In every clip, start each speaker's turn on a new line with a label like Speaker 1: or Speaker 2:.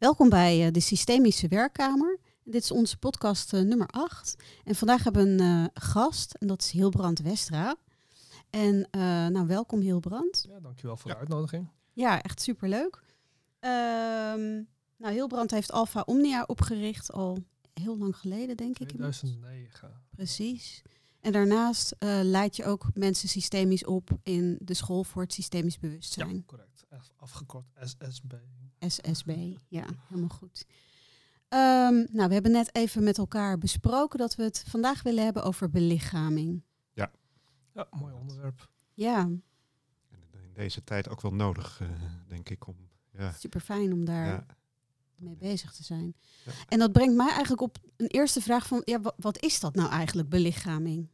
Speaker 1: Welkom bij uh, de Systemische Werkkamer. Dit is onze podcast uh, nummer 8. En vandaag hebben we een uh, gast, en dat is Hilbrand Westra. En nou, welkom Hilbrand.
Speaker 2: Ja, dankjewel voor de uitnodiging.
Speaker 1: Ja, echt superleuk. Ehm nou, Hilbrand heeft Alpha Omnia opgericht al heel lang geleden, denk ik.
Speaker 2: 2009.
Speaker 1: Precies. En daarnaast leid je ook mensen systemisch op in de school voor het systemisch bewustzijn.
Speaker 2: Ja, correct. Afgekort SSB.
Speaker 1: SSB, ja, helemaal goed. Um, nou, we hebben net even met elkaar besproken dat we het vandaag willen hebben over belichaming.
Speaker 2: Ja, ja mooi onderwerp.
Speaker 1: Ja.
Speaker 3: In deze tijd ook wel nodig, uh, denk ik. Om, ja.
Speaker 1: Super fijn om daar ja. Mee bezig te zijn. Ja. En dat brengt mij eigenlijk op een eerste vraag van, ja, wat, is dat nou eigenlijk, belichaming?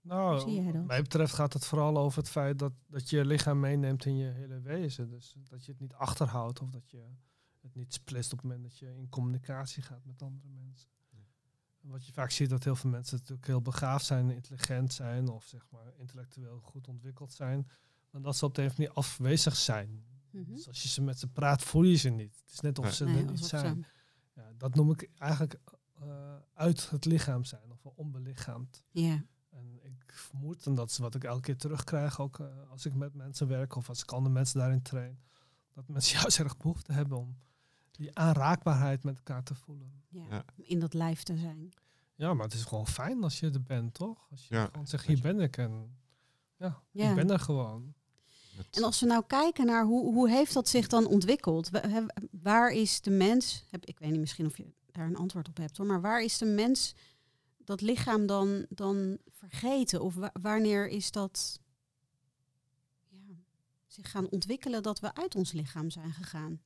Speaker 2: Nou, wat mij betreft gaat het vooral over het feit dat, dat je je lichaam meeneemt in je hele wezen. Dus dat je het niet achterhoudt of dat je het niet splitst op het moment dat je in communicatie gaat met andere mensen. Wat je vaak ziet dat heel veel mensen natuurlijk heel begaafd zijn, intelligent zijn of zeg maar intellectueel goed ontwikkeld zijn. Maar dat ze op de een of andere manier afwezig zijn. Mm -hmm. Dus als je ze met ze praat, voel je ze niet. Het is net of ze er niet zijn. Ja, dat noem ik eigenlijk uh, uit het lichaam zijn of onbelichaamd.
Speaker 1: Ja.
Speaker 2: En ik vermoed, en dat is wat ik elke keer terugkrijg, ook uh, als ik met mensen werk of als ik andere mensen daarin train, dat mensen juist erg behoefte hebben om die aanraakbaarheid met elkaar te voelen.
Speaker 1: Ja, ja. in dat lijf te zijn.
Speaker 2: Ja, maar het is gewoon fijn als je er bent, toch? Als je ja. gewoon zegt, hier ben ik en ja, ja, ik ben er gewoon.
Speaker 1: En als we nou kijken naar hoe, hoe heeft dat zich dan ontwikkeld? Waar is de mens, heb, ik weet niet misschien of je daar een antwoord op hebt hoor, maar waar is de mens dat lichaam dan, dan vergeten? Of wanneer is dat ja, zich gaan ontwikkelen dat we uit ons lichaam zijn gegaan?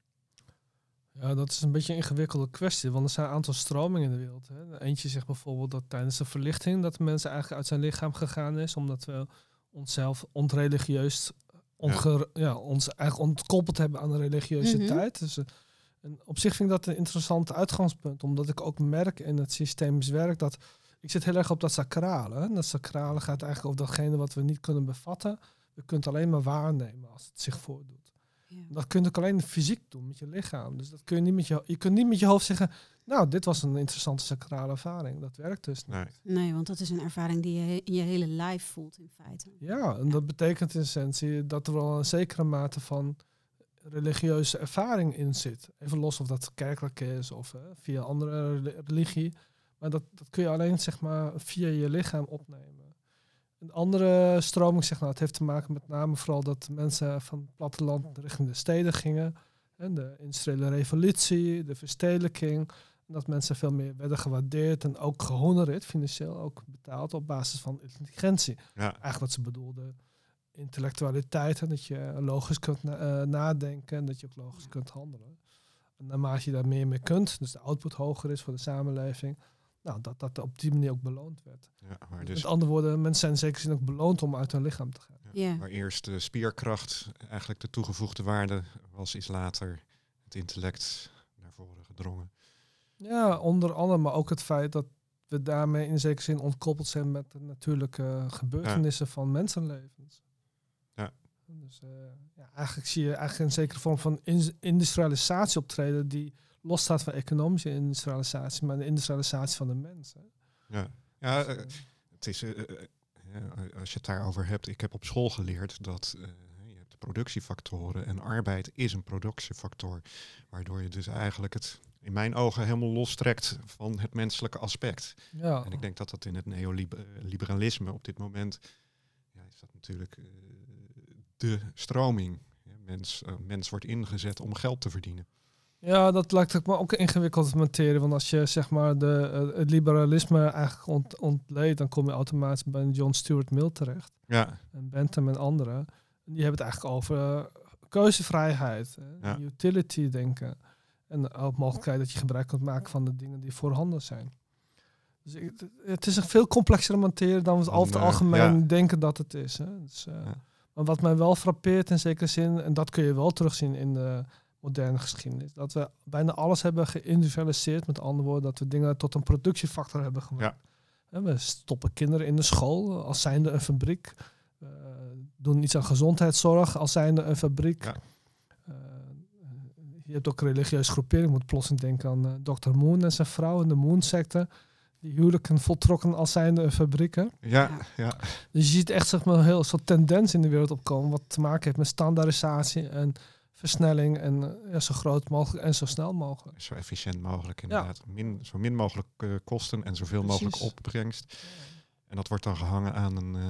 Speaker 2: Ja, dat is een beetje een ingewikkelde kwestie, want er zijn een aantal stromingen in de wereld. Hè. Eentje zegt bijvoorbeeld dat tijdens de verlichting dat de mensen eigenlijk uit zijn lichaam gegaan is, omdat we onszelf ontreligieus, ontge ja. ons eigenlijk ontkoppeld hebben aan de religieuze
Speaker 1: Mhm.
Speaker 2: tijd. Dus, eh, en op zich vind ik dat een interessant uitgangspunt, omdat ik ook merk in het systemisch werk dat ik zit heel erg op dat sacrale. hè. Dat sacrale gaat eigenlijk over datgene wat we niet kunnen bevatten. We kunnen het alleen maar waarnemen als het zich voordoet.
Speaker 1: Ja.
Speaker 2: Dat kun je ook alleen fysiek doen met je lichaam. Dus dat kun je niet met je, je kunt niet met je hoofd zeggen, nou, dit was een interessante sacrale ervaring. Dat werkt dus niet.
Speaker 3: Nee.
Speaker 1: Nee, want dat is een ervaring die je in je hele lijf voelt in feite.
Speaker 2: Ja, en dat betekent in essentie dat er wel een zekere mate van religieuze ervaring in zit. Even los of dat kerkelijk is of via andere reli- religie. Maar dat, dat kun je alleen zeg maar via je lichaam opnemen. Een andere stroming zegt nou, het heeft te maken met name vooral dat mensen van het platteland richting de steden gingen. En de industriële revolutie, de verstedelijking. En dat mensen veel meer werden gewaardeerd en ook gehonoreerd, financieel ook betaald op basis van intelligentie.
Speaker 3: Ja.
Speaker 2: Eigenlijk wat ze bedoelden, intellectualiteit. En dat je logisch kunt na- eh, nadenken en dat je ook logisch kunt handelen. En naarmate je daar meer mee kunt, dus de output hoger is voor de samenleving, nou, dat dat op die manier ook beloond werd.
Speaker 3: Ja, maar,
Speaker 2: Met
Speaker 3: dus,
Speaker 2: andere woorden, mensen zijn in zekere zin ook beloond om uit hun lichaam te gaan.
Speaker 1: Ja.
Speaker 3: waar eerst de spierkracht eigenlijk de toegevoegde waarde was, is later het intellect naar voren gedrongen.
Speaker 2: Ja, onder andere, maar ook het feit dat we daarmee in zekere zin ontkoppeld zijn met de natuurlijke gebeurtenissen van mensenlevens.
Speaker 3: Ja.
Speaker 2: Dus eh, ja, eigenlijk zie je eigenlijk een zekere vorm van in- industrialisatie optreden die losstaat van economische industrialisatie, maar de industrialisatie van de mensen.
Speaker 3: Ja, ja
Speaker 2: Dus,
Speaker 3: eh,
Speaker 2: eh,
Speaker 3: het is, eh, als je het daarover hebt, ik heb op school geleerd dat je hebt productiefactoren en arbeid is een productiefactor, waardoor je dus eigenlijk het in mijn ogen helemaal lostrekt van het menselijke aspect.
Speaker 2: ja.
Speaker 3: En ik denk dat dat in het neoliberalisme op dit moment ja, is dat natuurlijk de stroming. Mens, mens wordt ingezet om geld te verdienen.
Speaker 2: Ja, dat lijkt me ook een ingewikkelde materie. Want als je zeg maar de, eh, het liberalisme eigenlijk ont, ontleedt, dan kom je automatisch bij John Stuart Mill terecht.
Speaker 3: Ja,
Speaker 2: En Bentham en anderen. En die hebben het eigenlijk over eh, keuzevrijheid,
Speaker 3: Ja.
Speaker 2: utility denken. En ook mogelijkheid dat je gebruik kunt maken van de dingen die voorhanden zijn. Dus ik, het is een veel complexere materie dan we het over het algemeen
Speaker 3: ja.
Speaker 2: denken dat het is. Hè. Dus, eh,
Speaker 3: Ja.
Speaker 2: Maar wat mij wel frappeert in zekere zin, en dat kun je wel terugzien in de moderne geschiedenis, dat we bijna alles hebben geïndustrialiseerd. Met andere woorden, dat we dingen tot een productiefactor hebben gemaakt. We stoppen kinderen in de school als zijnde een fabriek. We doen iets aan gezondheidszorg als zijnde een fabriek.
Speaker 3: Ja.
Speaker 2: Eh, je hebt ook religieuze groeperingen. Ik moet plotseling denken aan uh, Dr. Moon en zijn vrouw in de Moon-secte. Die huwelijken voltrokken als zijnde fabrieken.
Speaker 3: Ja, ja.
Speaker 2: Dus je ziet echt zeg maar, een heel soort tendens in de wereld opkomen. Wat te maken heeft met standaardisatie en versnelling. En ja, zo groot mogelijk en zo snel mogelijk.
Speaker 3: Zo efficiënt mogelijk inderdaad. Min, zo min mogelijk kosten en zoveel
Speaker 2: Precies.
Speaker 3: mogelijk opbrengst. En dat wordt dan gehangen aan een uh,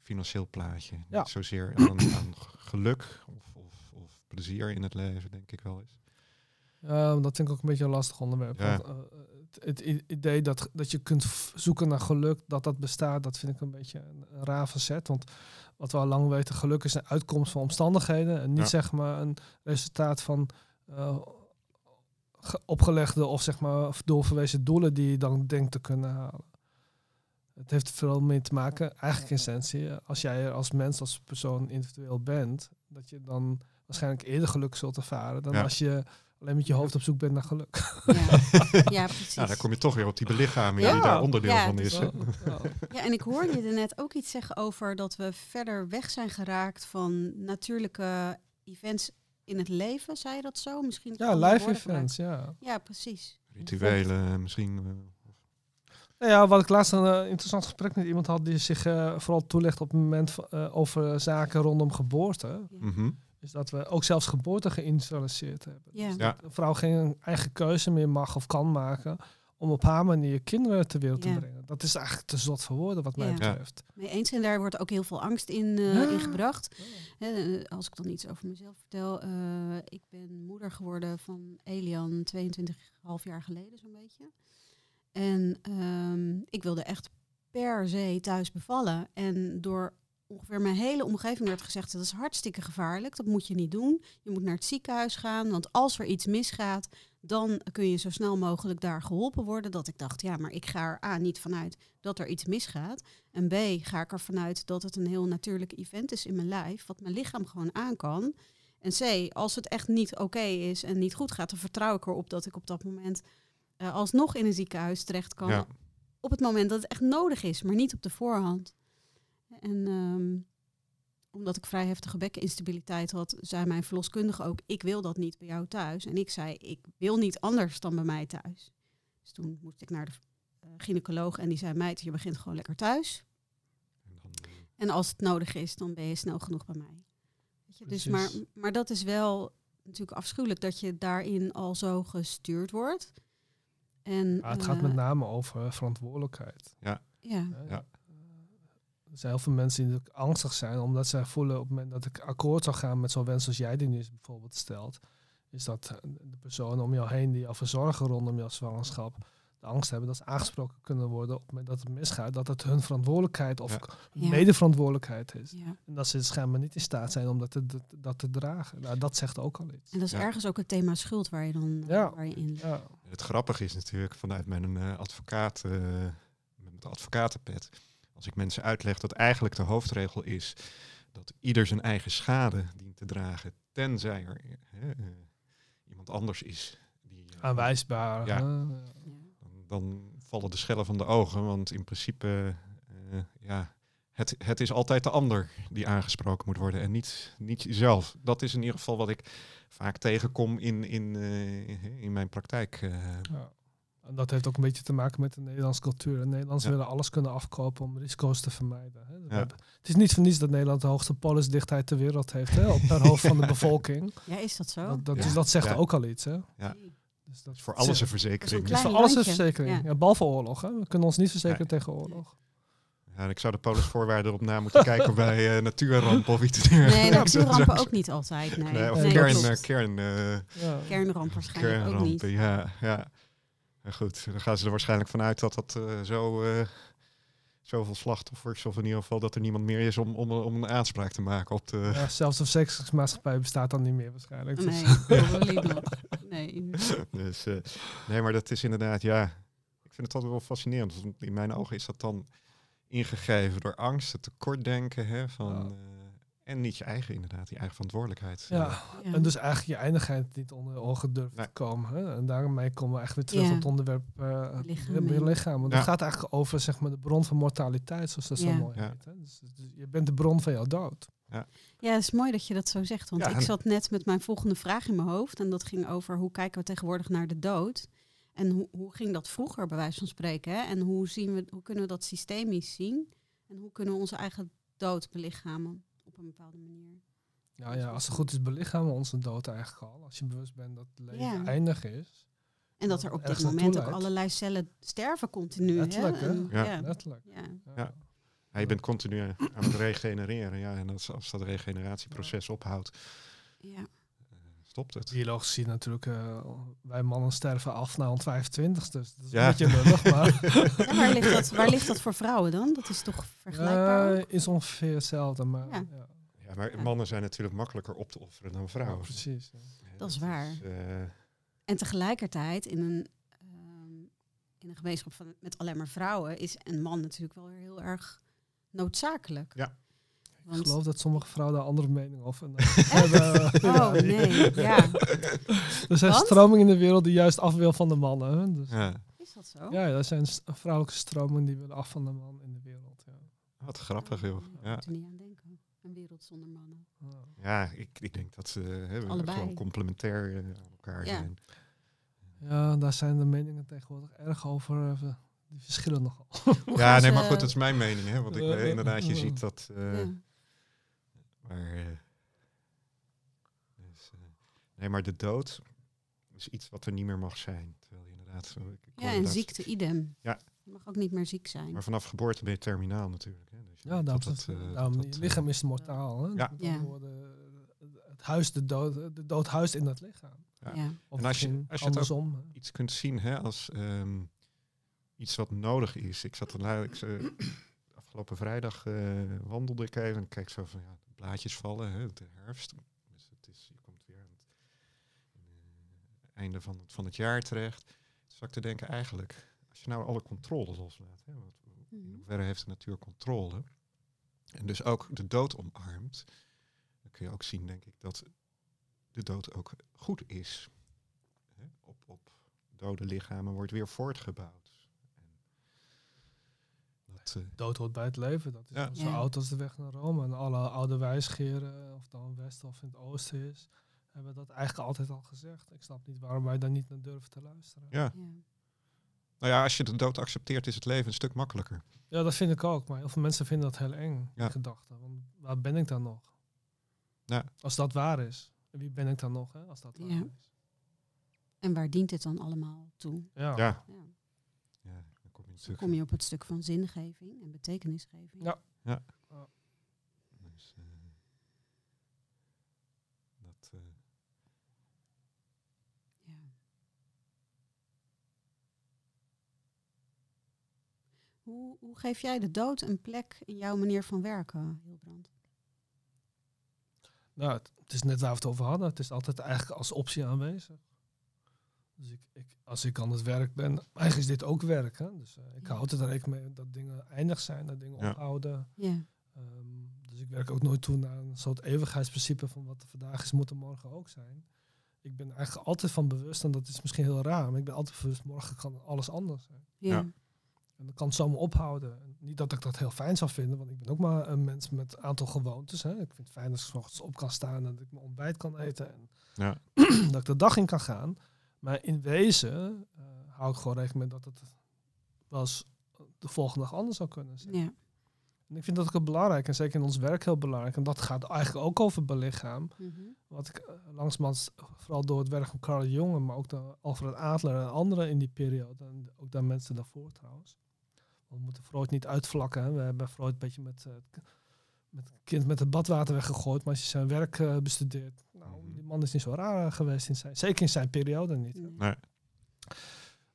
Speaker 3: financieel plaatje. Niet zozeer aan, aan geluk of, of, of, plezier in het leven, denk ik wel eens.
Speaker 2: Ja, dat vind ik ook een beetje een lastig onderwerp. Want, uh, het, het, idee dat, dat je kunt zoeken naar geluk, dat dat bestaat, dat vind ik een beetje een, een raar verzet. Want wat we al lang weten, geluk is een uitkomst van omstandigheden. En niet
Speaker 3: Ja.
Speaker 2: zeg maar een resultaat van uh, opgelegde of zeg maar doorverwezen doelen die je dan denkt te kunnen halen. Het heeft veel mee te maken, eigenlijk in essentie, als jij er als mens, als persoon individueel bent, dat je dan waarschijnlijk eerder geluk zult ervaren dan
Speaker 3: Ja.
Speaker 2: als je alleen met je hoofd op zoek bent naar geluk.
Speaker 1: Ja, ja precies.
Speaker 3: Nou, dan kom je toch weer op die belichaming
Speaker 2: Ja.
Speaker 3: die daar onderdeel
Speaker 1: Ja,
Speaker 3: van is.
Speaker 2: Ja.
Speaker 1: Ja, en ik hoorde je er net ook iets zeggen over dat we verder weg zijn geraakt van natuurlijke events in het leven. Zei je dat zo? Misschien
Speaker 2: Ja, live events, ja.
Speaker 1: Ja, precies.
Speaker 3: Rituelen misschien. eh,
Speaker 2: Nou ja, wat ik laatst een eh, interessant gesprek met iemand had die zich eh, vooral toelegt op het moment van, eh, over zaken rondom geboorte,
Speaker 1: Ja.
Speaker 3: mhm.
Speaker 2: Is dat we ook zelfs geboorte geïnitialiseerd hebben.
Speaker 1: Ja.
Speaker 2: Dus
Speaker 3: Ja.
Speaker 2: dat een vrouw geen eigen keuze meer mag of kan maken om op haar manier kinderen ter wereld
Speaker 1: Ja.
Speaker 2: te brengen. Dat is eigenlijk te zot voor woorden wat mij
Speaker 1: Ja.
Speaker 2: betreft.
Speaker 1: Mee eens. En daar wordt ook heel veel angst in, eh,
Speaker 2: Ja.
Speaker 1: in gebracht. Hè, eh, als ik dan iets over mezelf vertel. eh, ik ben moeder geworden van Elian 22,5 jaar geleden zo'n beetje. En ehm, ik wilde echt per se thuis bevallen. En door ongeveer mijn hele omgeving werd gezegd... dat is hartstikke gevaarlijk, dat moet je niet doen. Je moet naar het ziekenhuis gaan, want als er iets misgaat... dan kun je zo snel mogelijk daar geholpen worden. Dat ik dacht, ja, maar ik ga er A, niet vanuit dat er iets misgaat... En B, ga ik ervan uit dat het een heel natuurlijk event is in mijn lijf, wat mijn lichaam gewoon aan kan. En C, als het echt niet oké is en niet goed gaat, dan vertrouw ik erop dat ik op dat moment eh, alsnog in een ziekenhuis terecht kan.
Speaker 3: Ja.
Speaker 1: Op het moment dat het echt nodig is, maar niet op de voorhand. En ehm, omdat ik vrij heftige bekkeninstabiliteit had, zei mijn verloskundige ook: Ik wil dat niet bij jou thuis. En ik zei: Ik wil niet anders dan bij mij thuis. Dus toen moest ik naar de eh, gynaecoloog en die zei: Meid, je begint gewoon lekker thuis.
Speaker 3: En dan, eh,
Speaker 1: En als het nodig is, dan ben je snel genoeg bij mij. Weet je, dus maar, maar dat is wel natuurlijk afschuwelijk dat je daarin al zo gestuurd wordt. En,
Speaker 2: het gaat
Speaker 1: eh,
Speaker 2: met name over verantwoordelijkheid.
Speaker 1: Ja,
Speaker 2: hè.
Speaker 3: Ja.
Speaker 2: Er zijn heel veel mensen die angstig zijn, omdat zij voelen op het moment dat ik akkoord zou gaan met zo'n wens als jij die nu bijvoorbeeld stelt, is dat eh, de personen om jou heen die jou verzorgen rondom jouw zwangerschap, de angst hebben dat ze aangesproken kunnen worden op het moment dat het misgaat, dat het hun verantwoordelijkheid of
Speaker 3: Ja.
Speaker 1: Ja.
Speaker 2: medeverantwoordelijkheid is.
Speaker 1: ja.
Speaker 2: En dat ze het schijnbaar niet in staat zijn om dat te, dat, dat te dragen. Nou, dat zegt ook al iets.
Speaker 1: En dat is
Speaker 3: Ja.
Speaker 1: ergens ook het thema schuld waar je dan
Speaker 2: Ja.
Speaker 1: waar je in.
Speaker 2: Ja,
Speaker 3: Het grappige is natuurlijk vanuit mijn eh, advocaat, eh, met de advocatenpet, als ik mensen uitleg dat eigenlijk de hoofdregel is dat ieder zijn eigen schade dient te dragen, tenzij er eh, eh, iemand anders is die eh,
Speaker 2: aanwijsbaar.
Speaker 3: Ja.
Speaker 2: hè.
Speaker 3: Dan, dan vallen de schellen van de ogen, want in principe, eh, ja, het, het is altijd de ander die aangesproken moet worden en niet, niet jezelf. Dat is in ieder geval wat ik vaak tegenkom in, in, in mijn praktijk.
Speaker 2: Ja. En dat heeft ook een beetje te maken met de Nederlandse cultuur. En Nederlanders
Speaker 3: Ja.
Speaker 2: willen alles kunnen afkopen om risico's te vermijden. Hè.
Speaker 3: Ja.
Speaker 2: Het is niet voor niets dat Nederland de hoogste polisdichtheid ter wereld heeft, hè, op per hoofd van de bevolking.
Speaker 1: ja, is dat zo?
Speaker 2: Dat, dat,
Speaker 3: Ja.
Speaker 2: dus dat zegt
Speaker 3: Ja.
Speaker 2: ook al iets. Hè.
Speaker 3: Ja.
Speaker 2: Dus dat
Speaker 3: is voor alles een verzekering.
Speaker 2: voor alles een verzekering.
Speaker 1: Ja.
Speaker 2: Ja. behalve oorlog. Hè. We kunnen ons niet verzekeren tegen oorlog.
Speaker 3: Ja, en ik zou de polisvoorwaarden erop na moeten kijken bij uh, natuurrampen of iets dergelijks.
Speaker 1: Nee, natuurrampen ook niet altijd. Nee,
Speaker 3: Nee, of
Speaker 2: Nee,
Speaker 3: kern, eh, kern, eh,
Speaker 2: Ja.
Speaker 1: Kernramp waarschijnlijk ook niet.
Speaker 3: kernrampen. Ja, ja. Ja, goed, dan gaan ze er waarschijnlijk vanuit dat dat eh, zo, eh, zoveel slachtoffers, of in ieder geval dat er niemand meer is om, om, om een aanspraak te maken op de...
Speaker 2: Ja, zelfs de verzekeringsmaatschappij bestaat dan niet meer waarschijnlijk. Dus-
Speaker 1: Nee, not. Nee.
Speaker 3: Dus, eh, nee, maar dat is inderdaad, ja. Ik vind het altijd wel fascinerend. Want in mijn ogen is dat dan ingegeven door angst, het tekortdenken. Hè, van. Eh, en niet je eigen, inderdaad, die eigen verantwoordelijkheid.
Speaker 2: ja.
Speaker 1: Ja.
Speaker 2: En dus eigenlijk je eindigheid niet onder ogen durft
Speaker 3: Nee.
Speaker 2: te komen. Hè? En daarmee komen we echt weer terug
Speaker 1: Ja.
Speaker 2: op het onderwerp uh,
Speaker 1: Lichaam.
Speaker 2: je lichaam. Want
Speaker 3: Ja.
Speaker 2: het gaat eigenlijk over zeg maar, de bron van mortaliteit, zoals dat zo
Speaker 3: Ja.
Speaker 2: mooi
Speaker 3: Ja.
Speaker 2: heet. Hè? Dus, dus je bent de bron van jouw dood.
Speaker 1: Ja, het is mooi dat je dat zo zegt. Want
Speaker 3: Ja,
Speaker 1: ik zat net met mijn volgende vraag in mijn hoofd. En dat ging over hoe kijken we tegenwoordig naar de dood. En hoe, hoe ging dat vroeger, bij wijze van spreken? Hè? En hoe, zien we, hoe kunnen we dat systemisch zien? En hoe kunnen we onze eigen dood belichamen een bepaalde manier?
Speaker 2: Ja, ja, als het goed is belichamen we onze dood eigenlijk al. Als je bewust bent dat het leven
Speaker 1: Ja.
Speaker 2: eindig is.
Speaker 1: En dat er op dit moment ook allerlei cellen sterven continu.
Speaker 2: Letterlijk,
Speaker 1: hè?
Speaker 2: hè?
Speaker 1: En-
Speaker 3: Ja.
Speaker 1: ja.
Speaker 2: Letterlijk.
Speaker 1: Ja.
Speaker 3: Ja. Ja, je bent continu aan het regenereren. Ja, en als, als dat regeneratieproces ophoudt,
Speaker 1: Ja.
Speaker 3: Stopt het.
Speaker 2: Biologisch gezien natuurlijk, eh, wij mannen sterven af na ons 25 dus dat is
Speaker 3: Ja.
Speaker 2: een beetje lullig, maar
Speaker 1: Ja, waar, ligt dat, waar ligt dat voor vrouwen dan? Dat is toch vergelijkbaar?
Speaker 2: eh, is ongeveer hetzelfde. Maar,
Speaker 1: Ja.
Speaker 2: ja.
Speaker 3: Ja, maar
Speaker 1: Ja.
Speaker 3: mannen zijn natuurlijk makkelijker op te offeren dan
Speaker 2: Ja,
Speaker 3: vrouwen.
Speaker 2: precies.
Speaker 1: Dat is waar.
Speaker 3: eh,
Speaker 1: En tegelijkertijd in een, ehm, in een gemeenschap van, met alleen maar vrouwen is een man natuurlijk wel weer heel erg noodzakelijk.
Speaker 3: Ja.
Speaker 2: Ik
Speaker 1: Want,
Speaker 2: geloof dat sommige vrouwen daar andere mening over hebben.
Speaker 1: oh nee, ja.
Speaker 2: Er zijn
Speaker 1: Want?
Speaker 2: stromingen in de wereld die juist af wil van de mannen. Hè? Dus, ja.
Speaker 1: Is dat zo?
Speaker 2: ja, er zijn vrouwelijke stromingen die willen af van de man in de wereld. Ja.
Speaker 3: wat grappig joh.
Speaker 1: Ik
Speaker 3: Ja,
Speaker 1: moet er niet aan denken. Een wereld zonder mannen.
Speaker 2: Ja.
Speaker 3: ja ik, ik denk dat ze hè, we
Speaker 1: Allebei.
Speaker 3: gewoon complementair eh, aan elkaar
Speaker 1: Ja.
Speaker 3: zijn.
Speaker 2: Ja, daar zijn de meningen tegenwoordig erg over. eh, Die verschillen nogal.
Speaker 3: Ja, nee, maar goed, dat is mijn mening. Hè, want ik,
Speaker 2: Eh,
Speaker 3: inderdaad, je ziet dat... eh. Maar, eh, dus, eh, nee, maar de dood is iets wat er niet meer mag zijn. Terwijl je inderdaad... ik
Speaker 1: ja, en
Speaker 3: dat-
Speaker 1: ziekte idem.
Speaker 3: Ja.
Speaker 1: Je mag ook niet meer ziek zijn.
Speaker 3: Maar vanaf geboorte ben je terminaal natuurlijk. Hè? Dus
Speaker 2: Ja, daarom,
Speaker 3: dat
Speaker 2: is
Speaker 3: dat,
Speaker 2: het-
Speaker 3: eh,
Speaker 2: daarom
Speaker 3: dat
Speaker 2: je
Speaker 3: dat,
Speaker 2: lichaam
Speaker 3: eh,
Speaker 2: is mortaal. Hè?
Speaker 3: Ja.
Speaker 2: Woorden, het huis, de dood, de dood huist in het lichaam.
Speaker 3: Ja.
Speaker 1: Ja.
Speaker 2: Of
Speaker 3: En als je- als je
Speaker 2: andersom.
Speaker 3: iets kunt zien hè, als ehm, iets wat nodig is. Ik zat dan ik, eh, afgelopen vrijdag eh, wandelde ik even en keek zo van ja, blaadjes vallen, hè, de herfst. Dus het is, je komt weer aan het eh, einde van het, van het jaar terecht. Dus ik te denken eigenlijk, als je nou alle controle loslaat, hè, wat, in
Speaker 1: Mhm.
Speaker 3: hoeverre heeft de natuur controle? En dus ook de dood omarmt, dan kun je ook zien, denk ik, dat de dood ook goed is. Hè? Op, op dode lichamen wordt weer voortgebouwd. Dat, eh,
Speaker 2: Dood hoort bij het leven. Dat is
Speaker 3: Ja.
Speaker 2: zo
Speaker 1: Ja.
Speaker 2: oud als de weg naar Rome. En alle oude wijsgeren, of het dan in het westen of in het oosten is, hebben dat eigenlijk altijd al gezegd. Ik snap niet waarom wij daar niet naar durven te luisteren.
Speaker 3: ja.
Speaker 1: Ja.
Speaker 3: Nou ja, als je de dood accepteert, is het leven een stuk makkelijker.
Speaker 2: Ja, dat vind ik ook. Maar heel veel mensen vinden dat heel eng, die
Speaker 3: Ja.
Speaker 2: gedachte. Want waar ben ik dan nog?
Speaker 3: Ja.
Speaker 2: Als dat waar is. En wie ben ik dan nog, hè, als dat waar
Speaker 1: Ja.
Speaker 2: is?
Speaker 1: En waar dient het dan allemaal toe?
Speaker 2: Ja.
Speaker 3: ja dan kom je
Speaker 1: Dan
Speaker 3: natuurlijk.
Speaker 1: kom je op het stuk van zingeving en betekenisgeving.
Speaker 2: Ja.
Speaker 3: Dus, eh, dat, eh,
Speaker 1: Ja. Hoe, hoe geef jij de dood een plek in jouw manier van werken, Hilbrand?
Speaker 2: Nou, het, het is net waar we het over hadden. Het is altijd eigenlijk als optie aanwezig. Dus ik, ik, als ik aan het werk ben, eigenlijk is dit ook werk. Hè? Dus eh, ik
Speaker 1: Ja.
Speaker 2: hou altijd rekening mee dat dingen eindig zijn, dat dingen
Speaker 3: Ja.
Speaker 2: ophouden.
Speaker 1: Ja.
Speaker 2: Ehm, dus ik werk ook nooit toe naar een soort eeuwigheidsprincipe van wat er vandaag is, moet er morgen ook zijn. Ik ben eigenlijk altijd van bewust, en dat is misschien heel raar, maar ik ben altijd bewust, morgen kan alles anders zijn.
Speaker 1: Ja.
Speaker 2: En dat kan zomaar ophouden. En niet dat ik dat heel fijn zou vinden, want ik ben ook maar een mens met een aantal gewoontes. Hè. Ik vind het fijn als ik 's ochtends op kan staan en dat ik mijn ontbijt kan eten. En
Speaker 3: ja.
Speaker 2: dat ik de dag in kan gaan. Maar in wezen eh, hou ik gewoon rekening met dat het wel eens de volgende dag anders zou kunnen zijn.
Speaker 1: Ja.
Speaker 2: En ik vind dat ook heel belangrijk. En zeker in ons werk heel belangrijk. En dat gaat eigenlijk ook over belichaam.
Speaker 1: Mhm.
Speaker 2: Wat ik uh, langzamerhand, vooral door het werk van Carl Jung, maar ook door Alfred Adler en anderen in die periode. En ook daar mensen daarvoor trouwens. Want we moeten Freud niet uitvlakken. Hè. We hebben Freud een beetje met, eh, het- met het kind met het badwater weggegooid. Maar als je zijn werk eh, bestudeert, man is niet zo raar eh, geweest in zijn, zeker in zijn periode niet. hè.
Speaker 1: Nee.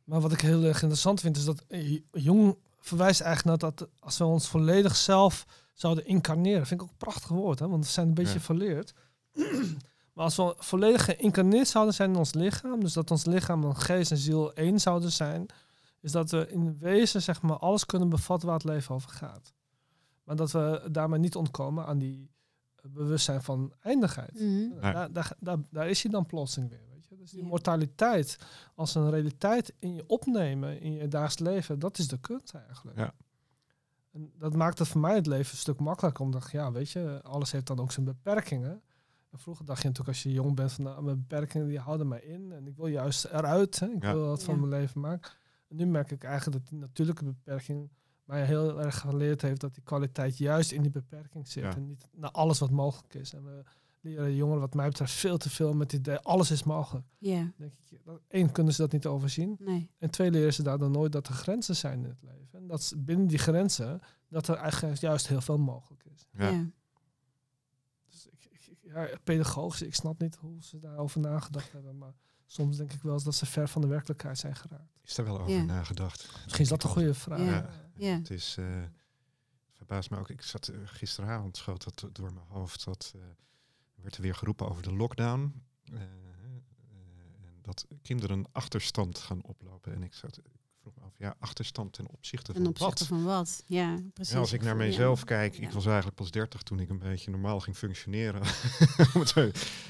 Speaker 2: Maar wat ik heel erg interessant vind, is dat eh, Jung verwijst eigenlijk naar dat als we ons volledig zelf zouden incarneren. Vind ik ook een prachtig woord, hè? want we zijn een beetje
Speaker 3: Ja.
Speaker 2: verleerd. maar als we volledig geïncarneerd zouden zijn in ons lichaam, dus dat ons lichaam en geest en ziel één zouden zijn, is dat we in wezen zeg maar alles kunnen bevatten waar het leven over gaat. Maar dat we daarmee niet ontkomen aan die bewustzijn van eindigheid.
Speaker 1: Mhm.
Speaker 3: Nee.
Speaker 2: Daar, daar, daar, daar is hij dan plotseling weer. Weet je? Dus die
Speaker 1: Ja.
Speaker 2: mortaliteit als een realiteit in je opnemen in je dagelijks leven, dat is de kunst eigenlijk.
Speaker 3: Ja.
Speaker 2: En dat maakte voor mij het leven een stuk makkelijker. Omdat, ja, weet je, alles heeft dan ook zijn beperkingen. En vroeger dacht je natuurlijk als je jong bent van nou, mijn beperkingen die houden mij in. En ik wil juist eruit. Hè. Ik
Speaker 3: Ja.
Speaker 2: wil wat van
Speaker 1: Ja.
Speaker 2: mijn leven maken. En nu merk ik eigenlijk dat die natuurlijke beperking mij heel erg geleerd heeft dat die kwaliteit juist in die beperking zit.
Speaker 3: Ja.
Speaker 2: En niet naar alles wat mogelijk is. En we leren jongeren wat mij betreft veel te veel met het idee alles is mogelijk.
Speaker 1: Ja,
Speaker 2: Dan denk ik, dat- één, kunnen ze dat niet overzien.
Speaker 1: nee.
Speaker 2: En twee, leren ze daardoor nooit dat er grenzen zijn in het leven. En dat is binnen die grenzen, dat er eigenlijk juist heel veel mogelijk is.
Speaker 3: Ja.
Speaker 1: Ja.
Speaker 2: Dus ik, ik, ik- ja, pedagogisch, ik snap niet hoe ze daarover nagedacht hebben. Maar soms denk ik wel eens dat ze ver van de werkelijkheid zijn geraakt.
Speaker 3: Is daar wel over
Speaker 1: Ja.
Speaker 3: nagedacht?
Speaker 2: Misschien is dat een goede vraag.
Speaker 1: Ja. Ja.
Speaker 3: Het is, eh verbaast me ook. Ik zat eh, gisteravond schoot dat door mijn hoofd. Dat eh, werd er weer geroepen over de lockdown. en dat kinderen achterstand gaan oplopen. En ik, zat, vroeg me af, ja, achterstand ten opzichte van
Speaker 1: Ten opzichte
Speaker 3: wat?
Speaker 1: van wat? Ja, precies.
Speaker 3: Ja, als ik naar
Speaker 1: ja.
Speaker 3: mijzelf kijk,
Speaker 1: Ja.
Speaker 3: ik was eigenlijk pas 30 toen ik een beetje normaal ging functioneren.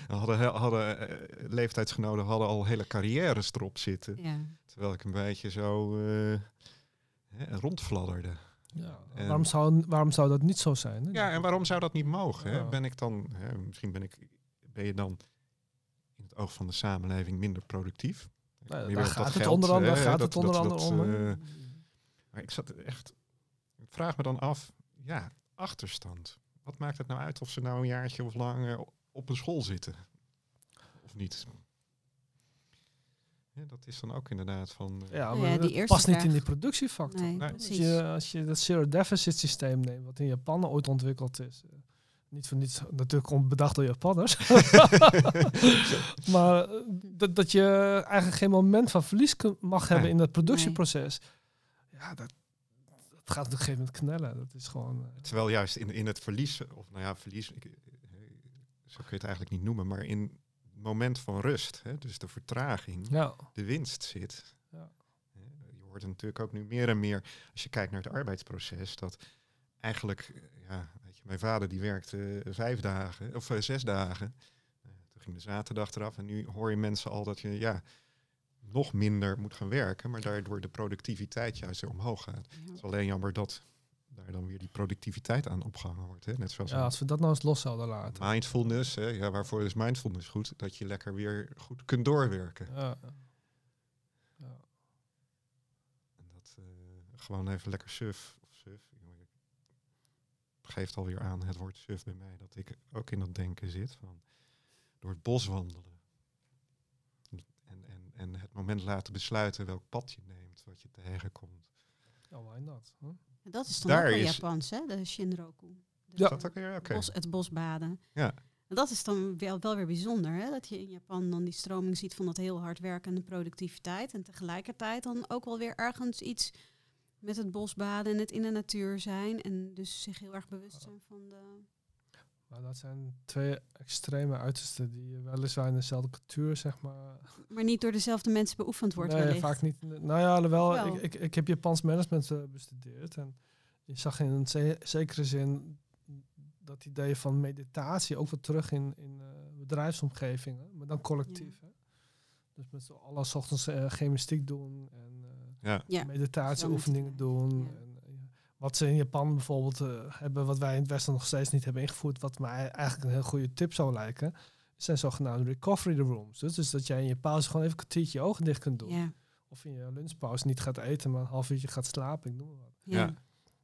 Speaker 3: Hadden, hadden eh, leeftijdsgenoten hadden al hele carrières erop zitten.
Speaker 1: Ja.
Speaker 3: Terwijl ik een beetje zo eh, hè, rondfladderde.
Speaker 2: Ja,
Speaker 3: En-
Speaker 2: waarom, zou, waarom zou dat niet zo zijn? hè?
Speaker 3: Ja, en waarom zou dat niet mogen? Hè?
Speaker 2: Ja.
Speaker 3: Ben ik dan, hè, misschien ben, ik, ben je dan in het oog van de samenleving minder productief?
Speaker 2: Nou, daar gaat het
Speaker 3: geld,
Speaker 2: onder andere, gaat
Speaker 3: dat-
Speaker 2: het onder
Speaker 3: dat-
Speaker 2: andere om.
Speaker 3: eh, Maar ik zat echt, ik vraag me dan af, ja, achterstand. Wat maakt het nou uit of ze nou een jaartje of langer op een school zitten? Of niet? Ja, dat is dan ook inderdaad van... eh,
Speaker 2: ja,
Speaker 1: Ja,
Speaker 2: maar
Speaker 1: die eerste
Speaker 2: past niet in die productiefactor.
Speaker 1: Nee,
Speaker 3: Nee.
Speaker 2: Als je, als je dat zero deficit systeem neemt, wat in Japan ooit ontwikkeld is. eh, niet voor niets natuurlijk bedacht door Japanners. maar eh, dat, dat je eigenlijk geen moment van verlies mag hebben
Speaker 3: Nee.
Speaker 2: in dat productieproces. Ja, dat, dat gaat op een gegeven moment knellen. Dat is gewoon... eh,
Speaker 3: Terwijl juist in, in het verlies, of nou ja, verlies, ik, eh, zo kun je het eigenlijk niet noemen, maar in het moment van rust, hè, dus de vertraging,
Speaker 2: ja.
Speaker 3: de winst zit.
Speaker 2: Ja.
Speaker 3: Je hoort het natuurlijk ook nu meer en meer, als je kijkt naar het arbeidsproces, dat eigenlijk, ja, mijn vader die werkte eh, vijf dagen, of eh, zes dagen. Eh, toen ging de zaterdag eraf en nu hoor je mensen al dat je, ja, nog minder moet gaan werken, maar daardoor de productiviteit juist weer omhoog gaat.
Speaker 1: Ja.
Speaker 3: Het is alleen jammer dat daar dan weer die productiviteit aan opgehangen wordt. Hè? Net zoals
Speaker 2: ja, als we dat nou eens los zouden laten.
Speaker 3: mindfulness. Hè? Ja, waarvoor is mindfulness goed? Dat je lekker weer goed kunt doorwerken.
Speaker 2: Ja. Ja.
Speaker 3: En dat eh, gewoon even lekker suf. Geeft alweer aan het woord suf bij mij. Dat ik ook in dat denken zit. Van door het bos wandelen. En, en, en het moment laten besluiten welk pad je neemt. Wat je tegenkomt.
Speaker 2: Ja, why not? Huh?
Speaker 1: Dat is dan
Speaker 3: Daar
Speaker 1: ook wel Japans, hè? De Shinroku. De-
Speaker 2: Ja.
Speaker 3: Dat ook weer
Speaker 1: bos, het bosbaden.
Speaker 3: Ja.
Speaker 1: En dat is dan wel, wel weer bijzonder, hè? dat je in Japan dan die stroming ziet van dat heel hard werken en de productiviteit. En tegelijkertijd dan ook wel weer ergens iets met het bosbaden en het in de natuur zijn. En dus zich heel erg bewust zijn van de...
Speaker 2: Maar dat zijn twee extreme uitersten die weliswaar in dezelfde cultuur, zeg maar,
Speaker 1: Maar niet door dezelfde mensen beoefend wordt
Speaker 2: nee,
Speaker 1: wellicht.
Speaker 2: vaak niet. Nou ja, alhoewel,
Speaker 1: Wel.
Speaker 2: ik, ik, ik heb Japans management eh, bestudeerd. En je zag in een ze- zekere zin dat idee van meditatie ook weer terug in, in eh, bedrijfsomgevingen, maar dan collectief. Hè? Dus met z'n allen ochtends gymnastiek doen en
Speaker 3: Ja.
Speaker 1: Ja,
Speaker 2: meditatieoefeningen doen.
Speaker 1: Ja.
Speaker 2: En, eh, ja. wat ze in Japan bijvoorbeeld eh, hebben, wat wij in het Westen nog steeds niet hebben ingevoerd, wat mij eigenlijk een heel goede tip zou lijken, zijn zogenaamde recovery rooms. Dus, dus dat jij in je pauze gewoon even een kwartiertje je ogen dicht kunt doen.
Speaker 1: ja,
Speaker 2: Of in je lunchpauze niet gaat eten, maar een half uurtje gaat slapen. Ik noem maar wat.
Speaker 1: ja.
Speaker 3: Ja.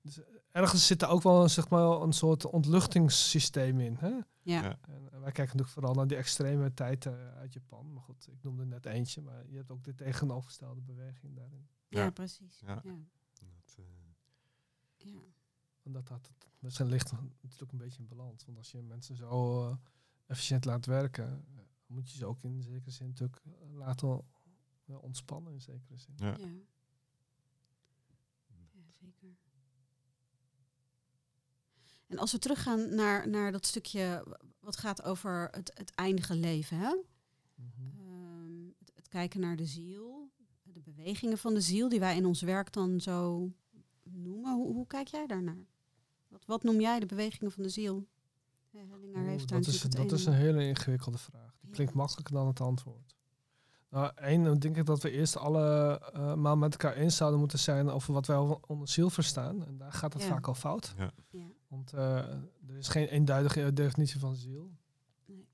Speaker 2: Dus eh, ergens zit er ook wel een, zeg maar, een soort ontluchtingssysteem in. Hè?
Speaker 1: ja.
Speaker 3: Ja.
Speaker 2: En wij kijken natuurlijk vooral naar die extreme tijd eh, uit Japan. Maar goed, ik noemde net eentje, maar je hebt ook de tegenovergestelde beweging daarin.
Speaker 1: Ja, precies.
Speaker 3: Ja.
Speaker 1: Ja.
Speaker 3: Dat, eh,
Speaker 1: Ja.
Speaker 2: En dat had het misschien ligt natuurlijk een beetje in balans. Want als je mensen zo eh, efficiënt laat werken, eh, moet je ze ook in zekere zin natuurlijk eh, laten eh, ontspannen in zekere zin.
Speaker 3: ja.
Speaker 1: Ja. Ja, zeker. En als we teruggaan naar, naar dat stukje wat gaat over het, het eindige leven, hè? Ehm, het, het kijken naar de ziel, bewegingen van de ziel, die wij in ons werk dan zo noemen. Hoe, hoe kijk jij daarnaar? Wat, wat noem jij de bewegingen van de ziel? Hellinger heeft daar
Speaker 2: dat is, dat
Speaker 1: een
Speaker 2: is
Speaker 1: en
Speaker 2: een hele ingewikkelde vraag. Die
Speaker 1: Ja.
Speaker 2: klinkt makkelijker dan het antwoord. Nou, één, dan denk ik dat we eerst allemaal met elkaar eens zouden moeten zijn over wat wij onder ziel verstaan. En daar gaat het
Speaker 1: Ja.
Speaker 2: vaak al fout.
Speaker 3: Ja.
Speaker 1: Ja.
Speaker 2: Want eh, er is geen eenduidige definitie van ziel.
Speaker 1: Nee.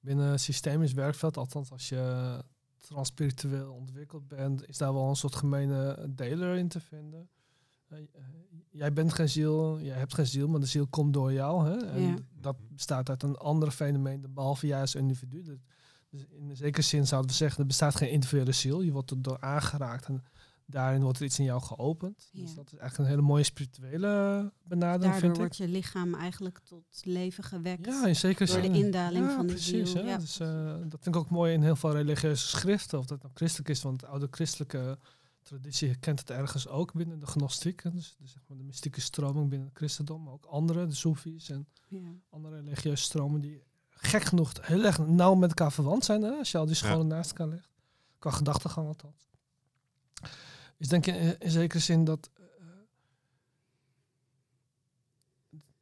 Speaker 2: Binnen een systemisch werkveld, althans als je transspiritueel ontwikkeld bent, is daar wel een soort gemene deler in te vinden. Eh, eh, jij bent geen ziel, jij hebt geen ziel, maar de ziel komt door jou. Hè? En
Speaker 1: Ja.
Speaker 2: dat bestaat uit een ander fenomeen, behalve jij als individu. Dus in een zekere zin zouden we zeggen, er bestaat geen individuele ziel. Je wordt er door aangeraakt en daarin wordt er iets in jou geopend. Dus dat is eigenlijk een hele mooie spirituele benadering,
Speaker 1: Daardoor
Speaker 2: vind ik.
Speaker 1: wordt je lichaam eigenlijk tot leven gewekt.
Speaker 2: Ja, in zekere
Speaker 1: Door
Speaker 2: zin.
Speaker 1: de indaling
Speaker 2: ja,
Speaker 1: van die
Speaker 2: precies,
Speaker 1: ziel. Ja,
Speaker 2: Dus, eh, dat vind ik ook mooi in heel veel religieuze schriften. Of dat nou christelijk is, want de oude christelijke traditie kent het ergens ook binnen de gnostiek. Dus, dus zeg maar de mystieke stroming binnen het christendom. Maar ook andere, de Soefies en
Speaker 1: Ja.
Speaker 2: andere religieuze stromen die gek genoeg heel erg nauw met elkaar verwant zijn. Hè, als je al die scholen naast elkaar legt. Qua gedachtegang althans. Is denk ik in, in zekere zin dat eh,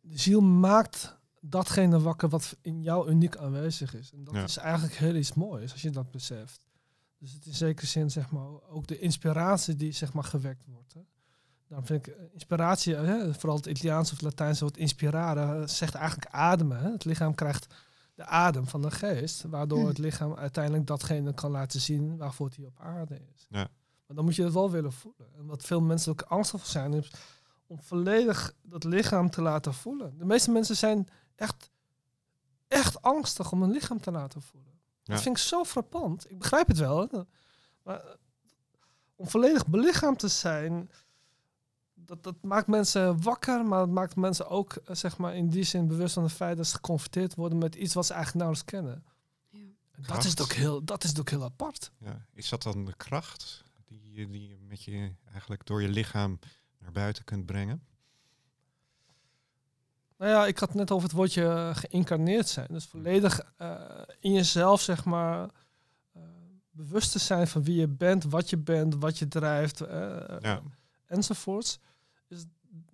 Speaker 2: de ziel maakt datgene wakker wat in jou uniek aanwezig is. En dat
Speaker 3: Ja.
Speaker 2: is eigenlijk heel iets moois als je dat beseft. Dus het is in zekere zin zeg maar ook de inspiratie die zeg maar gewekt wordt. Hè. Daarom vind ik eh, inspiratie, hè, vooral het Italiaanse of Latijnse woord inspirare, eh, zegt eigenlijk ademen. Hè. Het lichaam krijgt de adem van de geest, waardoor
Speaker 1: Hm.
Speaker 2: het lichaam uiteindelijk datgene kan laten zien waarvoor het hier op aarde is.
Speaker 3: Ja.
Speaker 2: Maar dan moet je het wel willen voelen. En wat veel mensen ook angstig voor zijn, is om volledig dat lichaam te laten voelen. De meeste mensen zijn echt, echt angstig om hun lichaam te laten voelen.
Speaker 3: Ja.
Speaker 2: Dat vind ik zo frappant. Ik begrijp het wel. Hè? Maar om volledig belichaamd te zijn, dat, dat maakt mensen wakker, maar het maakt mensen ook eh, zeg maar, in die zin bewust van het feit dat ze geconfronteerd worden met iets wat ze eigenlijk nauwelijks kennen.
Speaker 1: Ja.
Speaker 2: Dat is, ook heel, dat is ook heel apart.
Speaker 3: Ja. Is dat dan de kracht die je, die je met je eigenlijk door je lichaam naar buiten kunt brengen?
Speaker 2: Nou ja, ik had net over het woordje eh, geïncarneerd zijn. Dus volledig eh, in jezelf, zeg maar, eh, bewust te zijn van wie je bent, wat je bent, wat je drijft, eh,
Speaker 3: Ja.
Speaker 2: enzovoorts. Dus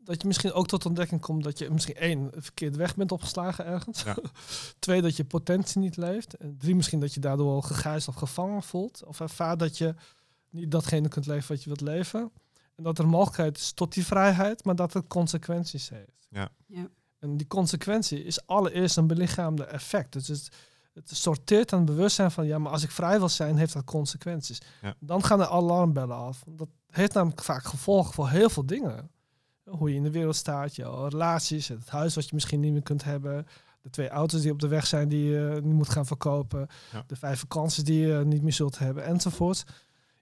Speaker 2: dat je misschien ook tot ontdekking komt dat je misschien één, een verkeerde weg bent opgeslagen ergens.
Speaker 3: Ja.
Speaker 2: Twee, dat je potentie niet leeft. En drie, misschien dat je daardoor wel gegijzeld of gevangen voelt. Of ervaart dat je niet datgene kunt leven wat je wilt leven. En dat er mogelijkheid is tot die vrijheid, maar dat het consequenties heeft.
Speaker 3: Ja.
Speaker 1: Ja.
Speaker 2: En die consequentie is allereerst een belichaamde effect. Dus het, het sorteert aan het bewustzijn van, ja, maar als ik vrij wil zijn, heeft dat consequenties.
Speaker 3: Ja.
Speaker 2: Dan gaan de alarmbellen af. Dat heeft namelijk vaak gevolgen voor heel veel dingen. Hoe je in de wereld staat, je relaties, het huis wat je misschien niet meer kunt hebben, de twee auto's die op de weg zijn die je niet moet gaan verkopen,
Speaker 3: Ja.
Speaker 2: de vijf vakanties die je niet meer zult hebben, enzovoort.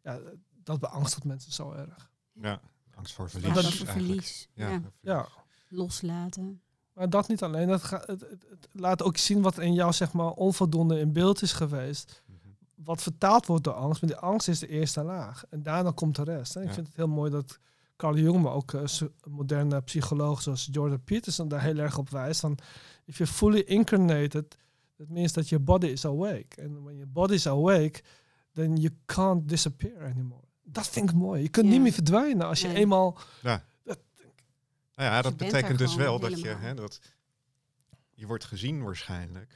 Speaker 2: Ja, dat beangstigt mensen zo erg.
Speaker 3: Ja. Angst voor verlies.
Speaker 2: dat
Speaker 1: dat
Speaker 3: eigenlijk.
Speaker 1: verlies.
Speaker 3: Ja.
Speaker 1: Ja.
Speaker 2: Ja,
Speaker 1: Loslaten.
Speaker 2: Maar dat niet alleen. Dat ga- het, het- het laat ook zien wat er in jou zeg maar, onvoldoende in beeld is geweest.
Speaker 3: Mhm.
Speaker 2: Wat vertaald wordt door angst. Maar die angst is de eerste laag. En daarna komt de rest. Hè. Ik
Speaker 3: Ja.
Speaker 2: vind het heel mooi dat Carl Jung, maar ook s- moderne psycholoog zoals Jordan Peterson daar heel erg op wijst. Van, if you're fully incarnated, that means that your body is awake. And when your body is awake, then you can't disappear anymore. Dat vind ik mooi. Je kunt
Speaker 1: Ja.
Speaker 2: niet meer verdwijnen als je
Speaker 1: Nee.
Speaker 2: eenmaal...
Speaker 3: Nou ja, dat betekent dus wel dat je, hè, dat je wordt gezien waarschijnlijk.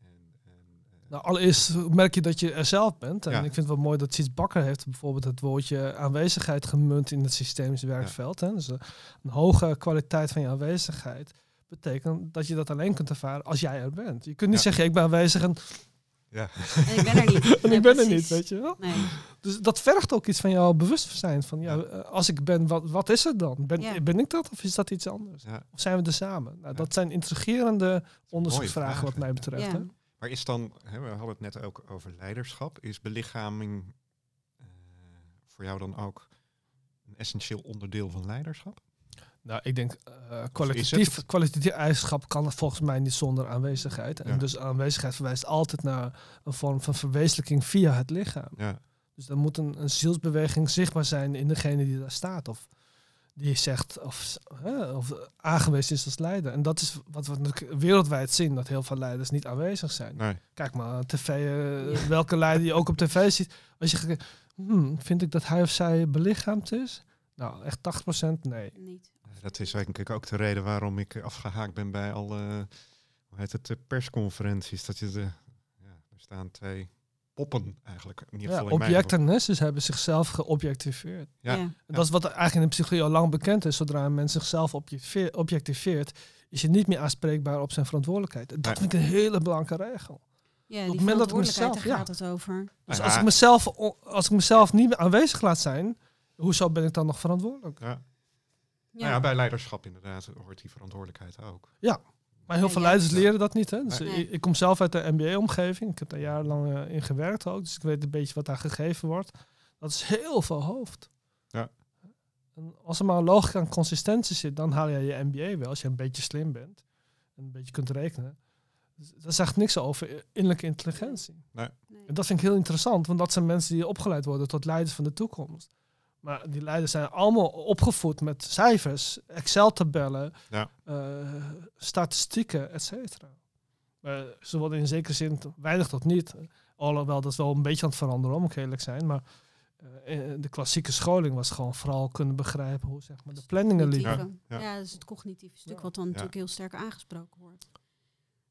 Speaker 3: En, en, eh,
Speaker 2: Nou, allereerst merk je dat je er zelf bent. En
Speaker 3: Ja.
Speaker 2: ik vind het wel mooi dat Siets Bakker heeft bijvoorbeeld het woordje aanwezigheid gemunt in het systemisch werkveld. Hè. Dus eh, een hoge kwaliteit van je aanwezigheid betekent dat je dat alleen kunt ervaren als jij er bent. Je kunt niet
Speaker 3: Ja.
Speaker 2: zeggen, ik ben aanwezig en,
Speaker 3: ja.
Speaker 1: En ik ben er niet.
Speaker 2: en
Speaker 1: Nee,
Speaker 2: ik ben er niet, weet je wel.
Speaker 1: Nee.
Speaker 2: Dus dat vergt ook iets van jouw bewustzijn. Van, ja, eh, als ik ben, wat, wat is het dan? Ben,
Speaker 1: Ja.
Speaker 2: ben ik dat of is dat iets anders?
Speaker 3: ja.
Speaker 2: Of zijn we er samen? Nou,
Speaker 3: Ja.
Speaker 2: Dat zijn intrigerende onderzoeksvragen
Speaker 3: vragen.
Speaker 2: wat mij betreft.
Speaker 1: Ja.
Speaker 2: Hè?
Speaker 3: Maar is dan, hè, we hadden het net ook over leiderschap, is belichaming eh, voor jou dan ook een essentieel onderdeel van leiderschap?
Speaker 2: Nou, ik denk eh
Speaker 3: is
Speaker 2: kwalitatief, kwalitatief eigenschap kan volgens mij niet zonder aanwezigheid. En
Speaker 3: Ja.
Speaker 2: dus aanwezigheid verwijst altijd naar een vorm van verwezenlijking via het lichaam.
Speaker 3: Ja,
Speaker 2: Dus er moet een, een zielsbeweging zichtbaar zijn in degene die daar staat. Of die zegt of, hè, of aangewezen is als leider. En dat is wat we natuurlijk wereldwijd zien, dat heel veel leiders niet aanwezig zijn.
Speaker 3: nee.
Speaker 2: Kijk maar, aan tv, eh,
Speaker 1: Ja.
Speaker 2: welke leider je ook op tv ziet. Als je gaat, hmm, vind ik dat hij of zij belichaamd is? Nou, echt 80% nee.
Speaker 1: Niet.
Speaker 3: Dat is denk ik ook de reden waarom ik afgehaakt ben bij alle hoe heet het, persconferenties. Dat je de, ja, er staan twee poppen eigenlijk. In ieder
Speaker 2: Ja,
Speaker 3: geval
Speaker 2: objecten hebben zichzelf geobjectiveerd.
Speaker 3: Ja.
Speaker 2: En Dat is wat eigenlijk in de psychologie al lang bekend is. Zodra een mens zichzelf objectiveert, is je niet meer aanspreekbaar op zijn verantwoordelijkheid. Dat
Speaker 3: Nee.
Speaker 2: vind ik een hele belangrijke regel.
Speaker 1: Ja,
Speaker 2: het
Speaker 1: die
Speaker 2: moment dat ik
Speaker 1: verantwoordelijkheid,
Speaker 2: mezelf-
Speaker 1: daar
Speaker 2: ja.
Speaker 1: gaat het over.
Speaker 2: Dus als,
Speaker 3: ja,
Speaker 2: ik mezelf, als ik mezelf niet meer aanwezig laat zijn, hoezo ben ik dan nog verantwoordelijk?
Speaker 3: ja.
Speaker 1: Ja.
Speaker 3: Nou ja, bij leiderschap inderdaad hoort die verantwoordelijkheid ook.
Speaker 2: Maar heel
Speaker 1: Ja,
Speaker 2: veel
Speaker 1: ja.
Speaker 2: leiders leren dat niet. Hè? Dus
Speaker 1: Nee.
Speaker 2: ik, ik kom zelf uit de MBA-omgeving. Ik heb daar jarenlang eh, in gewerkt ook. Dus ik weet een beetje wat daar gegeven wordt. Dat is heel veel hoofd.
Speaker 3: Ja.
Speaker 2: En als er maar logica en consistentie zit, dan haal je je MBA wel. Als je een beetje slim bent. En een beetje kunt rekenen. Dus Dat zegt niks over innerlijke intelligentie.
Speaker 1: Nee.
Speaker 2: En dat vind ik heel interessant. Want dat zijn mensen die opgeleid worden tot leiders van de toekomst. Maar die leiders zijn allemaal opgevoed met cijfers, Excel-tabellen,
Speaker 3: Ja.
Speaker 2: eh, statistieken, et cetera. Ze worden in zekere zin weinig tot niet. Alhoewel dat is wel een beetje aan het veranderen, om ik eerlijk zijn. Maar eh, de klassieke scholing was gewoon vooral kunnen begrijpen hoe zeg maar, de planningen liepen.
Speaker 3: Ja,
Speaker 1: Ja,
Speaker 3: ja.
Speaker 1: dat is het cognitieve stuk
Speaker 2: Ja.
Speaker 1: wat dan
Speaker 3: Ja.
Speaker 1: natuurlijk heel sterk aangesproken wordt.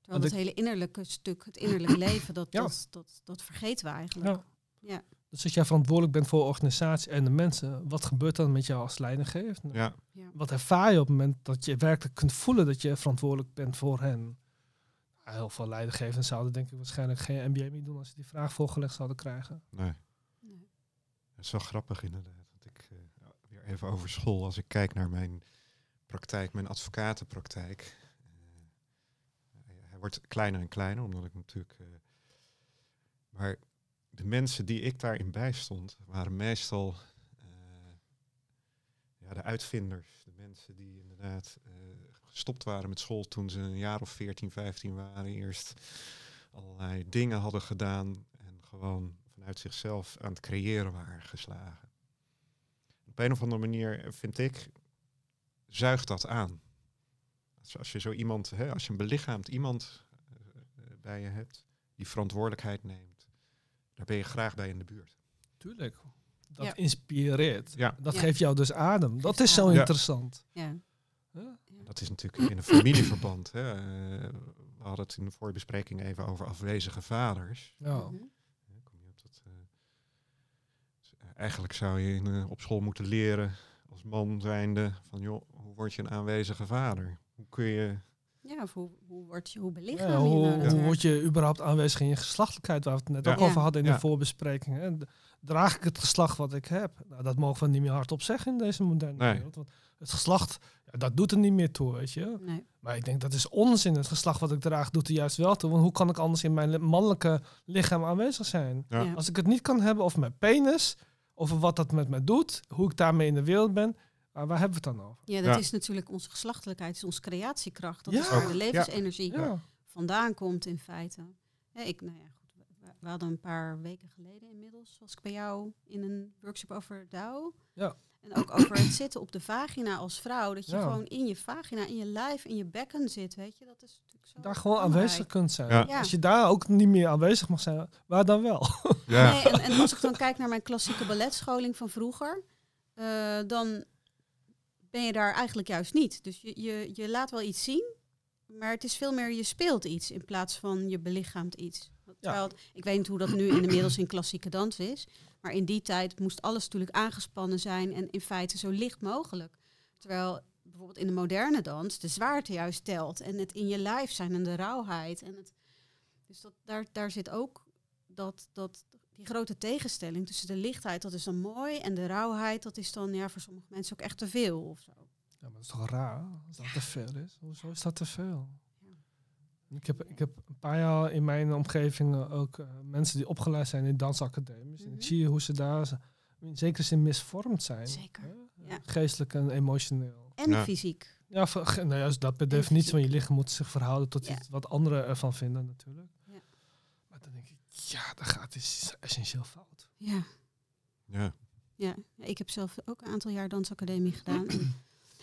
Speaker 1: Terwijl
Speaker 2: Want
Speaker 1: het hele innerlijke stuk, het innerlijke leven, dat,
Speaker 2: Ja.
Speaker 1: dat, dat, dat vergeten we eigenlijk.
Speaker 2: Ja. Dus als jij verantwoordelijk bent voor de organisatie en de mensen, wat gebeurt dan met jou als leidinggevende?
Speaker 3: Ja.
Speaker 1: Ja.
Speaker 2: Wat ervaar je op het moment dat je werkelijk kunt voelen dat je verantwoordelijk bent voor hen? Nou, Heel veel leidinggevenden zouden denk ik waarschijnlijk geen MBA meer doen als ze die vraag voorgelegd zouden krijgen.
Speaker 3: Nee.
Speaker 1: Nee.
Speaker 3: Dat is wel grappig inderdaad. Want ik, eh, ja, weer even over school. Als ik kijk naar mijn praktijk, mijn advocatenpraktijk. eh, hij wordt kleiner en kleiner, omdat ik natuurlijk... eh, maar de mensen die ik daarin bijstond, waren meestal eh, ja, de uitvinders. De mensen die inderdaad eh, gestopt waren met school toen ze een jaar of 14, 15 waren. Eerst allerlei dingen hadden gedaan en gewoon vanuit zichzelf aan het creëren waren geslagen. Op een of andere manier vind ik, zuigt dat aan. Als, je zo iemand, hè, als je een belichaamd iemand eh, bij je hebt, die verantwoordelijkheid neemt, daar ben je graag bij in de buurt.
Speaker 2: Tuurlijk. Dat
Speaker 1: Ja.
Speaker 2: inspireert.
Speaker 3: Ja,
Speaker 2: Dat
Speaker 1: Ja.
Speaker 2: geeft jou dus adem. Dat is zo interessant.
Speaker 1: Ja.
Speaker 3: Dat is natuurlijk in een familieverband. Hè. Eh, we hadden het in de voorbespreking even over afwezige vaders.
Speaker 2: Ja.
Speaker 1: Mhm.
Speaker 3: Kom je op dat, dus, eh, eigenlijk zou je in, eh, op school moeten leren als man zijnde van joh, hoe word je een aanwezige vader? Hoe kun je...
Speaker 1: Ja, of hoe, hoe, word je, hoe belichaam
Speaker 2: Ja,
Speaker 1: je
Speaker 2: hoe,
Speaker 1: nou
Speaker 2: hoe word je überhaupt aanwezig in je geslachtelijkheid, waar we het net
Speaker 3: Ja.
Speaker 2: ook over hadden in
Speaker 3: Ja.
Speaker 2: de voorbespreking. Hè? Draag ik het geslacht wat ik heb? Nou, dat mogen we niet meer hardop zeggen in deze moderne
Speaker 3: Nee.
Speaker 2: wereld. Want het geslacht, ja, dat doet er niet meer toe, weet je.
Speaker 1: Nee.
Speaker 2: Maar ik denk dat is onzin. Het geslacht wat ik draag doet er juist wel toe. Want hoe kan ik anders in mijn li- mannelijke lichaam aanwezig zijn? Als ik het niet kan hebben over mijn penis, over wat dat met me doet, hoe ik daarmee in de wereld ben, maar waar hebben we het dan over?
Speaker 1: Ja, dat
Speaker 3: Ja.
Speaker 1: is natuurlijk onze geslachtelijkheid, is onze creatiekracht. Dat
Speaker 2: Ja.
Speaker 1: is waar de levensenergie
Speaker 2: Ja.
Speaker 1: vandaan komt in feite. Ja, ik, nou ja, goed, we, we hadden een paar weken geleden inmiddels, was ik bij jou in een workshop over DAO.
Speaker 2: Ja.
Speaker 1: En ook over het zitten op de vagina als vrouw. Dat je
Speaker 2: Ja.
Speaker 1: gewoon in je vagina, in je lijf, in je bekken zit, weet je. Dat is natuurlijk zo
Speaker 2: Daar gewoon
Speaker 1: belangrijk.
Speaker 2: aanwezig kunt zijn.
Speaker 3: Ja.
Speaker 1: Ja.
Speaker 2: Als je daar ook niet meer aanwezig mag zijn, waar dan wel?
Speaker 3: Ja,
Speaker 1: Nee, en, en als ik dan kijk naar mijn klassieke balletscholing van vroeger, eh, dan ben je daar eigenlijk juist niet. Dus je, je, je laat wel iets zien, maar het is veel meer je speelt iets in plaats van je belichaamt iets. Terwijl het- ik weet niet hoe dat nu inmiddels in klassieke dans is, maar in die tijd moest alles natuurlijk aangespannen zijn en in feite zo licht mogelijk. Terwijl bijvoorbeeld in de moderne dans de zwaarte juist telt en het in je lijf zijn en de rauwheid. En het, dus dat, daar, daar zit ook dat, dat, die grote tegenstelling tussen de lichtheid, dat is dan mooi, en de rauwheid, dat is dan ja, voor sommige mensen ook echt te veel of zo.
Speaker 2: Ja, maar dat is toch raar als dat te veel is? Hoezo is dat te veel? Ik heb, ik heb een paar jaar in mijn omgeving eh, ook eh, mensen die opgeleid zijn in dansacademies. En
Speaker 1: Mhm.
Speaker 2: ik zie hoe ze daar in zekere zin misvormd zijn.
Speaker 1: Zeker, ja.
Speaker 2: Geestelijk en emotioneel.
Speaker 1: En
Speaker 3: Ja.
Speaker 1: fysiek.
Speaker 2: Ja, voor- nou ja, dat per
Speaker 1: En
Speaker 2: definitie van je lichaam moet zich verhouden tot
Speaker 1: Ja.
Speaker 2: iets wat anderen ervan vinden natuurlijk.
Speaker 1: Ja.
Speaker 2: Maar dan denk ik, ja, daar gaat iets essentieel fout.
Speaker 1: Ja.
Speaker 3: ja.
Speaker 1: Ja, ik heb zelf ook een aantal jaar dansacademie gedaan.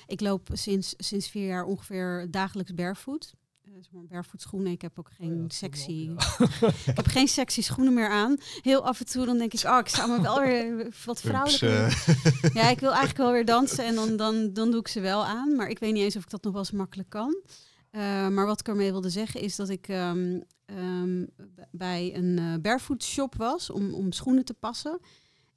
Speaker 1: Ik loop sinds, sinds vier jaar ongeveer dagelijks barefoot. Eh, zeg maar barefoot schoenen. Ik heb ook geen
Speaker 2: Oh ja, dat
Speaker 1: sexy. Ik heb geen sexy schoenen meer aan. Heel af en toe dan denk ik, oh, ik zou me wel weer wat
Speaker 3: Ups,
Speaker 1: vrouwelijker.
Speaker 3: eh,
Speaker 1: Ja, ik wil eigenlijk wel weer dansen en dan, dan, dan doe ik ze wel aan. Maar ik weet niet eens of ik dat nog wel eens makkelijk kan. Eh, maar wat ik ermee wilde zeggen is dat ik ehm, ehm, bij een eh barefoot shop was om, om schoenen te passen.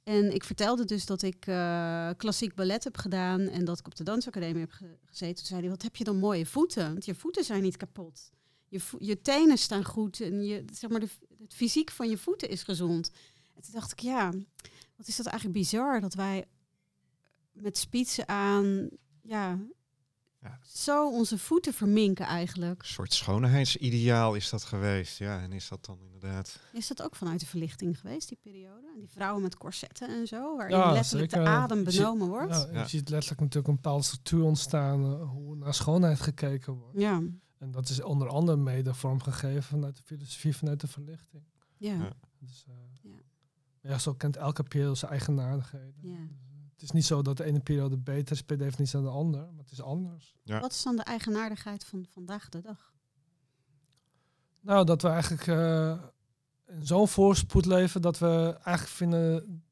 Speaker 1: En ik vertelde dus dat ik eh, klassiek ballet heb gedaan en dat ik op de dansacademie heb ge- gezeten. Toen zei hij, wat heb je dan mooie voeten? Want je voeten zijn niet kapot. Je, je tenen staan goed en je, zeg maar de, het fysiek van je voeten is gezond. En toen dacht ik, ja, wat is dat eigenlijk bizar dat wij met spitsen aan, ja,
Speaker 3: Ja.
Speaker 1: zo onze voeten verminken eigenlijk.
Speaker 3: Een soort schoonheidsideaal is dat geweest. Ja, en is dat dan inderdaad...
Speaker 1: Is dat ook vanuit de verlichting geweest, die periode? En die vrouwen met corsetten en zo, waarin
Speaker 2: Ja,
Speaker 1: letterlijk
Speaker 2: zeker.
Speaker 1: de adem
Speaker 2: Je
Speaker 1: benomen wordt?
Speaker 2: Ja,
Speaker 1: Ja.
Speaker 2: je ziet letterlijk natuurlijk een bepaalde structuur ontstaan, eh, hoe naar schoonheid gekeken wordt.
Speaker 1: Ja,
Speaker 2: En dat is onder andere mede vormgegeven vanuit de filosofie, vanuit de verlichting.
Speaker 1: ja,
Speaker 3: Ja.
Speaker 2: Dus, eh,
Speaker 1: Ja.
Speaker 2: ja, zo kent elke periode zijn eigenaardigheden.
Speaker 1: Ja.
Speaker 2: Het is niet zo dat de ene periode beter is per definitie dan de andere, maar het is anders.
Speaker 3: Ja.
Speaker 1: Wat is dan de eigenaardigheid van vandaag de dag?
Speaker 2: Nou, dat we eigenlijk eh, in zo'n voorspoed leven dat we eigenlijk vinden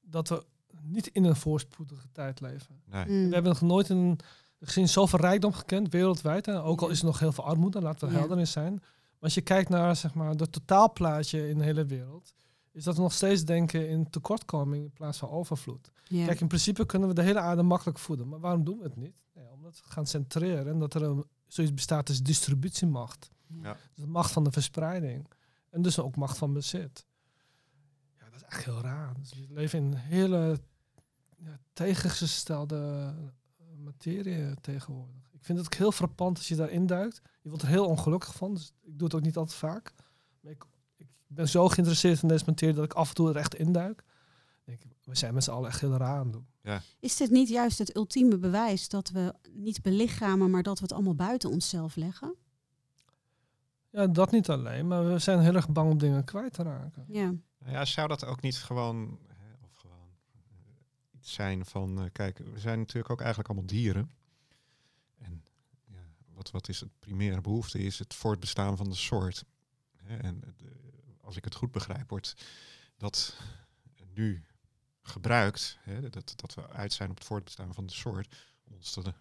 Speaker 2: dat we niet in een voorspoedige tijd leven.
Speaker 3: Nee.
Speaker 1: Mm.
Speaker 2: We hebben nog nooit een, gezien zoveel rijkdom gekend wereldwijd. En ook al is er nog heel veel armoede, laten we
Speaker 1: Ja.
Speaker 2: helder in zijn. Maar als je kijkt naar zeg maar, het totaalplaatje in de hele wereld, is dat we nog steeds denken in tekortkoming in plaats van overvloed.
Speaker 1: Ja.
Speaker 2: Kijk, in principe kunnen we de hele aarde makkelijk voeden. Maar waarom doen we het niet? Nee, omdat we het gaan centreren en dat er een, zoiets bestaat als distributiemacht.
Speaker 3: Ja.
Speaker 2: Dus de macht van de verspreiding. En dus ook macht van bezit. Ja, dat is echt heel raar. Dus we leven in een hele ja, tegengestelde eh, materie tegenwoordig. Ik vind het ook heel frappant als je daarin duikt. Je wordt er heel ongelukkig van. Dus ik doe het ook niet altijd vaak. Maar ik, ik ben zo geïnteresseerd in deze materie dat ik af en toe er echt induik. Ik, we zijn met z'n allen echt heel raar aan het doen.
Speaker 1: Is dit niet juist het ultieme bewijs dat we niet belichamen, maar dat we het allemaal buiten onszelf leggen?
Speaker 2: Ja, dat niet alleen, maar we zijn heel erg bang om dingen kwijt te raken.
Speaker 1: Ja,
Speaker 3: Nou ja, zou dat ook niet gewoon, hè, of gewoon eh, iets zijn van, eh, kijk, we zijn natuurlijk ook eigenlijk allemaal dieren. En ja, wat, wat is het primaire behoefte? Is het voortbestaan van de soort. Hè, en de, als ik het goed begrijp, wordt dat nu gebruikt, hè, dat, dat we uit zijn op het voortbestaan van de soort, om ons te,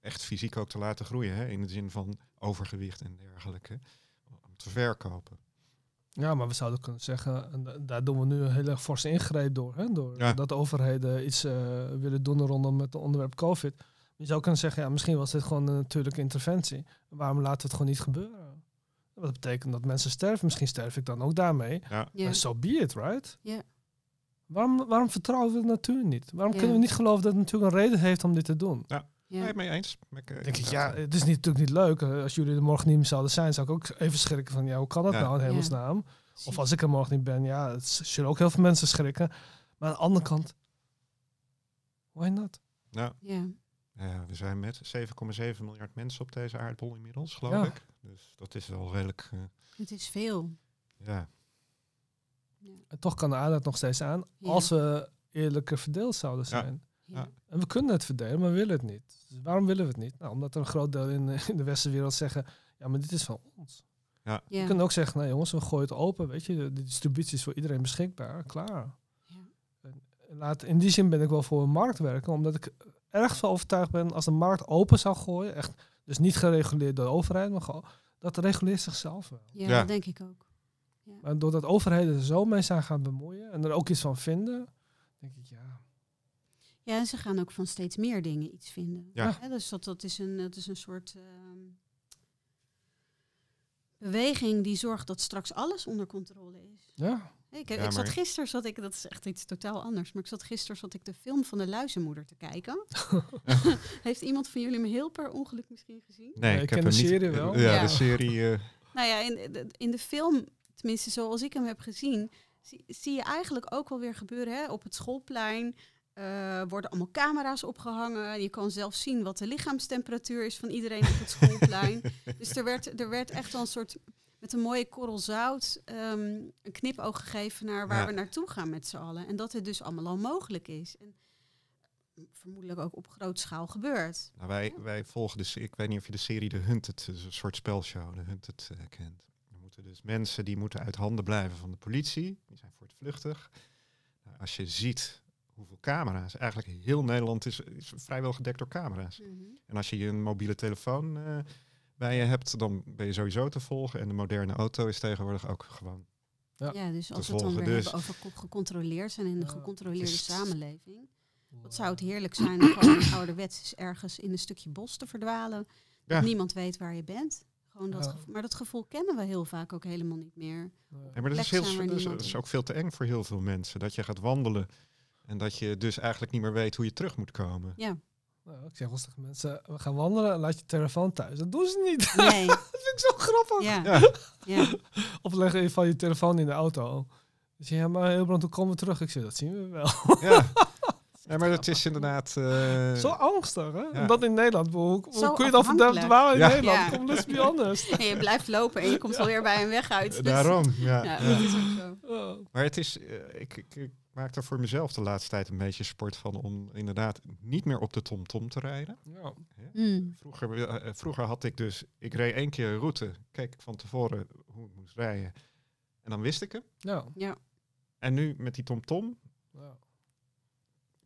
Speaker 3: echt fysiek ook te laten groeien, hè, in de zin van overgewicht en dergelijke, om te verkopen.
Speaker 2: Ja, maar we zouden kunnen zeggen, en da- daar doen we nu een hele forse ingreep door. Hè, door
Speaker 3: Ja.
Speaker 2: dat de overheden iets eh, willen doen rondom het onderwerp COVID. Je zou kunnen zeggen, ja, misschien was dit gewoon een natuurlijke interventie. Waarom laten we het gewoon niet gebeuren? Dat betekent dat mensen sterven. Misschien sterf ik dan ook daarmee.
Speaker 3: Ja,
Speaker 2: so be it, right?
Speaker 1: Ja.
Speaker 2: Waarom, waarom vertrouwen we de natuur niet? Waarom
Speaker 1: Ja.
Speaker 2: kunnen we niet geloven dat de natuur een reden heeft om dit te doen?
Speaker 1: ja.
Speaker 3: Nee, mee eens. Ik, eh,
Speaker 2: denk ik, ja, het is niet, natuurlijk niet leuk. Eh, Als jullie er morgen niet meer zouden zijn, zou ik ook even schrikken van, ja, hoe kan dat
Speaker 3: Ja.
Speaker 2: nou in
Speaker 1: Ja.
Speaker 2: hemelsnaam? Of als ik er morgen niet ben, ja, het zullen ook heel veel mensen schrikken. Maar aan de andere kant, why not?
Speaker 3: Ja,
Speaker 1: Ja.
Speaker 3: ja, we zijn met 7,7 miljard mensen op deze aardbol inmiddels, geloof
Speaker 2: Ja.
Speaker 3: ik. Dus dat is wel redelijk, eh,
Speaker 1: Het is veel.
Speaker 3: ja.
Speaker 2: En toch kan de aarde het nog steeds aan,
Speaker 1: Ja.
Speaker 2: als we eerlijker verdeeld zouden zijn.
Speaker 1: Ja.
Speaker 2: En we kunnen het verdelen, maar we willen het niet. Dus waarom willen we het niet? Nou, omdat er een groot deel in, in de westerse wereld zeggen, ja, maar dit is van ons.
Speaker 1: Ja.
Speaker 2: We kunnen ook zeggen, nee jongens, we gooien het open, weet je. De, de distributie is voor iedereen beschikbaar, klaar.
Speaker 1: Ja.
Speaker 2: En laat, in die zin ben ik wel voor een markt werken, omdat ik erg van overtuigd ben als de markt open zou gooien, echt, dus niet gereguleerd door de overheid, maar gewoon, dat reguleert zichzelf wel.
Speaker 1: Ja,
Speaker 3: Ja.
Speaker 1: dat denk ik ook.
Speaker 2: Maar doordat overheden er zo mee zijn gaan bemoeien en er ook iets van vinden, denk ik, ja,
Speaker 1: Ja, en ze gaan ook van steeds meer dingen iets vinden.
Speaker 3: Ja.
Speaker 1: Hè, dus dat, dat, is een, dat is een soort ehm, beweging die zorgt dat straks alles onder controle is.
Speaker 2: ja.
Speaker 1: Ik,
Speaker 3: Ja,
Speaker 1: ik zat gisteren, zat ik, dat is echt iets totaal anders, maar ik zat gisteren zat ik de film van de luizenmoeder te kijken. Heeft iemand van jullie me heel per ongeluk misschien gezien?
Speaker 3: Nee,
Speaker 2: ik
Speaker 3: ik,
Speaker 2: ken
Speaker 3: heb
Speaker 2: de
Speaker 3: hem niet.
Speaker 2: serie wel.
Speaker 3: Ja,
Speaker 1: Ja.
Speaker 3: de serie. eh,
Speaker 1: Nou ja, in de, in de film, tenminste zoals ik hem heb gezien, zie, zie je eigenlijk ook wel weer gebeuren hè? op het schoolplein. eh, worden allemaal camera's opgehangen. Je kan zelf zien wat de lichaamstemperatuur is van iedereen op het schoolplein. dus er werd, er werd echt wel een soort, met een mooie korrel zout, ehm, een knipoog gegeven naar waar
Speaker 3: Ja.
Speaker 1: we naartoe gaan met z'n allen. En dat het dus allemaal al mogelijk is. En vermoedelijk ook op grote schaal gebeurt.
Speaker 3: nou, wij, wij volgen de se- Ik weet niet of je de serie The Hunted, dus een soort spelshow, The Hunted eh, kent. Moeten dus mensen die moeten uit handen blijven van de politie. Die zijn voortvluchtig. Nou, als je ziet hoeveel camera's, eigenlijk heel Nederland is, is vrijwel gedekt door camera's. En als je je een mobiele telefoon eh, bij je hebt, dan ben je sowieso te volgen. En de moderne auto is tegenwoordig ook gewoon.
Speaker 2: Ja.
Speaker 1: Ja, dus als
Speaker 3: Te
Speaker 1: we het dan weer
Speaker 3: dus.
Speaker 1: hebben over co- gecontroleerd zijn in een gecontroleerde samenleving. Wat zou het heerlijk zijn om gewoon ouderwets ergens in een stukje bos te verdwalen.
Speaker 3: Ja.
Speaker 1: Dat niemand weet waar je bent. Gewoon dat
Speaker 2: Ja.
Speaker 1: maar dat gevoel kennen we heel vaak ook helemaal niet meer.
Speaker 3: Ja, maar dat is, heel, dat is, dat is ook veel te eng voor heel veel mensen. Dat je gaat wandelen en dat je dus eigenlijk niet meer weet hoe je terug moet komen.
Speaker 1: Ja,
Speaker 2: Nou, ik zeg wel eens tegen mensen, we gaan wandelen en laat je telefoon thuis. Dat doen ze niet.
Speaker 1: nee,
Speaker 2: dat vind ik zo grappig.
Speaker 1: ja,
Speaker 3: Ja,
Speaker 1: ja.
Speaker 2: Of leg je van je telefoon in de auto. Dus ja, maar Hilbrand, hoe komen we terug? Ik zeg, dat zien we wel.
Speaker 3: ja. ja maar het is inderdaad. eh,
Speaker 2: zo angstig, hè?
Speaker 3: ja.
Speaker 2: En dat in Nederland. Hoe, hoe
Speaker 1: Zo
Speaker 2: kun je dan verder
Speaker 1: afhankelijk.
Speaker 2: dwalen in
Speaker 3: Ja.
Speaker 2: Nederland?
Speaker 1: Ja.
Speaker 2: Kom, let's be honest.
Speaker 1: En je blijft lopen en je komt alweer bij een weg uit. Dus,
Speaker 3: Daarom, ja.
Speaker 1: Ja,
Speaker 3: ja.
Speaker 1: dat is ook zo.
Speaker 2: Oh.
Speaker 3: Maar het is, eh, ik, ik, ik maak er voor mezelf de laatste tijd een beetje sport van om inderdaad niet meer op de TomTom te rijden.
Speaker 2: Ja.
Speaker 1: Mm.
Speaker 3: Vroeger, eh, vroeger had ik dus, ik reed één keer een route, keek ik van tevoren hoe ik moest rijden. En dan wist ik hem.
Speaker 2: Ja.
Speaker 1: Ja,
Speaker 3: En nu met die TomTom,
Speaker 2: Ja.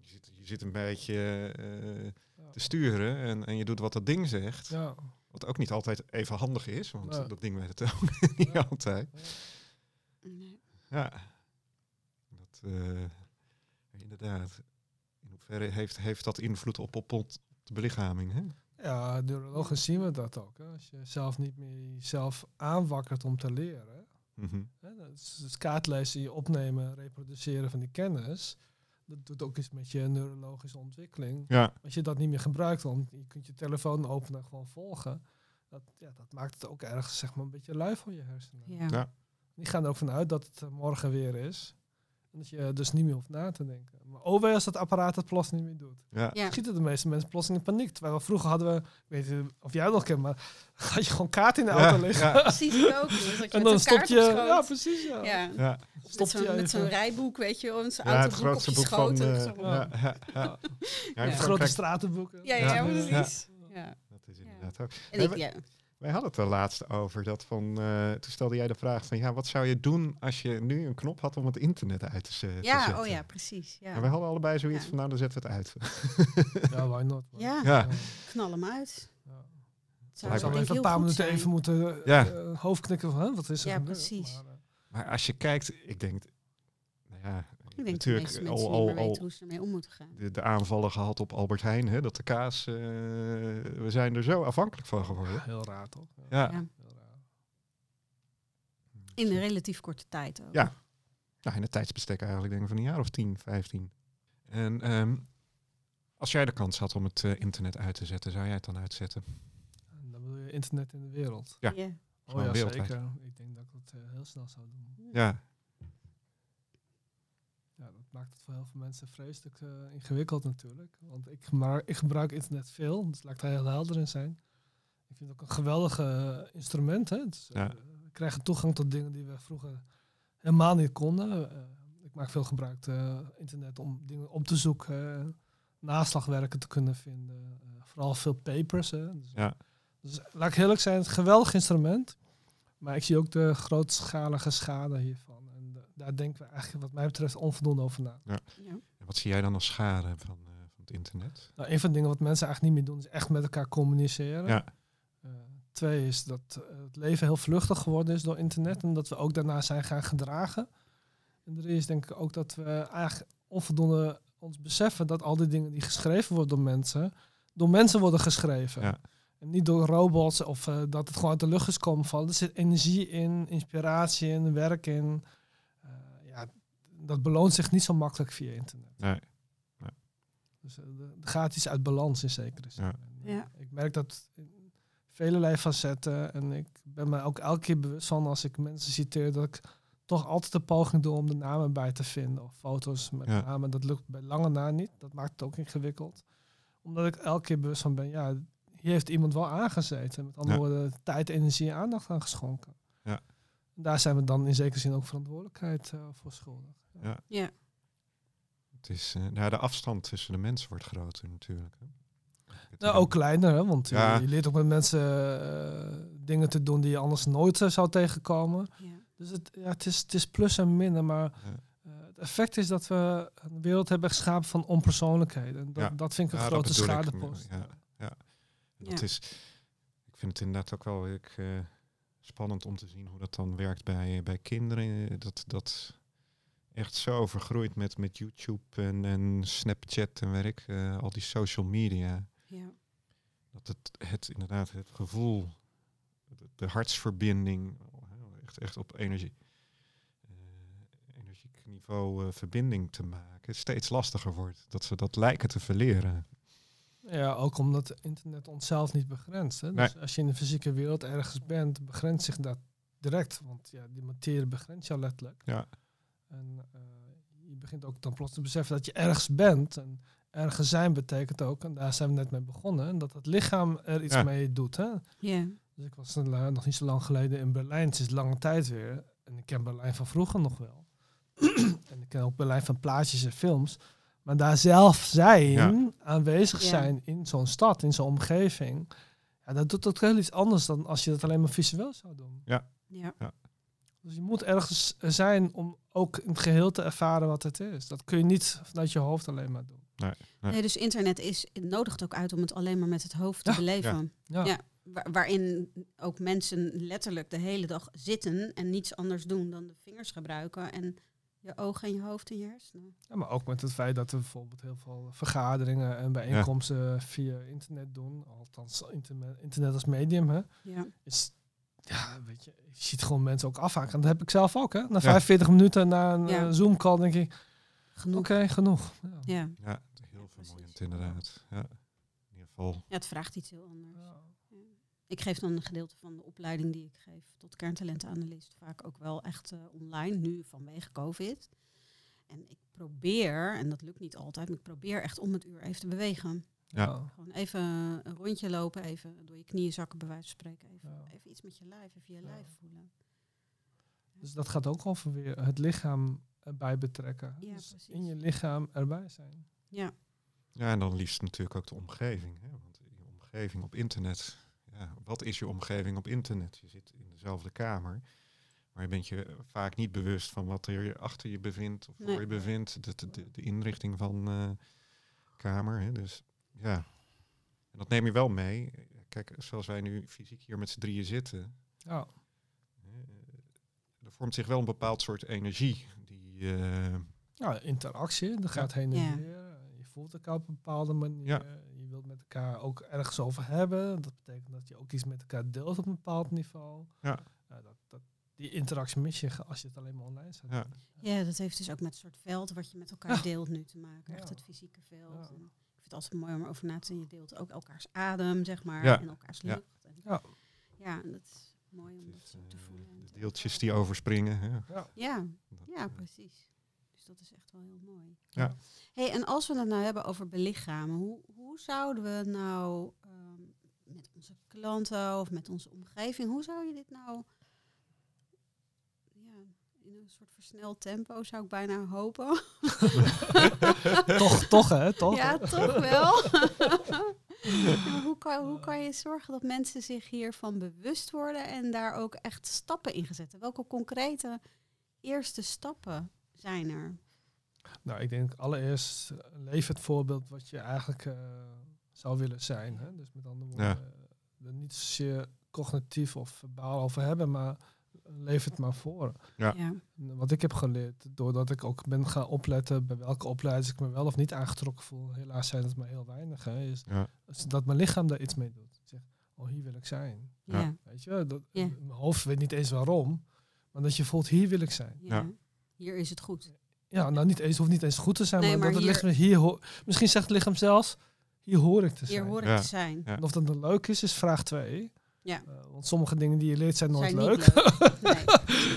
Speaker 3: Je zit, je zit een beetje eh,
Speaker 2: Ja.
Speaker 3: te sturen en, en je doet wat dat ding zegt.
Speaker 2: Ja.
Speaker 3: Wat ook niet altijd even handig is, want
Speaker 2: Ja.
Speaker 3: dat ding weet het ook niet
Speaker 2: Ja.
Speaker 3: altijd.
Speaker 1: nee.
Speaker 3: Ja, dat, eh, inderdaad. In hoeverre heeft, heeft dat invloed op, op, op de belichaming? Hè?
Speaker 2: Ja, neurologisch zien we dat ook. Hè. Als je zelf niet meer jezelf aanwakkert om te leren.
Speaker 3: Mhm.
Speaker 2: Hè. Dat is kaartlezen, je opnemen, reproduceren van die kennis. Dat doet ook iets met je neurologische ontwikkeling.
Speaker 3: Ja,
Speaker 2: Als je dat niet meer gebruikt, want je kunt je telefoon openen en gewoon volgen. Dat, ja, dat maakt het ook ergens zeg maar, een beetje lui voor je hersenen.
Speaker 1: Ja.
Speaker 3: Ja.
Speaker 2: Die gaan er ook vanuit dat het eh, morgen weer is. Dat je dus niet meer hoeft na te denken. Maar oh wee als dat apparaat het plots niet meer doet.
Speaker 3: ja.
Speaker 1: Ja.
Speaker 2: Schieten de meeste mensen plots in paniek. Terwijl we vroeger hadden we, ik weet niet of jij het nog kent, maar had je gewoon kaart in de
Speaker 3: Ja,
Speaker 2: auto liggen.
Speaker 3: ja.
Speaker 1: Precies, ik ook. Dus dat je
Speaker 2: En
Speaker 1: met
Speaker 2: dan stop je, ja precies ja.
Speaker 1: Ja.
Speaker 3: Ja,
Speaker 1: Met
Speaker 2: Stopt je
Speaker 1: zo'n met zo'n
Speaker 2: even.
Speaker 1: rijboek, weet je zo'n
Speaker 3: ja,
Speaker 1: autoboek op je
Speaker 3: boek van...
Speaker 1: schoot.
Speaker 3: eh, ja, ja, ja. Ja,
Speaker 1: Ja.
Speaker 3: in
Speaker 2: Grote stratenboeken.
Speaker 1: ja, ja,
Speaker 3: Ja.
Speaker 1: precies. Ja.
Speaker 3: Dat is
Speaker 1: Ja.
Speaker 3: inderdaad ook.
Speaker 1: En ik.
Speaker 3: Wij hadden het er laatst over. Dat van, eh, toen stelde jij de vraag van... Ja, wat zou je doen als je nu een knop had om het internet uit te, z- te
Speaker 1: ja,
Speaker 3: zetten?
Speaker 1: oh ja, precies. Ja.
Speaker 3: En wij hadden allebei zoiets
Speaker 1: Ja.
Speaker 3: van... Nou, dan zetten we het uit.
Speaker 2: Ja, why not? man.
Speaker 1: Ja.
Speaker 3: Ja.
Speaker 1: knal hem uit.
Speaker 2: Ja.
Speaker 1: Zou denk
Speaker 2: even een paar minuten
Speaker 1: zijn.
Speaker 2: even moeten eh,
Speaker 3: Ja.
Speaker 2: eh, hoofdknikken van, hè, wat is er
Speaker 1: Ja, precies.
Speaker 2: Maar,
Speaker 3: Maar als je kijkt... Ik denk... Nou ja,
Speaker 1: Ik denk dat de
Speaker 3: natuurlijk
Speaker 1: meeste mensen
Speaker 3: al,
Speaker 1: niet
Speaker 3: al,
Speaker 1: meer weten
Speaker 3: al
Speaker 1: hoe ze ermee om moeten gaan.
Speaker 3: de, de aanvallen gehad op Albert Heijn. Hè, dat de kaas... eh, we zijn er zo afhankelijk van geworden.
Speaker 2: heel raar toch? Ja.
Speaker 3: Ja.
Speaker 1: Ja.
Speaker 2: Heel raar.
Speaker 1: In een relatief korte tijd ook.
Speaker 3: Ja. Nou, in het tijdsbestek eigenlijk denk ik van een jaar of 10, 15. En ehm, als jij de kans had om het eh, internet uit te zetten, zou jij het dan uitzetten?
Speaker 2: En dan wil je internet in de wereld.
Speaker 3: Ja.
Speaker 1: Ja.
Speaker 2: Oh ja,
Speaker 3: wereldwijd.
Speaker 2: zeker. Ik denk dat ik dat eh, heel snel zou doen.
Speaker 3: Ja,
Speaker 2: Ja, dat maakt het voor heel veel mensen vreselijk eh, ingewikkeld natuurlijk. Want ik, maar, ik gebruik internet veel, dus laat ik daar heel helder in zijn. Ik vind het ook een geweldig eh, instrument. Hè? Eh,
Speaker 3: Ja.
Speaker 2: we krijgen toegang tot dingen die we vroeger helemaal niet konden. Ik maak veel gebruik uh, internet om dingen op te zoeken, naslagwerken te kunnen vinden. vooral veel papers. Hè? Dus,
Speaker 3: ja,
Speaker 2: dus laat ik eerlijk zijn, het is een geweldig instrument. Maar ik zie ook de grootschalige schade hiervan. Daar denken we eigenlijk wat mij betreft onvoldoende over na.
Speaker 1: Ja.
Speaker 3: En wat zie jij dan als schade van, eh, van het internet?
Speaker 2: Nou, een van de dingen wat mensen eigenlijk niet meer doen, is echt met elkaar communiceren.
Speaker 3: Ja,
Speaker 2: Eh, twee is dat eh, het leven heel vluchtig geworden is door internet en dat we ook daarna zijn gaan gedragen. En drie is denk ik ook dat we eigenlijk onvoldoende ons beseffen dat al die dingen die geschreven worden door mensen, door mensen worden geschreven.
Speaker 3: Ja.
Speaker 2: En niet door robots of eh, dat het gewoon uit de lucht is komen vallen. Er zit energie in, inspiratie in, werk in. Eh, dat beloont zich niet zo makkelijk via internet.
Speaker 3: nee.
Speaker 2: Dus eh, er er gaat iets uit balans in zekere zin.
Speaker 3: Ja.
Speaker 2: Eh,
Speaker 1: Ja.
Speaker 2: Ik merk dat in velelei facetten. En ik ben me ook elke keer bewust van als ik mensen citeer dat ik toch altijd de poging doe om de namen bij te vinden. Of foto's met
Speaker 3: Ja.
Speaker 2: namen. Dat lukt bij lange na niet. Dat maakt het ook ingewikkeld. Omdat ik elke keer bewust van ben, ja, hier heeft iemand wel aangezeten. Met andere
Speaker 3: Ja.
Speaker 2: woorden, tijd, energie en aandacht aan geschonken. Daar zijn we dan in zekere zin ook verantwoordelijkheid eh, voor schuldig.
Speaker 3: Ja.
Speaker 1: Ja.
Speaker 3: Het is, eh, ja, de afstand tussen de mensen wordt groter natuurlijk. Hè.
Speaker 2: Nou, ook kleiner, hè? want je-
Speaker 3: Ja.
Speaker 2: je, leert ook met mensen eh, dingen te doen die je anders nooit eh, zou tegenkomen.
Speaker 1: Ja.
Speaker 2: Dus het, ja, het, is, het is plus en min, maar
Speaker 3: Ja.
Speaker 2: eh, het effect is dat we een wereld hebben geschapen van onpersoonlijkheden. En dat,
Speaker 3: Ja.
Speaker 2: dat vind ik een grote
Speaker 3: bedoel ik.
Speaker 2: schadepost.
Speaker 3: Ja. Dat
Speaker 1: Ja.
Speaker 3: is, ik vind het inderdaad ook wel ik, eh, spannend om te zien hoe dat dan werkt bij, bij kinderen. Dat, dat echt zo vergroeit met, met YouTube en, en Snapchat en werk, eh, al die social media.
Speaker 1: Ja.
Speaker 3: Dat het, het inderdaad het gevoel, de, de hartsverbinding, echt, echt op energie, eh, energiek niveau eh, verbinding te maken, steeds lastiger wordt. Dat ze dat lijken te verleren.
Speaker 2: Ja, ook omdat het internet onszelf niet begrenst. Hè? Dus als je in de fysieke wereld ergens bent, begrenst zich dat direct. Want ja, die materie begrenst jou letterlijk.
Speaker 3: Ja.
Speaker 2: En uh, je begint ook dan plots te beseffen dat je ergens bent. En ergens zijn betekent ook, en daar zijn we net mee begonnen, dat het lichaam er iets
Speaker 3: Ja.
Speaker 2: mee doet. Hè?
Speaker 1: Ja.
Speaker 2: Dus ik was eh, nog niet zo lang geleden in Berlijn. Het is lange tijd weer. En ik ken Berlijn van vroeger nog wel. en ik ken ook Berlijn van plaatjes en films. Maar daar zelf zijn,
Speaker 3: Ja.
Speaker 2: Aanwezig
Speaker 1: Ja.
Speaker 2: zijn in zo'n stad, in zo'n omgeving. Ja, dat doet ook heel iets anders dan als je dat alleen maar visueel zou doen.
Speaker 1: Ja.
Speaker 2: Dus je moet ergens zijn om ook in het geheel te ervaren wat het is. Dat kun je niet vanuit je hoofd alleen maar doen.
Speaker 3: Ja.
Speaker 1: Nee, dus internet is, het nodigt ook uit om het alleen maar met het hoofd te
Speaker 2: Ja.
Speaker 1: beleven.
Speaker 2: Ja.
Speaker 1: Ja. Wa- waarin ook mensen letterlijk de hele dag zitten en niets anders doen dan de vingers gebruiken en je ogen en je hoofd en je hersenen.
Speaker 2: Ja, maar ook met het feit dat we bijvoorbeeld heel veel vergaderingen en bijeenkomsten via internet doen. Althans, internet, internet als medium. Hè,
Speaker 1: Ja.
Speaker 2: is, ja, weet je, je ziet gewoon mensen ook afhaken. Dat heb ik zelf ook. Hè. Na 45 minuten na een
Speaker 1: Ja.
Speaker 2: eh, Zoom-call denk ik,
Speaker 1: Genoeg.
Speaker 2: oké, genoeg. Ja.
Speaker 1: Ja.
Speaker 3: Ja, heel vermoeiend inderdaad. Ja. In ieder geval.
Speaker 1: ja, het vraagt iets heel anders. Ik geef dan een gedeelte van de opleiding die ik geef tot kerntalentenanalist vaak ook wel echt eh, online, nu vanwege COVID. En ik probeer, en dat lukt niet altijd, maar ik probeer echt om het uur even te bewegen.
Speaker 3: Ja.
Speaker 1: Gewoon even een rondje lopen, even door je knieën zakken bij wijze van spreken. Even,
Speaker 2: Ja.
Speaker 1: even iets met je lijf, even je
Speaker 2: Ja.
Speaker 1: lijf voelen.
Speaker 2: Dus dat gaat ook over weer het lichaam erbij betrekken.
Speaker 1: Ja,
Speaker 2: dus
Speaker 1: precies.
Speaker 2: in je lichaam erbij zijn.
Speaker 1: Ja,
Speaker 3: Ja, en dan liefst natuurlijk ook de omgeving. Hè? Want je omgeving op internet. Ja, wat is je omgeving op internet? Je zit in dezelfde kamer. Maar je bent je vaak niet bewust van wat er achter je bevindt of voor
Speaker 1: Nee.
Speaker 3: je bevindt. De, de, de, inrichting van eh kamer. Hè? Dus ja, en dat neem je wel mee. Kijk, zoals wij nu fysiek hier met z'n drieën zitten.
Speaker 2: Ja.
Speaker 3: hè, er vormt zich wel een bepaald soort energie. Die, eh,
Speaker 2: Ja, interactie, dat gaat heen en
Speaker 1: Ja.
Speaker 2: weer. Je voelt elkaar op een bepaalde manier.
Speaker 3: Ja.
Speaker 2: Je wilt met elkaar ook ergens over hebben. Dat betekent dat je ook iets met elkaar deelt op een bepaald niveau.
Speaker 3: Ja.
Speaker 2: dat, dat, die interactie mis je als je het alleen maar online zou
Speaker 3: Ja.
Speaker 2: doen.
Speaker 1: ja, dat heeft dus ook met het soort veld wat je met elkaar
Speaker 2: Ja.
Speaker 1: deelt nu te maken. Echt
Speaker 2: Ja.
Speaker 1: het fysieke veld.
Speaker 2: Ja.
Speaker 1: En ik vind het altijd mooi om erover na te denken. Je deelt ook elkaars adem, zeg maar.
Speaker 3: Ja.
Speaker 1: En elkaars
Speaker 3: Ja.
Speaker 1: lucht. En
Speaker 2: Ja.
Speaker 1: ja, en dat is mooi om dat
Speaker 3: is,
Speaker 1: zo te
Speaker 3: eh,
Speaker 1: voelen.
Speaker 3: de deeltjes die overspringen. Hè?
Speaker 2: Ja.
Speaker 1: Ja,
Speaker 3: Dat,
Speaker 1: ja,
Speaker 3: eh,
Speaker 1: precies. Dus dat is echt wel heel mooi.
Speaker 3: Ja.
Speaker 1: Hey, en als we het nou hebben over belichamen, hoe, hoe zouden we nou ehm, met onze klanten of met onze omgeving, hoe zou je dit nou ja, in een soort versneld tempo, zou ik bijna hopen.
Speaker 2: toch, toch hè, toch?
Speaker 1: Ja, toch wel. Ja, hoe, kan, hoe kan je zorgen dat mensen zich hiervan bewust worden en daar ook echt stappen in zetten? Welke concrete eerste stappen zijn er?
Speaker 2: Nou, ik denk allereerst eh, leef het voorbeeld wat je eigenlijk eh, zou willen zijn. Hè? Dus met andere woorden,
Speaker 3: Ja.
Speaker 2: eh, er niet zozeer cognitief of verbaal over hebben, maar leef het maar voor.
Speaker 3: Ja.
Speaker 2: Wat ik heb geleerd, doordat ik ook ben gaan opletten bij welke opleiding ik me wel of niet aangetrokken voel, helaas zijn het maar heel weinig, hè, is
Speaker 3: Ja.
Speaker 2: dat mijn lichaam daar iets mee doet. Zeg, oh, hier wil ik zijn.
Speaker 3: Ja.
Speaker 2: Weet je, dat,
Speaker 1: Ja.
Speaker 2: mijn hoofd weet niet eens waarom, maar dat je voelt, hier wil ik zijn.
Speaker 1: Ja. Hier is het goed.
Speaker 2: Ja, nou niet eens, hoeft niet eens goed te zijn,
Speaker 1: Nee,
Speaker 2: maar,
Speaker 1: maar
Speaker 2: dat het
Speaker 1: hier-
Speaker 2: lichaam hier hoort. Misschien zegt het lichaam zelfs, hier hoor ik te
Speaker 1: Hier
Speaker 2: zijn.
Speaker 1: hoor ik
Speaker 3: Ja.
Speaker 1: te zijn.
Speaker 3: Ja.
Speaker 2: Of dat dan leuk is, is vraag twee.
Speaker 1: Ja.
Speaker 2: Eh, want sommige dingen die je leert zijn nooit
Speaker 1: Zijn
Speaker 2: leuk.
Speaker 1: Nee.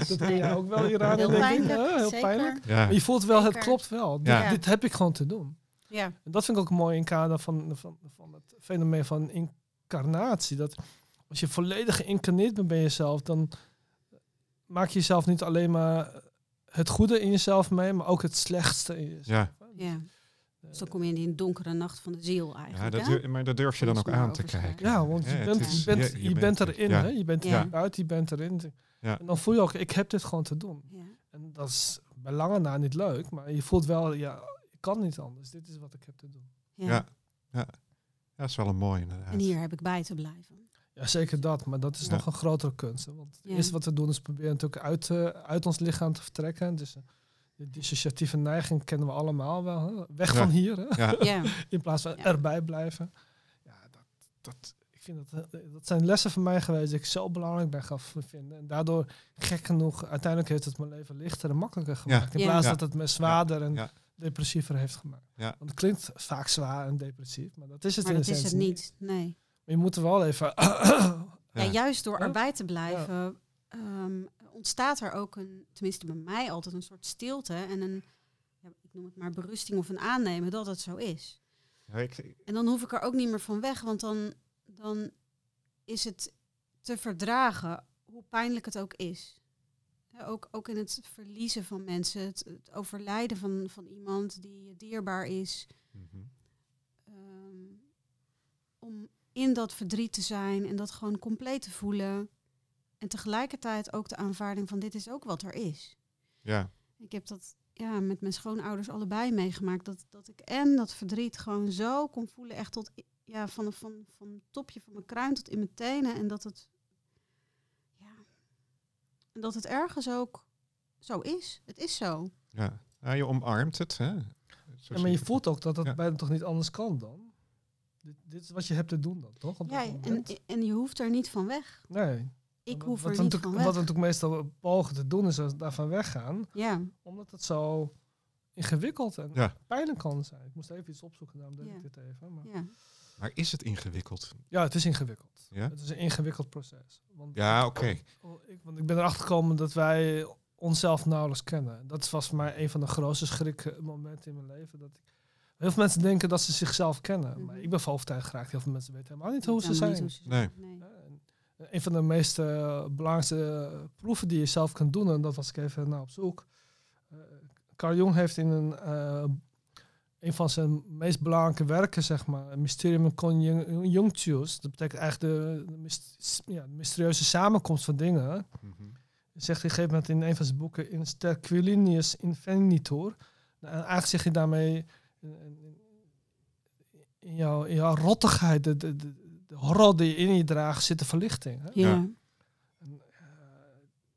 Speaker 2: dat
Speaker 1: Nee.
Speaker 2: jij ook wel hier aan
Speaker 1: Heel
Speaker 2: denk ik.
Speaker 1: pijnlijk?
Speaker 2: Heel
Speaker 1: zeker.
Speaker 2: pijnlijk.
Speaker 3: Ja.
Speaker 2: Maar je voelt wel, het klopt wel. Dit, heb ik gewoon te doen.
Speaker 1: Ja,
Speaker 2: En dat vind ik ook mooi in kader van, van, van het fenomeen van incarnatie. Dat als je volledig geïncarneerd bent bij jezelf, dan maak je jezelf niet alleen maar het goede in jezelf mee, maar ook het slechtste in jezelf.
Speaker 3: Ja.
Speaker 1: ja.
Speaker 2: Eh,
Speaker 1: Dus dan kom je in die donkere nacht van de ziel
Speaker 3: Ja,
Speaker 1: eigenlijk.
Speaker 3: dat
Speaker 1: hè?
Speaker 3: durf, maar dat durf je dan ook aan te kijken.
Speaker 2: Ja, want je bent,
Speaker 3: is-
Speaker 2: je bent, je bent erin,
Speaker 3: ja.
Speaker 2: hè? je bent
Speaker 1: Ja.
Speaker 2: er buiten, je bent erin.
Speaker 3: Ja.
Speaker 2: En dan voel je ook, ik heb dit gewoon te doen.
Speaker 1: Ja.
Speaker 2: En dat is bij lange na niet leuk, maar je voelt wel, ja, ik kan niet anders. Dit is wat ik heb te doen.
Speaker 1: Ja.
Speaker 3: Ja. Ja, dat is wel een mooi inderdaad.
Speaker 1: En hier heb ik bij te blijven.
Speaker 2: Ja, zeker dat. Maar dat is
Speaker 3: Ja.
Speaker 2: nog een grotere kunst. hè. Want het
Speaker 1: Ja.
Speaker 2: eerste wat we doen is proberen natuurlijk uit, eh, uit ons lichaam te vertrekken. Dus eh, de dissociatieve neiging kennen we allemaal wel. Hè? Weg
Speaker 3: Ja.
Speaker 2: van hier, hè?
Speaker 3: Ja,
Speaker 1: Ja,
Speaker 2: in plaats van
Speaker 1: Ja.
Speaker 2: erbij blijven. Ja, dat, dat, ik vind dat, eh, dat zijn lessen voor mij geweest die ik zo belangrijk ben gaan vinden. En daardoor, gek genoeg, uiteindelijk heeft het mijn leven lichter en makkelijker gemaakt. In plaats
Speaker 3: Ja.
Speaker 2: dat het me zwaarder en
Speaker 3: Ja.
Speaker 2: depressiever heeft gemaakt.
Speaker 3: Ja.
Speaker 2: Want het klinkt vaak zwaar en depressief, maar dat is het
Speaker 1: maar
Speaker 2: in
Speaker 1: dat is het niet. Nee.
Speaker 2: Maar je moet er wel even...
Speaker 1: Ja, juist door
Speaker 2: Ja.
Speaker 1: erbij te blijven ehm, ontstaat er ook een, tenminste bij mij altijd een soort stilte en een, ja, ik noem het maar berusting of een aannemen dat het zo is.
Speaker 3: Ja, ik,
Speaker 1: En dan hoef ik er ook niet meer van weg, want dan, dan is het te verdragen, hoe pijnlijk het ook is. Ja, ook, ook in het verliezen van mensen, het, het overlijden van, van iemand die je dierbaar is.
Speaker 3: Mhm.
Speaker 1: ehm, om in dat verdriet te zijn en dat gewoon compleet te voelen. En tegelijkertijd ook de aanvaarding van dit is ook wat er is.
Speaker 3: ja,
Speaker 1: Ik heb dat ja, met mijn schoonouders allebei meegemaakt. Dat, dat ik en dat verdriet gewoon zo kon voelen. Echt tot ja, van, van, van het topje van mijn kruin tot in mijn tenen. En dat het, ja, en dat het ergens ook zo is. Het is zo.
Speaker 3: ja. Ja, je omarmt het. Hè?
Speaker 2: Ja, maar je voelt ook dat het
Speaker 3: Ja.
Speaker 2: bijna toch niet anders kan dan? Dit, dit is wat je hebt te doen dan, toch? Op
Speaker 1: Ja, en, je hoeft er niet van weg.
Speaker 2: nee.
Speaker 1: Ik
Speaker 2: Wat-
Speaker 1: hoef
Speaker 2: wat
Speaker 1: er
Speaker 2: we
Speaker 1: niet
Speaker 2: natuurlijk-
Speaker 1: van
Speaker 2: Wat we
Speaker 1: weg.
Speaker 2: natuurlijk meestal pogen te doen is daarvan weggaan.
Speaker 1: Ja,
Speaker 2: Omdat het zo ingewikkeld en
Speaker 3: Ja.
Speaker 2: pijnlijk kan zijn. Ik moest even iets opzoeken, daarom deed
Speaker 1: Ja.
Speaker 2: ik dit even. Maar
Speaker 1: ja.
Speaker 3: Maar is het ingewikkeld?
Speaker 2: ja, het is ingewikkeld.
Speaker 3: Ja,
Speaker 2: Het is een ingewikkeld proces. Want,
Speaker 3: ja oké.
Speaker 2: Oh, ik, want ik ben erachter gekomen dat wij onszelf nauwelijks kennen. Dat was voor mij een van de grootste schrikmomenten in mijn leven. Dat ik, heel veel mensen denken dat ze zichzelf kennen. Maar
Speaker 1: Mhm.
Speaker 2: ik ben van overtuigd geraakt. Heel veel mensen weten helemaal niet hoe ze zijn.
Speaker 3: Nee.
Speaker 1: Nee.
Speaker 2: Ja, en Een van de meest eh, belangrijkste proeven die je zelf kunt doen, en dat was ik even naar op zoek. Eh, Carl Jung heeft in een, eh, een van zijn meest belangrijke werken, zeg maar, Mysterium Conjunctius, dat betekent eigenlijk de, de myst- ja, de mysterieuze samenkomst van dingen,
Speaker 3: Mhm.
Speaker 2: zegt hij op een gegeven moment in een van zijn boeken, in Sterquilinius Infinitor, nou, en eigenlijk zeg je daarmee, in, jouw, in jouw rottigheid, de, de, de, de horror die je in je draagt, zit de verlichting. Hè?
Speaker 1: Ja.
Speaker 2: En, eh,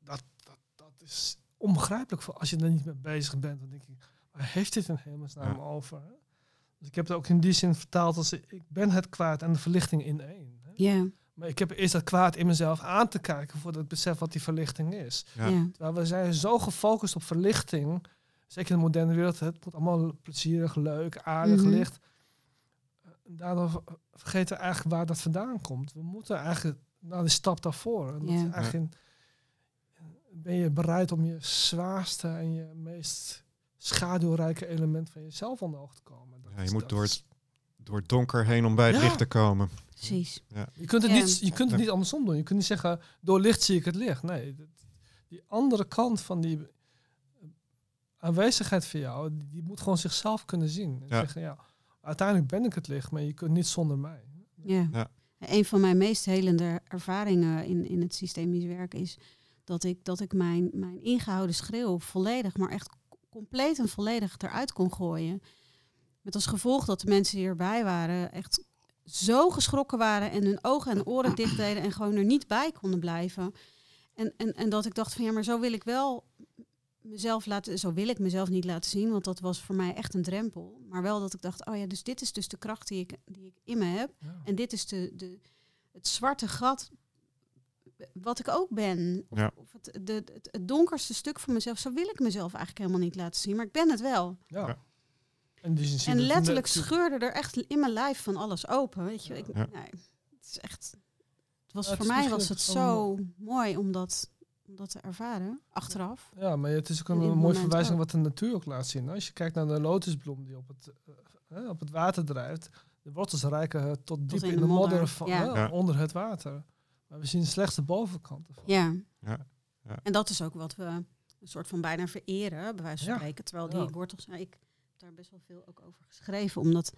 Speaker 2: dat, dat, dat is onbegrijpelijk voor als je er niet mee bezig bent. Dan denk ik, waar heeft dit in hemelsnaam
Speaker 3: Ja.
Speaker 2: over? Hè? Dus ik heb het ook in die zin vertaald als ik ben het kwaad en de verlichting in één. Hè?
Speaker 1: Ja.
Speaker 2: Maar ik heb eerst dat kwaad in mezelf aan te kijken voordat ik besef wat die verlichting is.
Speaker 3: Ja.
Speaker 1: Ja.
Speaker 2: Terwijl we zijn zo gefocust op verlichting, zeker in de moderne wereld, het moet allemaal plezierig, leuk, aardig,
Speaker 1: Mhm.
Speaker 2: licht. Daardoor vergeten we eigenlijk waar dat vandaan komt. We moeten eigenlijk naar de stap daarvoor. En dat eigenlijk in- ben je bereid om je zwaarste en je meest schaduwrijke element van jezelf onder oog te komen. Dat
Speaker 3: Ja, je moet door het, door het donker heen om bij het
Speaker 2: Ja.
Speaker 3: licht te komen.
Speaker 1: Precies.
Speaker 2: Je kunt het,
Speaker 1: Ja.
Speaker 2: niet, je kunt het niet andersom doen. Je kunt niet zeggen, door licht zie ik het licht. Nee, dat- die andere kant van die aanwezigheid van jou, die, moet gewoon zichzelf kunnen zien. En
Speaker 3: Ja.
Speaker 2: zeggen, ja, uiteindelijk ben ik het licht, maar je kunt niet zonder mij.
Speaker 1: Ja.
Speaker 3: Ja.
Speaker 1: Een van mijn meest helende ervaringen in, in het systemisch werk is dat ik, dat ik mijn, mijn ingehouden schreeuw volledig, maar echt compleet en volledig eruit kon gooien. Met als gevolg dat de mensen die erbij waren echt zo geschrokken waren en hun ogen en oren dicht deden en gewoon er niet bij konden blijven. En, en, en dat ik dacht van ja, maar zo wil ik wel mezelf laten, zo wil ik mezelf niet laten zien, want dat was voor mij echt een drempel. Maar wel dat ik dacht, oh ja, dus dit is dus de kracht die ik, die ik in me heb.
Speaker 2: Ja.
Speaker 1: En dit is de, de, het zwarte gat wat ik ook ben. Of,
Speaker 3: Ja.
Speaker 1: of het, de, het, het donkerste stuk van mezelf. Zo wil ik mezelf eigenlijk helemaal niet laten zien. Maar ik ben het wel.
Speaker 2: Ja. En, zie
Speaker 1: En letterlijk
Speaker 2: net-
Speaker 1: scheurde er echt in mijn lijf van alles open. Weet je, ik,
Speaker 3: Ja.
Speaker 1: nee, het is echt. Het was
Speaker 2: Ja, het
Speaker 1: voor mij was het zo mooi om dat, om dat te ervaren. Achteraf.
Speaker 2: Ja, maar het is ook
Speaker 1: En
Speaker 2: een, mooie verwijzing
Speaker 1: ook.
Speaker 2: wat de natuur ook laat zien. Als je kijkt naar de lotusbloem die op het, eh, eh, op het water drijft, de wortels reiken eh, tot diep
Speaker 1: in
Speaker 2: in,
Speaker 1: de
Speaker 2: de modder,
Speaker 1: modder,
Speaker 2: van,
Speaker 1: ja.
Speaker 2: eh,
Speaker 3: Ja.
Speaker 2: onder het water. Maar we zien slechts de bovenkant ervan.
Speaker 1: Ja.
Speaker 3: Ja. Ja.
Speaker 1: En dat is ook wat we een soort van bijna vereren, bij wijze van
Speaker 2: Ja.
Speaker 1: spreken. Terwijl
Speaker 2: Ja.
Speaker 1: die wortels, nou, ik heb daar best wel veel ook over geschreven. Omdat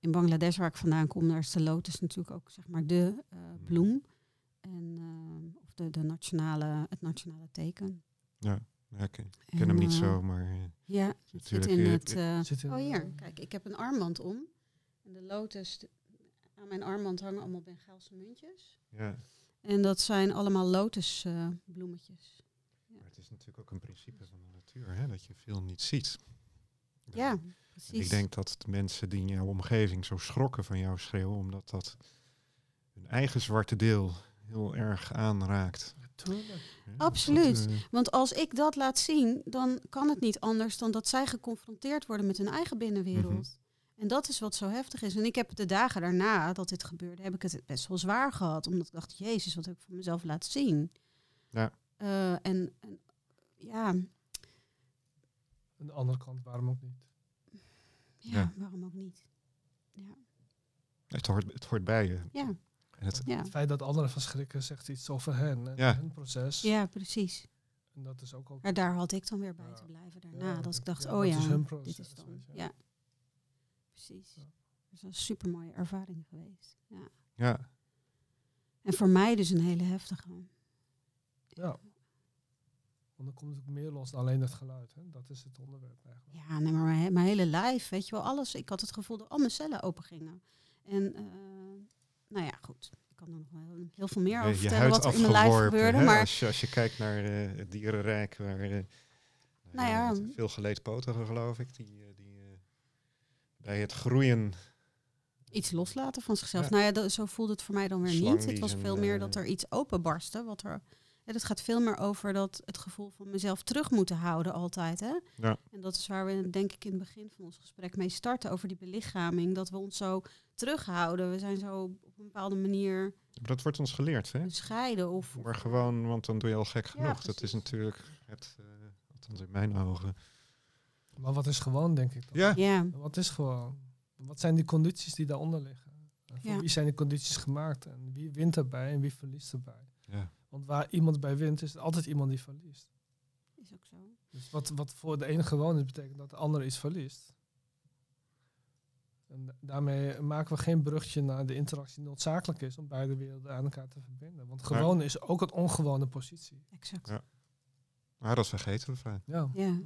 Speaker 1: in Bangladesh, waar ik vandaan kom, daar is de lotus natuurlijk ook zeg maar de eh, bloem. En, de, de nationale, het nationale teken.
Speaker 3: Ja, ik ken,
Speaker 1: En,
Speaker 3: ken hem niet
Speaker 1: eh,
Speaker 3: zo, maar eh,
Speaker 1: Ja, het zit
Speaker 3: natuurlijk,
Speaker 1: in
Speaker 3: eh,
Speaker 1: het...
Speaker 2: Zit in,
Speaker 1: oh hier, kijk, ik heb een armband om. En de lotus, de- aan mijn armband hangen allemaal Bengaalse muntjes.
Speaker 3: Ja.
Speaker 1: En dat zijn allemaal lotusbloemetjes.
Speaker 3: Maar het is natuurlijk ook een principe van de natuur, hè, dat je veel niet ziet.
Speaker 1: ja, precies.
Speaker 3: Ik denk dat de mensen die in jouw omgeving zo schrokken van jouw schreeuw, omdat dat hun eigen zwarte deel heel erg aanraakt.
Speaker 1: Absoluut.
Speaker 3: Eh,
Speaker 1: Want als ik dat laat zien, dan kan het niet anders dan dat zij geconfronteerd worden met hun eigen binnenwereld.
Speaker 3: Mhm.
Speaker 1: En dat is wat zo heftig is. En ik heb de dagen daarna dat dit gebeurde, heb ik het best wel zwaar gehad. Omdat ik dacht, jezus, wat heb ik van mezelf laten zien?
Speaker 3: Ja.
Speaker 1: Eh, en, en ja,
Speaker 2: Aan de andere kant, waarom ook niet?
Speaker 1: ja,
Speaker 3: Ja.
Speaker 1: waarom ook niet? Ja,
Speaker 3: het, hoort, het hoort bij je.
Speaker 1: ja,
Speaker 3: het,
Speaker 1: ja.
Speaker 2: Het feit dat anderen verschrikken zegt iets over hen en
Speaker 3: Ja.
Speaker 2: hun proces.
Speaker 1: ja precies.
Speaker 2: En dat is ook, ook
Speaker 1: Maar daar had ik dan weer bij
Speaker 2: Ja.
Speaker 1: te blijven daarna.
Speaker 2: Ja,
Speaker 1: dat ik dacht,
Speaker 2: ja,
Speaker 1: oh ja,
Speaker 2: is hun
Speaker 1: dit
Speaker 2: proces,
Speaker 1: is dan. Ja, precies.
Speaker 2: Ja.
Speaker 1: Dat is een super mooie ervaring geweest. Ja.
Speaker 3: ja,
Speaker 1: En voor mij dus een hele heftige.
Speaker 2: Ja. Want dan komt natuurlijk meer los dan alleen het geluid. Hè? Dat is het onderwerp eigenlijk.
Speaker 1: Ja, nee, maar mijn hele lijf, weet je wel, alles. Ik had het gevoel dat al mijn cellen open gingen. En eh, nou ja, goed. Ik kan er nog wel heel, veel meer over vertellen wat er in mijn lijf
Speaker 3: afgeworpen.
Speaker 1: gebeurde.
Speaker 3: hè,
Speaker 1: Maar
Speaker 3: als, je, als je kijkt naar eh, het dierenrijk, waar eh,
Speaker 1: Nou ja.
Speaker 3: het veel geleedpotigen geloof ik, die, eh, die eh, bij het groeien
Speaker 1: iets loslaten van zichzelf.
Speaker 3: Ja.
Speaker 1: Nou ja, dat- zo voelde het voor mij dan weer
Speaker 3: Slang
Speaker 1: niet. Het was veel meer
Speaker 3: eh,
Speaker 1: dat er iets openbarstte. Wat er, het gaat veel meer over dat het gevoel van mezelf terug moeten houden altijd. Hè?
Speaker 3: Ja.
Speaker 1: En dat is waar we denk ik in het begin van ons gesprek mee starten. Over die belichaming. Dat we ons zo terughouden. We zijn zo op een bepaalde manier
Speaker 3: Maar dat wordt ons geleerd, hè?
Speaker 1: bescheiden. Of,
Speaker 3: Maar gewoon, want dan doe je al gek
Speaker 1: Ja,
Speaker 3: genoeg. dat is natuurlijk het, eh althans in mijn ogen.
Speaker 2: Maar wat is gewoon, denk ik dan?
Speaker 3: Ja,
Speaker 1: Ja,
Speaker 2: Wat is gewoon? Wat zijn die condities die daaronder liggen? En voor
Speaker 1: Ja.
Speaker 2: wie zijn die condities gemaakt? En wie wint erbij en wie verliest erbij?
Speaker 3: ja.
Speaker 2: Want waar iemand bij wint, is er altijd iemand die verliest.
Speaker 1: is ook zo.
Speaker 2: Dus wat, wat voor de ene gewoon is, betekent dat de andere iets verliest. En da- daarmee maken we geen brugje naar de interactie die noodzakelijk is om beide werelden aan elkaar te verbinden. Want gewoon is ook een ongewone positie.
Speaker 1: Exact.
Speaker 3: Ja. Maar dat vergeten we vaak.
Speaker 2: Ja.
Speaker 1: Ja.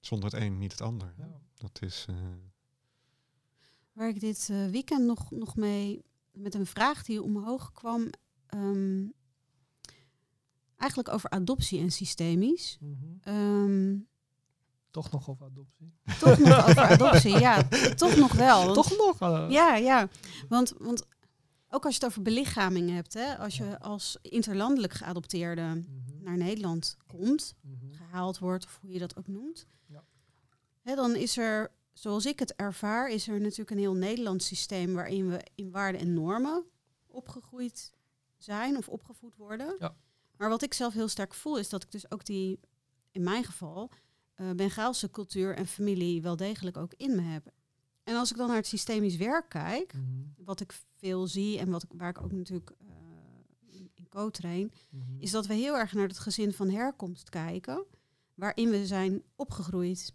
Speaker 3: Zonder het een niet het ander.
Speaker 2: ja.
Speaker 3: Dat is. eh,
Speaker 1: Waar ik dit eh, weekend nog, nog mee met een vraag die omhoog kwam. ehm, eigenlijk over adoptie en systemisch. Ehm,
Speaker 2: Toch nog over adoptie.
Speaker 1: toch nog over adoptie, ja, toch nog wel. want-
Speaker 2: Toch nog? eh,
Speaker 1: Ja, ja. Want, want ook als je het over belichaming hebt, hè, als je als interlandelijk geadopteerde
Speaker 2: Mhm.
Speaker 1: naar Nederland komt,
Speaker 2: Mhm.
Speaker 1: gehaald wordt, of hoe je dat ook noemt,
Speaker 2: Ja.
Speaker 1: hè, dan is er, zoals ik het ervaar, is er natuurlijk een heel Nederlands systeem waarin we in waarden en normen opgegroeid zijn of opgevoed worden.
Speaker 2: Ja.
Speaker 1: Maar wat ik zelf heel sterk voel, is dat ik dus ook die, in mijn geval, eh Bengaalse cultuur en familie wel degelijk ook in me heb. En als ik dan naar het systemisch werk kijk,
Speaker 2: Mhm.
Speaker 1: wat ik veel zie en wat ik, waar ik ook natuurlijk eh, in, in co-train,
Speaker 2: Mhm.
Speaker 1: is dat we heel erg naar het gezin van herkomst kijken, waarin we zijn opgegroeid.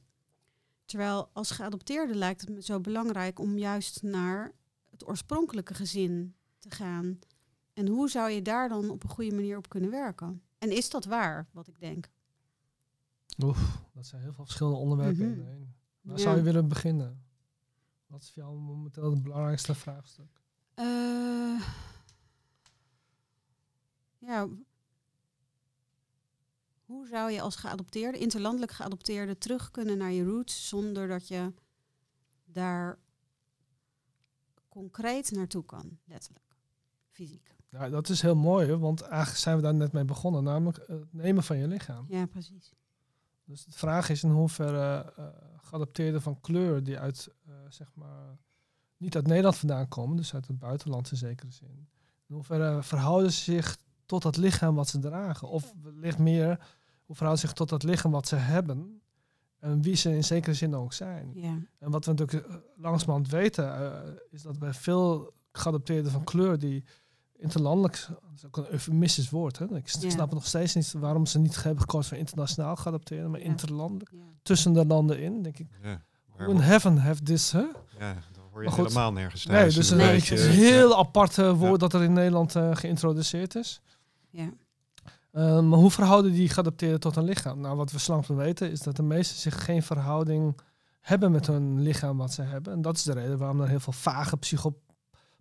Speaker 1: Terwijl als geadopteerde lijkt het me zo belangrijk om juist naar het oorspronkelijke gezin te gaan. En hoe zou je daar dan op een goede manier op kunnen werken? En is dat waar, wat ik denk?
Speaker 2: Oef, dat zijn heel veel verschillende onderwerpen
Speaker 1: Mhm.
Speaker 2: Waar
Speaker 1: Ja.
Speaker 2: zou je willen beginnen? Wat is voor jou momenteel het belangrijkste vraagstuk?
Speaker 1: Eh, ja. Hoe zou je als geadopteerde, interlandelijk geadopteerde, terug kunnen naar je roots zonder dat je daar concreet naartoe kan, letterlijk, fysiek.
Speaker 2: Ja, dat is heel mooi, want eigenlijk zijn we daar net mee begonnen, namelijk het nemen van je lichaam.
Speaker 1: Ja, precies.
Speaker 2: Dus de vraag is in hoeverre geadopteerden van kleur die uit, eh, zeg maar, niet uit Nederland vandaan komen, dus uit het buitenland in zekere zin. In hoeverre verhouden ze zich tot dat lichaam wat ze dragen? Of wellicht meer, hoe verhouden ze zich tot dat lichaam wat ze hebben en wie ze in zekere zin ook zijn?
Speaker 1: Ja,
Speaker 2: En wat we natuurlijk eh, langzamerhand weten, is dat bij veel geadopteerden van kleur die interlandelijk, dat is ook een eufemistisch woord, hè? ik snap nog steeds niet waarom ze niet hebben gekozen voor internationaal geadopteerden, maar
Speaker 1: Ja.
Speaker 2: interlandelijk,
Speaker 1: ja.
Speaker 2: tussen de landen in, denk ik. Hoe in heaven have this, hè?
Speaker 3: ja, dan hoor je
Speaker 2: goed.
Speaker 3: helemaal nergens
Speaker 2: Nee, dus
Speaker 3: een
Speaker 2: een
Speaker 1: Nee,
Speaker 3: beetje,
Speaker 2: het is
Speaker 1: precies.
Speaker 2: een
Speaker 3: ja.
Speaker 2: heel apart woord
Speaker 3: Ja.
Speaker 2: dat er in Nederland eh, geïntroduceerd is.
Speaker 1: ja.
Speaker 2: Eh, maar hoe verhouden die geadopteerden tot een lichaam? Nou, wat we slank weten is dat de meesten zich geen verhouding hebben met hun lichaam wat ze hebben. En dat is de reden waarom er heel veel vage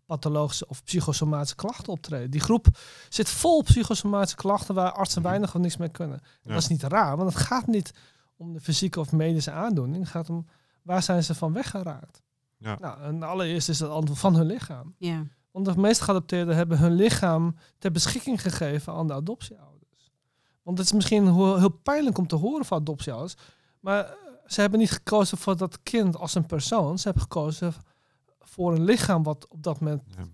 Speaker 2: pathologische of psychosomatische klachten optreden. Die groep zit vol psychosomatische klachten waar artsen
Speaker 3: Mhm.
Speaker 2: weinig of niks mee kunnen.
Speaker 3: Ja.
Speaker 2: Dat is niet raar, want het gaat niet om de fysieke of medische aandoening. Het gaat om waar zijn ze van weggeraakt.
Speaker 3: Ja.
Speaker 2: Nou, en allereerst is het antwoord van hun lichaam.
Speaker 1: Ja.
Speaker 2: Want de meeste geadopteerden hebben hun lichaam ter beschikking gegeven aan de adoptieouders. Want het is misschien heel, heel pijnlijk om te horen van adoptieouders. Maar ze hebben niet gekozen voor dat kind als een persoon. Ze hebben gekozen voor een lichaam wat op dat moment
Speaker 3: Ja.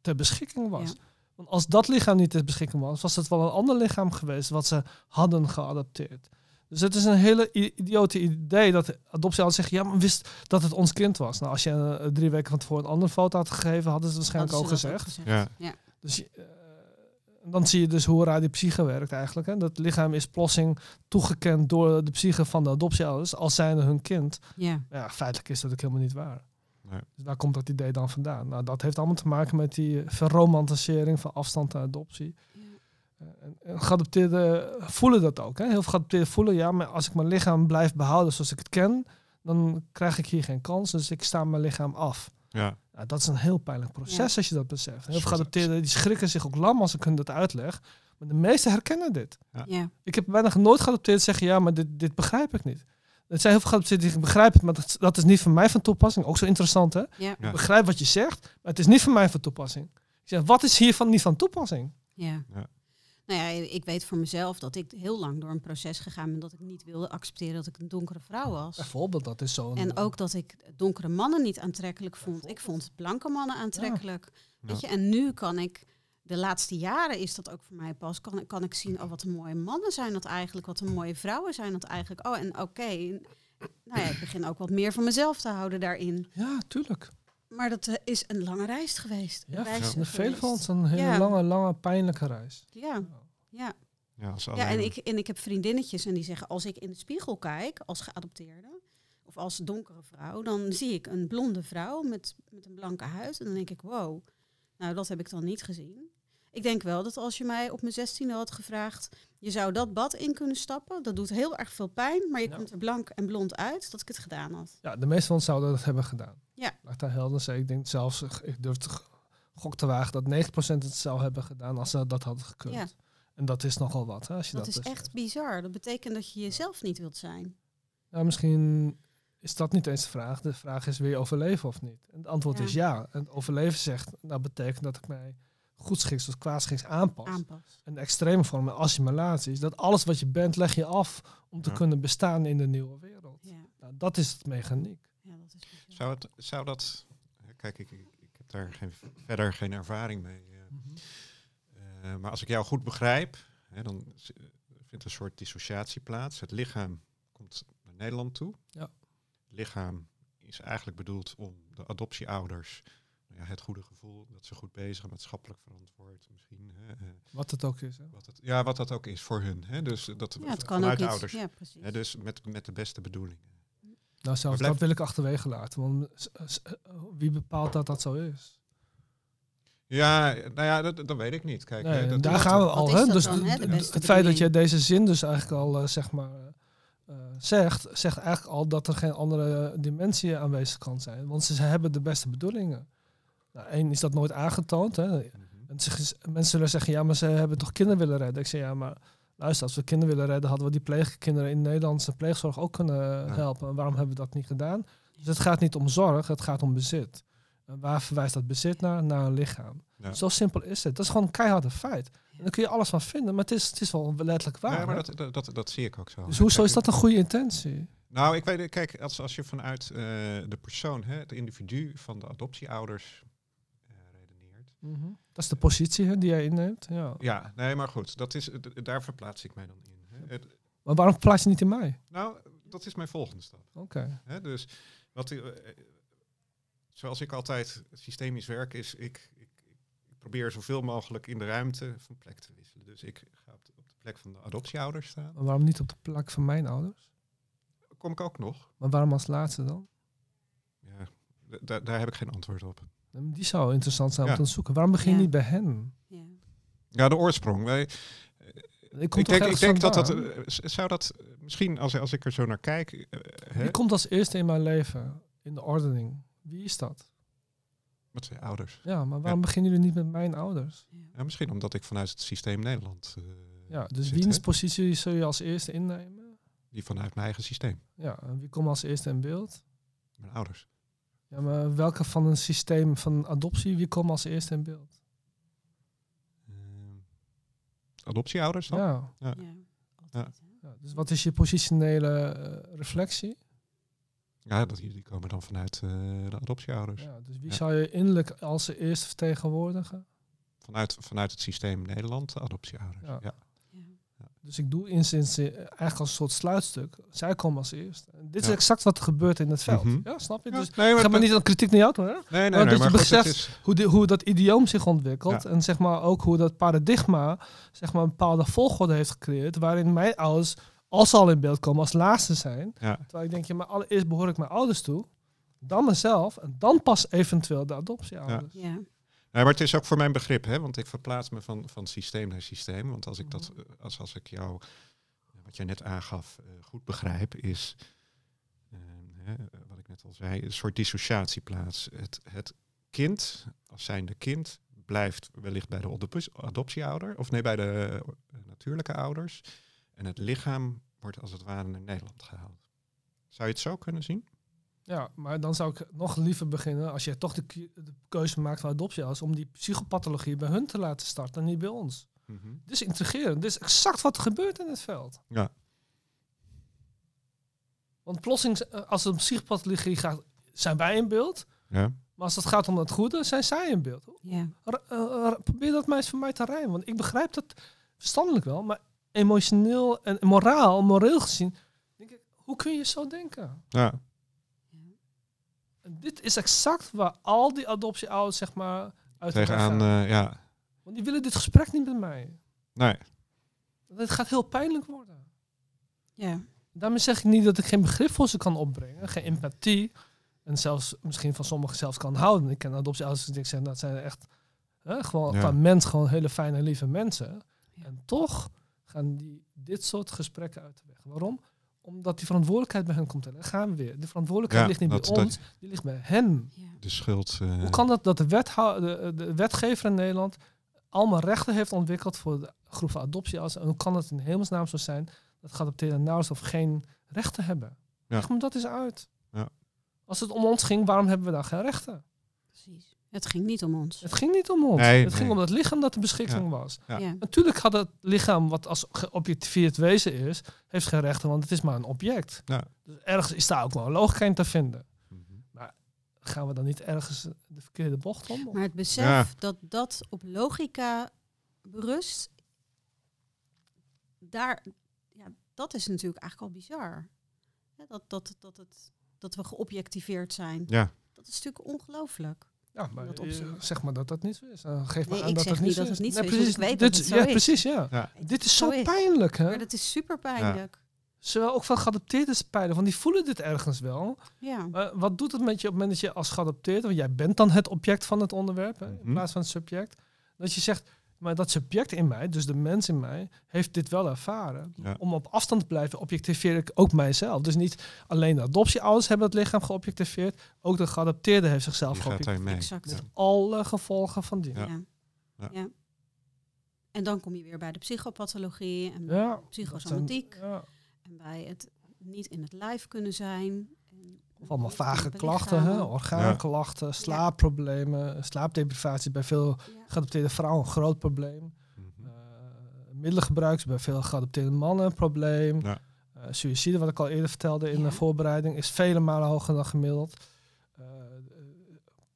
Speaker 2: ter beschikking was.
Speaker 1: Ja.
Speaker 2: Want als dat lichaam niet ter beschikking was, was het wel een ander lichaam geweest wat ze hadden geadopteerd. Dus het is een hele idiote idee dat adoptieouders zeggen, ja, maar wist dat het ons kind was. Nou, als je eh, drie weken van tevoren een andere foto had gegeven, hadden ze het waarschijnlijk ook gezegd.
Speaker 3: Ja.
Speaker 1: Ja.
Speaker 2: Dus eh, dan zie je dus hoe raar die psyche werkt eigenlijk. Hè? Dat lichaam is plotsing toegekend door de psyche van de adoptieouders als zijnde hun kind.
Speaker 1: Ja.
Speaker 2: Ja, feitelijk is dat ook helemaal niet waar.
Speaker 3: Nee.
Speaker 2: Dus daar komt dat idee dan vandaan. Nou, dat heeft allemaal te maken met die verromantisering van afstand naar adoptie. Eh, En, en geadopteerden voelen dat ook. Hè? Heel veel geadopteerden voelen, ja, maar als ik mijn lichaam blijf behouden zoals ik het ken, dan krijg ik hier geen kans, dus ik sta mijn lichaam af.
Speaker 3: Ja.
Speaker 2: Ja, dat is een heel pijnlijk proces
Speaker 1: Ja.
Speaker 2: als je dat beseft. Heel veel geadopteerden die schrikken zich ook lam als ik hun dat uitleg. Maar de meesten herkennen dit.
Speaker 1: Ja.
Speaker 2: Ik heb bijna nooit geadopteerd zeggen, ja, maar dit, dit begrijp ik niet. Het zijn heel veel geadopteerden die zeggen, ik begrijp het, maar dat, dat is niet voor mij van toepassing. Ook zo interessant, hè?
Speaker 1: Ja.
Speaker 3: Ja.
Speaker 2: Ik begrijp wat je zegt, maar het is niet voor mij van toepassing. Ik zeg, wat is hiervan niet van toepassing?
Speaker 1: Ja.
Speaker 3: Ja.
Speaker 1: Nou ja, ik weet voor mezelf dat ik heel lang door een proces gegaan ben dat ik niet wilde accepteren dat ik een donkere vrouw was.
Speaker 2: Bijvoorbeeld, dat is zo'n...
Speaker 1: En ook dat ik donkere mannen niet aantrekkelijk vond. Ik vond blanke mannen aantrekkelijk. Weet je, en nu kan ik, de laatste jaren is dat ook voor mij pas, kan, ik- kan ik zien, oh wat een mooie mannen zijn dat eigenlijk, wat een mooie vrouwen zijn dat eigenlijk. Oh, en oké, nou ja, ik begin ook wat meer van mezelf te houden daarin.
Speaker 2: Ja, tuurlijk.
Speaker 1: Maar dat eh, is een lange reis geweest.
Speaker 2: Ja,
Speaker 1: reis
Speaker 2: veel van ons een hele
Speaker 1: Ja.
Speaker 2: lange, lange, pijnlijke reis.
Speaker 1: Ja, ja.
Speaker 3: Ja, als
Speaker 1: Ja, en ik, en ik heb vriendinnetjes en die zeggen, als ik in de spiegel kijk, als geadopteerde, of als donkere vrouw, dan zie ik een blonde vrouw met, met een blanke huid. En dan denk ik, wow, nou dat heb ik dan niet gezien. Ik denk wel dat als je mij op mijn zestiende had gevraagd, je zou dat bad in kunnen stappen, dat doet heel erg veel pijn, maar je
Speaker 2: Ja.
Speaker 1: komt er blank en blond uit, dat ik het gedaan had.
Speaker 2: Ja, de meeste van ons zouden dat hebben gedaan.
Speaker 1: Ja.
Speaker 2: Laat daar helder zeggen. Ik denk zelfs, ik durf te gok te wagen dat 90% het zou hebben gedaan als ze dat hadden gekund.
Speaker 1: Ja.
Speaker 2: En dat is nogal wat. Hè, als je
Speaker 1: Dat
Speaker 2: dat,
Speaker 1: is
Speaker 2: beseft.
Speaker 1: echt bizar. Dat betekent dat je jezelf niet wilt zijn.
Speaker 2: Nou, misschien is dat niet eens de vraag. De vraag is, wil je overleven of niet? En het antwoord
Speaker 1: Ja.
Speaker 2: is ja. En overleven zegt, nou betekent dat ik mij goedschiks of kwaadschiks aanpas.
Speaker 1: Aanpas.
Speaker 2: Een extreme vorm van assimilatie is dat alles wat je bent, leg je af om te
Speaker 3: Ja.
Speaker 2: kunnen bestaan in de nieuwe wereld.
Speaker 1: Ja,
Speaker 2: Nou, dat is het mechaniek.
Speaker 1: ja dat is.
Speaker 3: Zou, het, zou dat... Kijk, ik, ik, ik heb daar geen, verder geen ervaring mee. eh. Eh, maar als ik jou goed begrijp, hè, dan vindt een soort dissociatie plaats. Het lichaam komt naar Nederland toe.
Speaker 2: Ja.
Speaker 3: Het lichaam is eigenlijk bedoeld om de adoptieouders ja, het goede gevoel dat ze goed bezig zijn, maatschappelijk verantwoord misschien. Hè, eh,
Speaker 2: Wat het ook is. Hè?
Speaker 3: wat het, ja, wat dat ook is voor hun. Hè, dus dat
Speaker 1: Ja, het kan
Speaker 3: vanuit
Speaker 1: ook iets.
Speaker 3: ouders.
Speaker 1: Ja, precies.
Speaker 3: Hè, dus met, met de beste bedoelingen.
Speaker 2: Nou, zelfs
Speaker 3: blijf-
Speaker 2: dat wil ik achterwege laten. Want eh, wie bepaalt dat dat zo is?
Speaker 3: Ja, nou ja, dat, dat weet ik niet. Kijk,
Speaker 2: Nee,
Speaker 3: hè, dat,
Speaker 2: daar gaan we al. Hè? Dus
Speaker 1: dan, hè,
Speaker 2: het feit dat je deze zin dus eigenlijk al eh, zeg maar, eh, eh, zegt, zegt eigenlijk al dat er geen andere dimensie aanwezig kan zijn. Want ze hebben de beste bedoelingen. Nou, één is dat nooit aangetoond. Hè?
Speaker 3: Mhm.
Speaker 2: En ze- mensen zullen zeggen, ja, maar ze hebben toch kinderen willen redden. Ik zeg, ja, maar luister, als we kinderen willen redden, hadden we die pleegkinderen in de Nederlandse pleegzorg ook kunnen helpen. En waarom hebben we dat niet gedaan? Dus het gaat niet om zorg, het gaat om bezit. En waar verwijst dat bezit naar? Naar een lichaam.
Speaker 3: Ja.
Speaker 2: Zo simpel is het. Dat is gewoon een keiharde feit. En daar kun je alles van vinden, maar het is, het is wel letterlijk waar.
Speaker 3: Ja, maar dat, dat, dat, dat zie ik ook zo.
Speaker 2: dus hoezo
Speaker 3: Kijk,
Speaker 2: is dat een goede intentie?
Speaker 3: Nou, ik weet, kijk, als, als je vanuit eh, de persoon, hè, het individu van de adoptieouders
Speaker 2: Mhm. Dat is de positie hè, die jij inneemt. Ja.
Speaker 3: Ja, nee, maar goed, dat is, daar verplaats ik mij dan in. Hè.
Speaker 2: Maar waarom plaats je niet in mij?
Speaker 3: nou, dat is mijn volgende stap.
Speaker 2: Oké.
Speaker 3: Hè. Dus wat, eh, zoals ik altijd systemisch werk, is ik, ik, ik probeer zoveel mogelijk in de ruimte van plek te wisselen. Dus ik ga op de, op de plek van de adoptieouders staan.
Speaker 2: Maar waarom niet op de plek van mijn ouders?
Speaker 3: Kom ik ook nog.
Speaker 2: Maar waarom als laatste dan?
Speaker 3: Ja, daar heb ik geen antwoord op.
Speaker 2: Die zou interessant zijn om
Speaker 3: Ja.
Speaker 2: te onderzoeken. Waarom begin je
Speaker 1: Ja.
Speaker 2: niet bij hen?
Speaker 1: Ja.
Speaker 3: Ja, de oorsprong. Wij,
Speaker 2: Ik, kom
Speaker 3: ik
Speaker 2: toch
Speaker 3: denk, ik denk dat dat, eh, zou dat eh, misschien, als, als ik er zo naar kijk, eh, hè,
Speaker 2: Wie komt als eerste in mijn leven in de ordening? Wie is dat?
Speaker 3: Met twee ouders.
Speaker 2: Ja, maar waarom beginnen jullie niet met mijn ouders?
Speaker 1: Ja.
Speaker 3: Misschien omdat ik vanuit het systeem Nederland... eh,
Speaker 2: Ja, dus
Speaker 3: zit,
Speaker 2: wiens
Speaker 3: hè?
Speaker 2: positie zul je als eerste innemen?
Speaker 3: Die vanuit mijn eigen systeem.
Speaker 2: Ja, en wie komt als eerste in beeld?
Speaker 3: Mijn ouders.
Speaker 2: Ja, maar welke van een systeem van adoptie, wie komt als eerste in beeld?
Speaker 3: Ehm, adoptieouders dan?
Speaker 2: Ja.
Speaker 1: Ja, altijd.
Speaker 2: ja, dus wat is je positionele eh, reflectie?
Speaker 3: Ja, dat, die komen dan vanuit eh, de adoptieouders.
Speaker 2: Ja, dus wie
Speaker 3: Ja.
Speaker 2: zou je innerlijk als eerste vertegenwoordigen?
Speaker 3: Vanuit, vanuit het systeem Nederland, de adoptieouders.
Speaker 1: Ja.
Speaker 2: Dus ik doe instens eh, eigenlijk als een soort sluitstuk. Zij komen als eerste. En dit is
Speaker 3: Ja.
Speaker 2: exact wat er gebeurt in het veld.
Speaker 3: Mhm.
Speaker 2: Ja, snap je?
Speaker 3: Ja,
Speaker 2: Dus
Speaker 3: nee,
Speaker 2: ik
Speaker 3: maar
Speaker 2: ga maar
Speaker 3: dat-
Speaker 2: niet aan kritiek naar jou toe, hè?
Speaker 3: Nee, nee,
Speaker 2: Maar
Speaker 3: nee,
Speaker 2: je beseft-
Speaker 3: is-
Speaker 2: Hoe, die, hoe dat idioom zich ontwikkelt.
Speaker 3: Ja.
Speaker 2: En zeg maar ook hoe dat paradigma zeg maar, een bepaalde volgorde heeft gecreëerd. Waarin mijn ouders, als ze al in beeld komen, als laatste zijn.
Speaker 3: ja.
Speaker 2: Terwijl ik denk, ja, maar allereerst behoor ik mijn ouders toe. Dan mezelf. En dan pas eventueel de adoptieouders.
Speaker 1: Ja.
Speaker 3: Maar het is ook voor mijn begrip, hè, want ik verplaats me van, van systeem naar systeem. Want als ik dat,
Speaker 2: Mhm.
Speaker 3: eh, als, als ik jou, wat jij net aangaf, eh, goed begrijp, is, eh, hè, wat ik net al zei, een soort dissociatie plaats. Het, het kind, als zijnde kind, blijft wellicht bij de adop- adoptieouder, of nee, bij de natuurlijke ouders. En het lichaam wordt als het ware naar Nederland gehaald. Zou je het zo kunnen zien?
Speaker 2: Ja, maar dan zou ik nog liever beginnen, als je toch de, keuze maakt van adoptieouders, om die psychopathologie bij hun te laten starten en niet bij ons. Dit is intrigerend. Dit is exact wat er gebeurt in het veld.
Speaker 3: Ja.
Speaker 2: Want plotseling, eh, als het om psychopathologie gaat, zijn wij in beeld.
Speaker 3: Ja.
Speaker 2: Maar als het gaat om het goede, zijn zij in beeld.
Speaker 1: Ja.
Speaker 2: Eh, eh, probeer dat maar eens voor mij te rijmen. Want ik begrijp dat verstandelijk wel. Maar emotioneel en moraal, moreel gezien, denk ik, hoe kun je zo denken?
Speaker 3: Ja.
Speaker 2: Dit is exact waar al die adoptieouders, zeg maar, uit
Speaker 3: Tegenaan, eh, ja.
Speaker 2: Want die willen dit gesprek niet met mij.
Speaker 3: Nee.
Speaker 2: Het gaat heel pijnlijk worden.
Speaker 1: Ja.
Speaker 2: Daarmee zeg ik niet dat ik geen begrip voor ze kan opbrengen, geen empathie. En zelfs misschien van sommigen zelfs kan houden. Ik ken adoptieouders die ik zeg, dat zijn echt hè, gewoon
Speaker 3: Ja.
Speaker 2: qua mens gewoon hele fijne, lieve mensen.
Speaker 1: Ja.
Speaker 2: En toch gaan die dit soort gesprekken uit de weg. Waarom? Omdat die verantwoordelijkheid bij hen komt. En dan gaan we weer. De verantwoordelijkheid
Speaker 3: Ja,
Speaker 2: ligt niet
Speaker 3: dat-
Speaker 2: bij
Speaker 3: dat-
Speaker 2: ons, die ligt bij hen.
Speaker 1: Ja.
Speaker 3: De schuld. eh,
Speaker 2: Hoe kan dat dat de, wethou- de, de wetgever in Nederland allemaal rechten heeft ontwikkeld voor de groep van adoptieouders? En hoe kan het in hemelsnaam zo zijn dat geadopteerde nauwelijks of geen rechten hebben?
Speaker 3: Ja.
Speaker 2: Leg me dat eens uit.
Speaker 3: Ja.
Speaker 2: Als het om ons ging, waarom hebben we dan geen rechten?
Speaker 1: Precies. Het ging niet om ons.
Speaker 2: Het ging niet om ons.
Speaker 3: Nee,
Speaker 2: het ging om het lichaam dat de beschikking was.
Speaker 3: Ja.
Speaker 1: Ja.
Speaker 2: Natuurlijk had het lichaam, wat als geobjectiveerd wezen is, heeft geen rechten, want het is maar een object.
Speaker 3: Ja.
Speaker 2: Dus ergens is daar ook wel een logica in te vinden.
Speaker 3: Mhm.
Speaker 2: Gaan we dan niet ergens de verkeerde bocht om?
Speaker 1: Maar het besef
Speaker 3: Ja.
Speaker 1: dat dat op logica berust, daar, ja, dat is natuurlijk eigenlijk al bizar. Hè, dat, dat, dat, het, dat we geobjectiveerd zijn.
Speaker 3: Ja.
Speaker 1: Dat is natuurlijk ongelooflijk.
Speaker 2: Ja, maar
Speaker 1: dat
Speaker 2: eh,
Speaker 1: opzicht.
Speaker 2: zeg maar dat dat niet zo is. Uh, geef maar
Speaker 1: Nee,
Speaker 2: aan dat dat
Speaker 1: niet dat
Speaker 2: is.
Speaker 1: niet
Speaker 2: Nee,
Speaker 1: zo is,
Speaker 2: precies.
Speaker 1: ik weet
Speaker 2: Dit-
Speaker 1: dat het zo
Speaker 2: ja,
Speaker 1: is.
Speaker 2: precies, ja.
Speaker 3: Ja.
Speaker 2: Dit is
Speaker 1: Zo
Speaker 2: zo
Speaker 1: is.
Speaker 2: pijnlijk, hè?
Speaker 1: Maar dat is super pijnlijk.
Speaker 2: Zowel ook van geadopteerden pijnlijk, want die voelen dit ergens wel.
Speaker 1: Ja.
Speaker 2: Maar wat doet het met je op het moment dat je als geadopteerd, want jij bent dan het object van het onderwerp, hè, in
Speaker 3: Mhm.
Speaker 2: plaats van het subject, dat je zegt, maar dat subject in mij, dus de mens in mij, heeft dit wel ervaren.
Speaker 3: Ja.
Speaker 2: Om op afstand te blijven, objectiveer ik ook mijzelf. Dus niet alleen de adoptieouders hebben het lichaam geobjectiveerd, ook de geadopteerde heeft zichzelf
Speaker 3: Die
Speaker 2: geobjectiveerd.
Speaker 1: Exact.
Speaker 3: Ja.
Speaker 2: Alle gevolgen van die.
Speaker 1: Ja.
Speaker 3: Ja.
Speaker 1: Ja.
Speaker 3: Ja.
Speaker 1: En dan kom je weer bij de psychopathologie en psychosomatiek. En bij het niet in het lijf kunnen zijn.
Speaker 2: Of allemaal vage klachten, hè? orgaanklachten, slaapproblemen, slaapdeprivatie bij veel
Speaker 1: Ja.
Speaker 2: geadopteerde vrouwen een groot probleem.
Speaker 3: Mhm.
Speaker 2: Uh, middelengebruik is bij veel geadopteerde mannen een probleem.
Speaker 3: Ja.
Speaker 2: Uh, suïcide, wat ik al eerder vertelde in
Speaker 1: Ja.
Speaker 2: de voorbereiding, is vele malen hoger dan gemiddeld. Uh,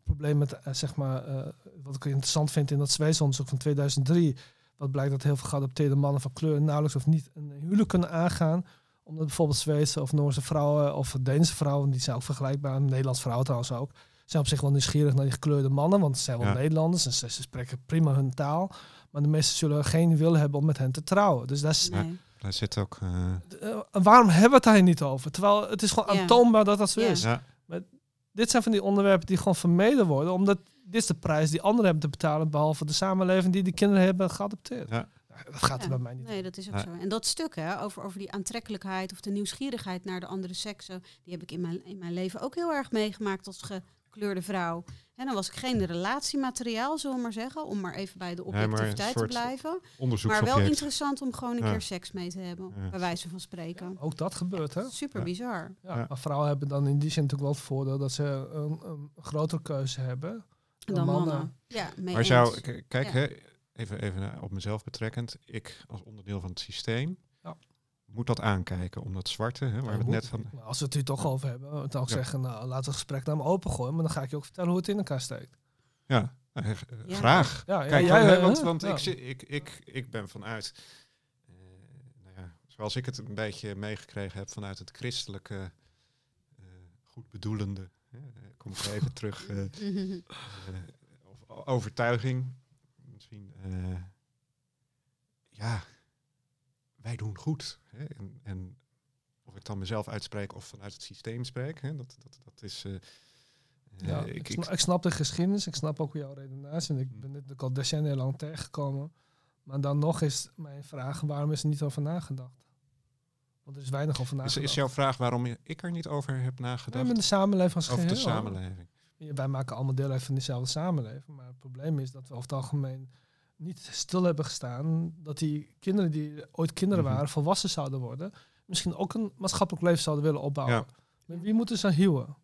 Speaker 2: probleem met, eh, zeg maar, eh, wat ik interessant vind in dat Zweedse onderzoek van 2003, wat blijkt dat heel veel geadopteerde mannen van kleur nauwelijks of niet een huwelijk kunnen aangaan, omdat bijvoorbeeld Zweedse of Noorse vrouwen of Deense vrouwen, die zijn ook vergelijkbaar, Nederlandse vrouwen trouwens ook, zijn op zich wel nieuwsgierig naar die gekleurde mannen, want ze zijn wel
Speaker 3: Ja.
Speaker 2: Nederlanders en ze, ze spreken prima hun taal. Maar de meesten zullen geen wil hebben om met hen te trouwen. Dus dat is,
Speaker 1: Nee.
Speaker 3: Daar zit ook. eh,
Speaker 2: eh, waarom hebben we het daar niet over? Terwijl het is gewoon
Speaker 1: Ja.
Speaker 2: aantoonbaar dat dat zo
Speaker 1: Ja.
Speaker 2: is.
Speaker 3: ja,
Speaker 2: Dit zijn van die onderwerpen die gewoon vermeden worden. Omdat dit is de prijs die anderen hebben te betalen. Behalve de samenleving die die kinderen hebben geadopteerd.
Speaker 3: Ja.
Speaker 2: Dat gaat er bij mij niet
Speaker 1: Nee, dat is ook
Speaker 3: Ja.
Speaker 1: zo. En dat stuk hè, over, over die aantrekkelijkheid of de nieuwsgierigheid naar de andere seksen, die heb ik in mijn, in mijn leven ook heel erg meegemaakt als gekleurde vrouw. En dan was ik geen relatiemateriaal, zullen we maar zeggen, om maar even bij de objectiviteit te blijven. Maar wel interessant om gewoon een
Speaker 3: Ja.
Speaker 1: keer seks mee te hebben,
Speaker 3: Ja.
Speaker 1: bij wijze van spreken.
Speaker 2: Ook dat gebeurt, hè?
Speaker 1: Super
Speaker 3: Ja.
Speaker 1: bizar.
Speaker 2: Ja,
Speaker 3: Ja.
Speaker 2: Maar vrouwen hebben dan in die zin natuurlijk wel het voordeel dat ze een, een grotere keuze hebben.
Speaker 1: Dan mannen. Ja, mee
Speaker 3: Maar zou,
Speaker 1: eens.
Speaker 3: kijk,
Speaker 1: Ja.
Speaker 3: hè, even, even naar- op mezelf betrekkend. Ik als onderdeel van het systeem
Speaker 2: Ja.
Speaker 3: moet dat aankijken. Om dat zwarte, hè, waar we het
Speaker 2: moet.
Speaker 3: net van...
Speaker 2: Maar als we het hier toch over hebben, dan zou ik
Speaker 3: Ja.
Speaker 2: zeggen, nou, laten we het gesprek naar me opengooien. Maar dan ga ik je ook vertellen hoe het in elkaar steekt.
Speaker 3: Ja, eh, graag.
Speaker 2: Ja, ja,
Speaker 3: Kijk,
Speaker 2: jij, eh,
Speaker 3: want, want ik, ik, ik, ik ben vanuit, eh, nou ja, zoals ik het een beetje meegekregen heb vanuit het christelijke, eh goedbedoelende, hè, eh, kom ik even terug, eh, eh, overtuiging. Misschien, eh, ja, wij doen goed. Hè, en, en of ik dan mezelf uitspreek of vanuit het systeem spreek, hè, dat, dat, dat is... eh,
Speaker 2: Ja,
Speaker 3: eh,
Speaker 2: ik, sna- ik snap de geschiedenis, ik snap ook jouw redenatie. En ik ben dit natuurlijk al decennia lang tegengekomen. Maar dan nog is mijn vraag, waarom is er niet over nagedacht? Want er is weinig over
Speaker 3: is,
Speaker 2: nagedacht.
Speaker 3: is jouw vraag waarom ik er niet over heb
Speaker 2: Nee,
Speaker 3: nagedacht?
Speaker 2: met de samenleving als
Speaker 3: over de samenleving.
Speaker 2: Ja, Wij maken allemaal deel uit van diezelfde samenleving. Maar het probleem is dat we over het algemeen niet stil hebben gestaan. Dat die kinderen die ooit kinderen
Speaker 3: Mhm.
Speaker 2: waren, volwassen zouden worden. Misschien ook een maatschappelijk leven zouden willen opbouwen.
Speaker 3: Ja.
Speaker 2: Met wie moeten ze huwen?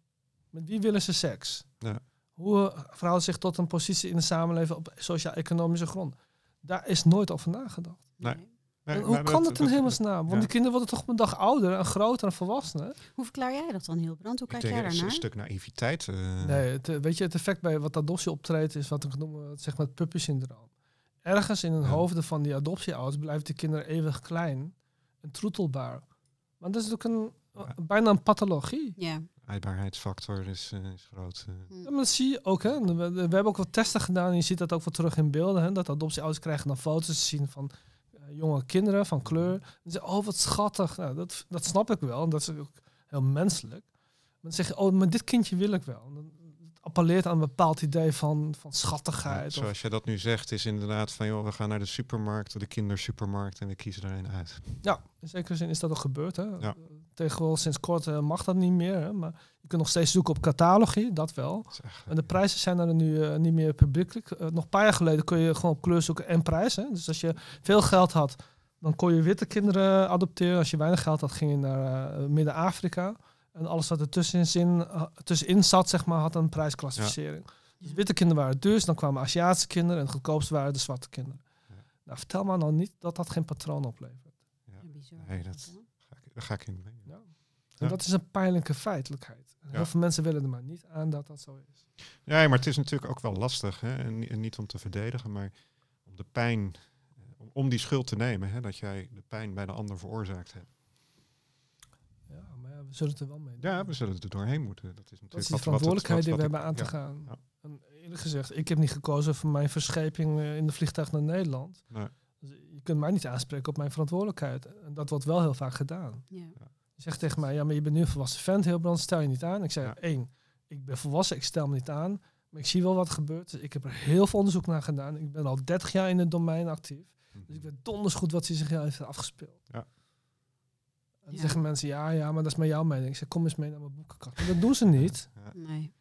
Speaker 2: Met wie willen ze seks?
Speaker 3: Ja.
Speaker 2: Hoe verhouden ze zich tot een positie in de samenleving op sociaal-economische grond? Daar is nooit over nagedacht.
Speaker 3: Nee.
Speaker 1: Nee.
Speaker 2: Hoe kan
Speaker 3: dat-
Speaker 2: dat in
Speaker 3: dat-
Speaker 2: hemelsnaam? Want
Speaker 3: ja.
Speaker 2: die kinderen worden toch op een dag ouder en groter en volwassener?
Speaker 1: Hoe verklaar jij dat dan, Hilbrand? Hoe kijk jij
Speaker 3: het is een
Speaker 1: daarnaar?
Speaker 3: stuk naïviteit. eh,
Speaker 2: Nee, het, eh, weet je, het effect bij wat adoptie optreedt is wat ik noem het, zeg maar het puppy-syndroom. Ergens in hun
Speaker 3: Ja.
Speaker 2: hoofden van die adoptieouders blijven die kinderen eeuwig klein en troetelbaar. Maar dat is ook een,
Speaker 3: Ja.
Speaker 2: bijna een pathologie.
Speaker 1: Ja.
Speaker 3: Eindbaarheidsfactor is, eh, is groot. eh.
Speaker 2: Ja, maar dat zie je ook. Hè. We, we hebben ook wat testen gedaan en je ziet dat ook wel terug in beelden. Hè, dat adoptieouders krijgen dan foto's te zien van eh, jonge kinderen van kleur. Ze zeggen, oh wat schattig. Nou, dat, dat snap ik wel. En dat is ook heel menselijk. Maar dan zeg je, oh, maar dit kindje wil ik wel. Dan, het appelleert aan een bepaald idee van, van
Speaker 3: Ja,
Speaker 2: schattigheid. of,
Speaker 3: zoals je dat nu zegt, is inderdaad van joh, we gaan naar de supermarkt, de kindersupermarkt en we kiezen er een uit.
Speaker 2: ja, in zekere zin is dat ook gebeurd. Hè.
Speaker 3: Ja.
Speaker 2: Tegenwoordig sinds kort eh, mag dat niet meer. Hè. Maar je kunt nog steeds zoeken op catalogie, dat wel. En de prijzen zijn er nu eh, niet meer publiekelijk. Eh, nog een paar jaar geleden kon je gewoon op kleur zoeken en prijs. Hè? Dus als je veel geld had, dan kon je witte kinderen adopteren. Als je weinig geld had, ging je naar eh, Midden-Afrika. En alles wat er tussenin, zat, zeg maar, had een prijsclassificering. Dus witte kinderen waren duur, dan kwamen Aziatische kinderen en het goedkoopste waren de zwarte kinderen.
Speaker 3: Ja.
Speaker 2: Nou, vertel me nou niet dat dat geen patroon oplevert.
Speaker 1: Ja.
Speaker 3: Nee, dat- ga ik, daar ga ik in mee.
Speaker 2: En
Speaker 3: Ja.
Speaker 2: dat is een pijnlijke feitelijkheid.
Speaker 3: Ja.
Speaker 2: Heel veel mensen willen er maar niet aan dat dat zo is.
Speaker 3: Ja, maar het is natuurlijk ook wel lastig. Hè? En, ni- en niet om te verdedigen, maar om de pijn, eh, om, die schuld te nemen, hè? dat jij de pijn bij de ander veroorzaakt hebt.
Speaker 2: Ja, maar ja, we zullen het er wel mee doen.
Speaker 3: Ja, we zullen er doorheen moeten. Dat is natuurlijk
Speaker 2: Dat is
Speaker 3: het-
Speaker 2: verantwoordelijkheid die we hebben aan te gaan.
Speaker 3: ja.
Speaker 2: En eerlijk gezegd, ik heb niet gekozen voor mijn verscheping eh, in de vliegtuig naar Nederland.
Speaker 3: Nee.
Speaker 2: Dus je kunt mij niet aanspreken op mijn verantwoordelijkheid. En dat wordt wel heel vaak gedaan.
Speaker 1: Ja.
Speaker 2: Je zegt tegen mij, ja, maar je bent nu een volwassen vent, heel brand, stel je niet aan. Ik zeg,
Speaker 3: Ja.
Speaker 2: één, ik ben volwassen, ik stel me niet aan. Maar ik zie wel wat er gebeurt. Dus ik heb er heel veel onderzoek naar gedaan. Ik ben al 30 jaar in het domein actief. Dus ik weet donders goed wat zich heeft afgespeeld.
Speaker 3: Ja.
Speaker 2: En dan
Speaker 1: Ja.
Speaker 2: zeggen mensen, ja, ja, maar dat is maar jouw mening. Ik zeg, kom eens mee naar mijn boekenkast. Maar dat doen ze niet.
Speaker 3: Ja.
Speaker 1: Nee.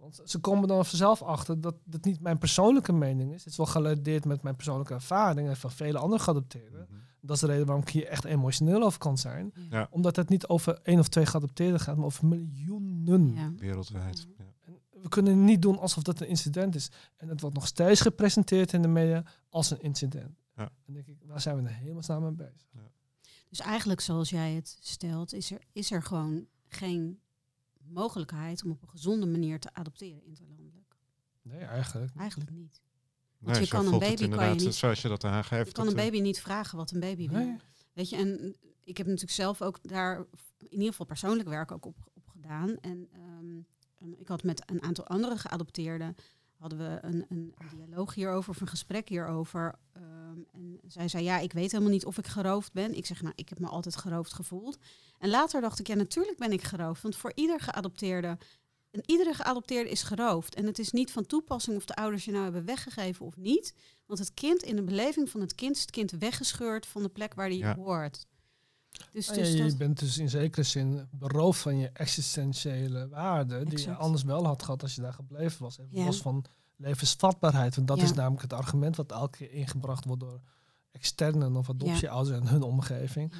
Speaker 2: Want ze komen dan vanzelf achter dat het niet mijn persoonlijke mening is. Het is wel geladeerd met mijn persoonlijke ervaring en van vele andere geadopteerden.
Speaker 3: Mhm.
Speaker 2: Dat is de reden waarom ik hier echt emotioneel over kan zijn.
Speaker 3: Ja.
Speaker 2: Omdat het niet over één of twee geadopteerden gaat, maar over miljoenen.
Speaker 1: Ja.
Speaker 3: Wereldwijd. Ja.
Speaker 2: En we kunnen niet doen alsof dat een incident is. En het wordt nog steeds gepresenteerd in de media als een incident.
Speaker 3: Ja.
Speaker 2: Dan denk ik, waar zijn we in hemelsnaam mee bezig?
Speaker 1: Dus eigenlijk zoals jij het stelt, is er, is er gewoon geen mogelijkheid om op een gezonde manier te adopteren interlandelijk.
Speaker 2: Nee, eigenlijk. niet.
Speaker 1: Eigenlijk niet.
Speaker 3: Nee,
Speaker 1: je kan een baby, kan je niet-
Speaker 3: zoals je dat aangeeft.
Speaker 1: Je kan een
Speaker 3: eh,
Speaker 1: baby niet vragen wat een baby wil.
Speaker 2: Nee.
Speaker 1: Weet je, en ik heb natuurlijk zelf ook daar in ieder geval persoonlijk werk ook op, op gedaan. En ehm, ik had met een aantal andere geadopteerden hadden we een, een dialoog hierover of een gesprek hierover. Ehm, en zij zei, ja, ik weet helemaal niet of ik geroofd ben. Ik zeg, nou, ik heb me altijd geroofd gevoeld. En later dacht ik, ja, natuurlijk ben ik geroofd. Want voor ieder geadopteerde, en iedere geadopteerde is geroofd. En het is niet van toepassing of de ouders je nou hebben weggegeven of niet. Want het kind, in de beleving van het kind, is het kind weggescheurd van de plek waar die
Speaker 3: Ja.
Speaker 1: hoort. Dus,
Speaker 2: Ja,
Speaker 1: dus
Speaker 2: je
Speaker 1: dat,
Speaker 2: bent dus in zekere zin beroofd van je existentiële waarde, die je anders wel had gehad als je daar gebleven was. Even
Speaker 1: Ja.
Speaker 2: los van levensvatbaarheid, want dat
Speaker 1: Ja.
Speaker 2: is namelijk het argument wat elke keer ingebracht wordt door externen of adoptieouders en hun omgeving.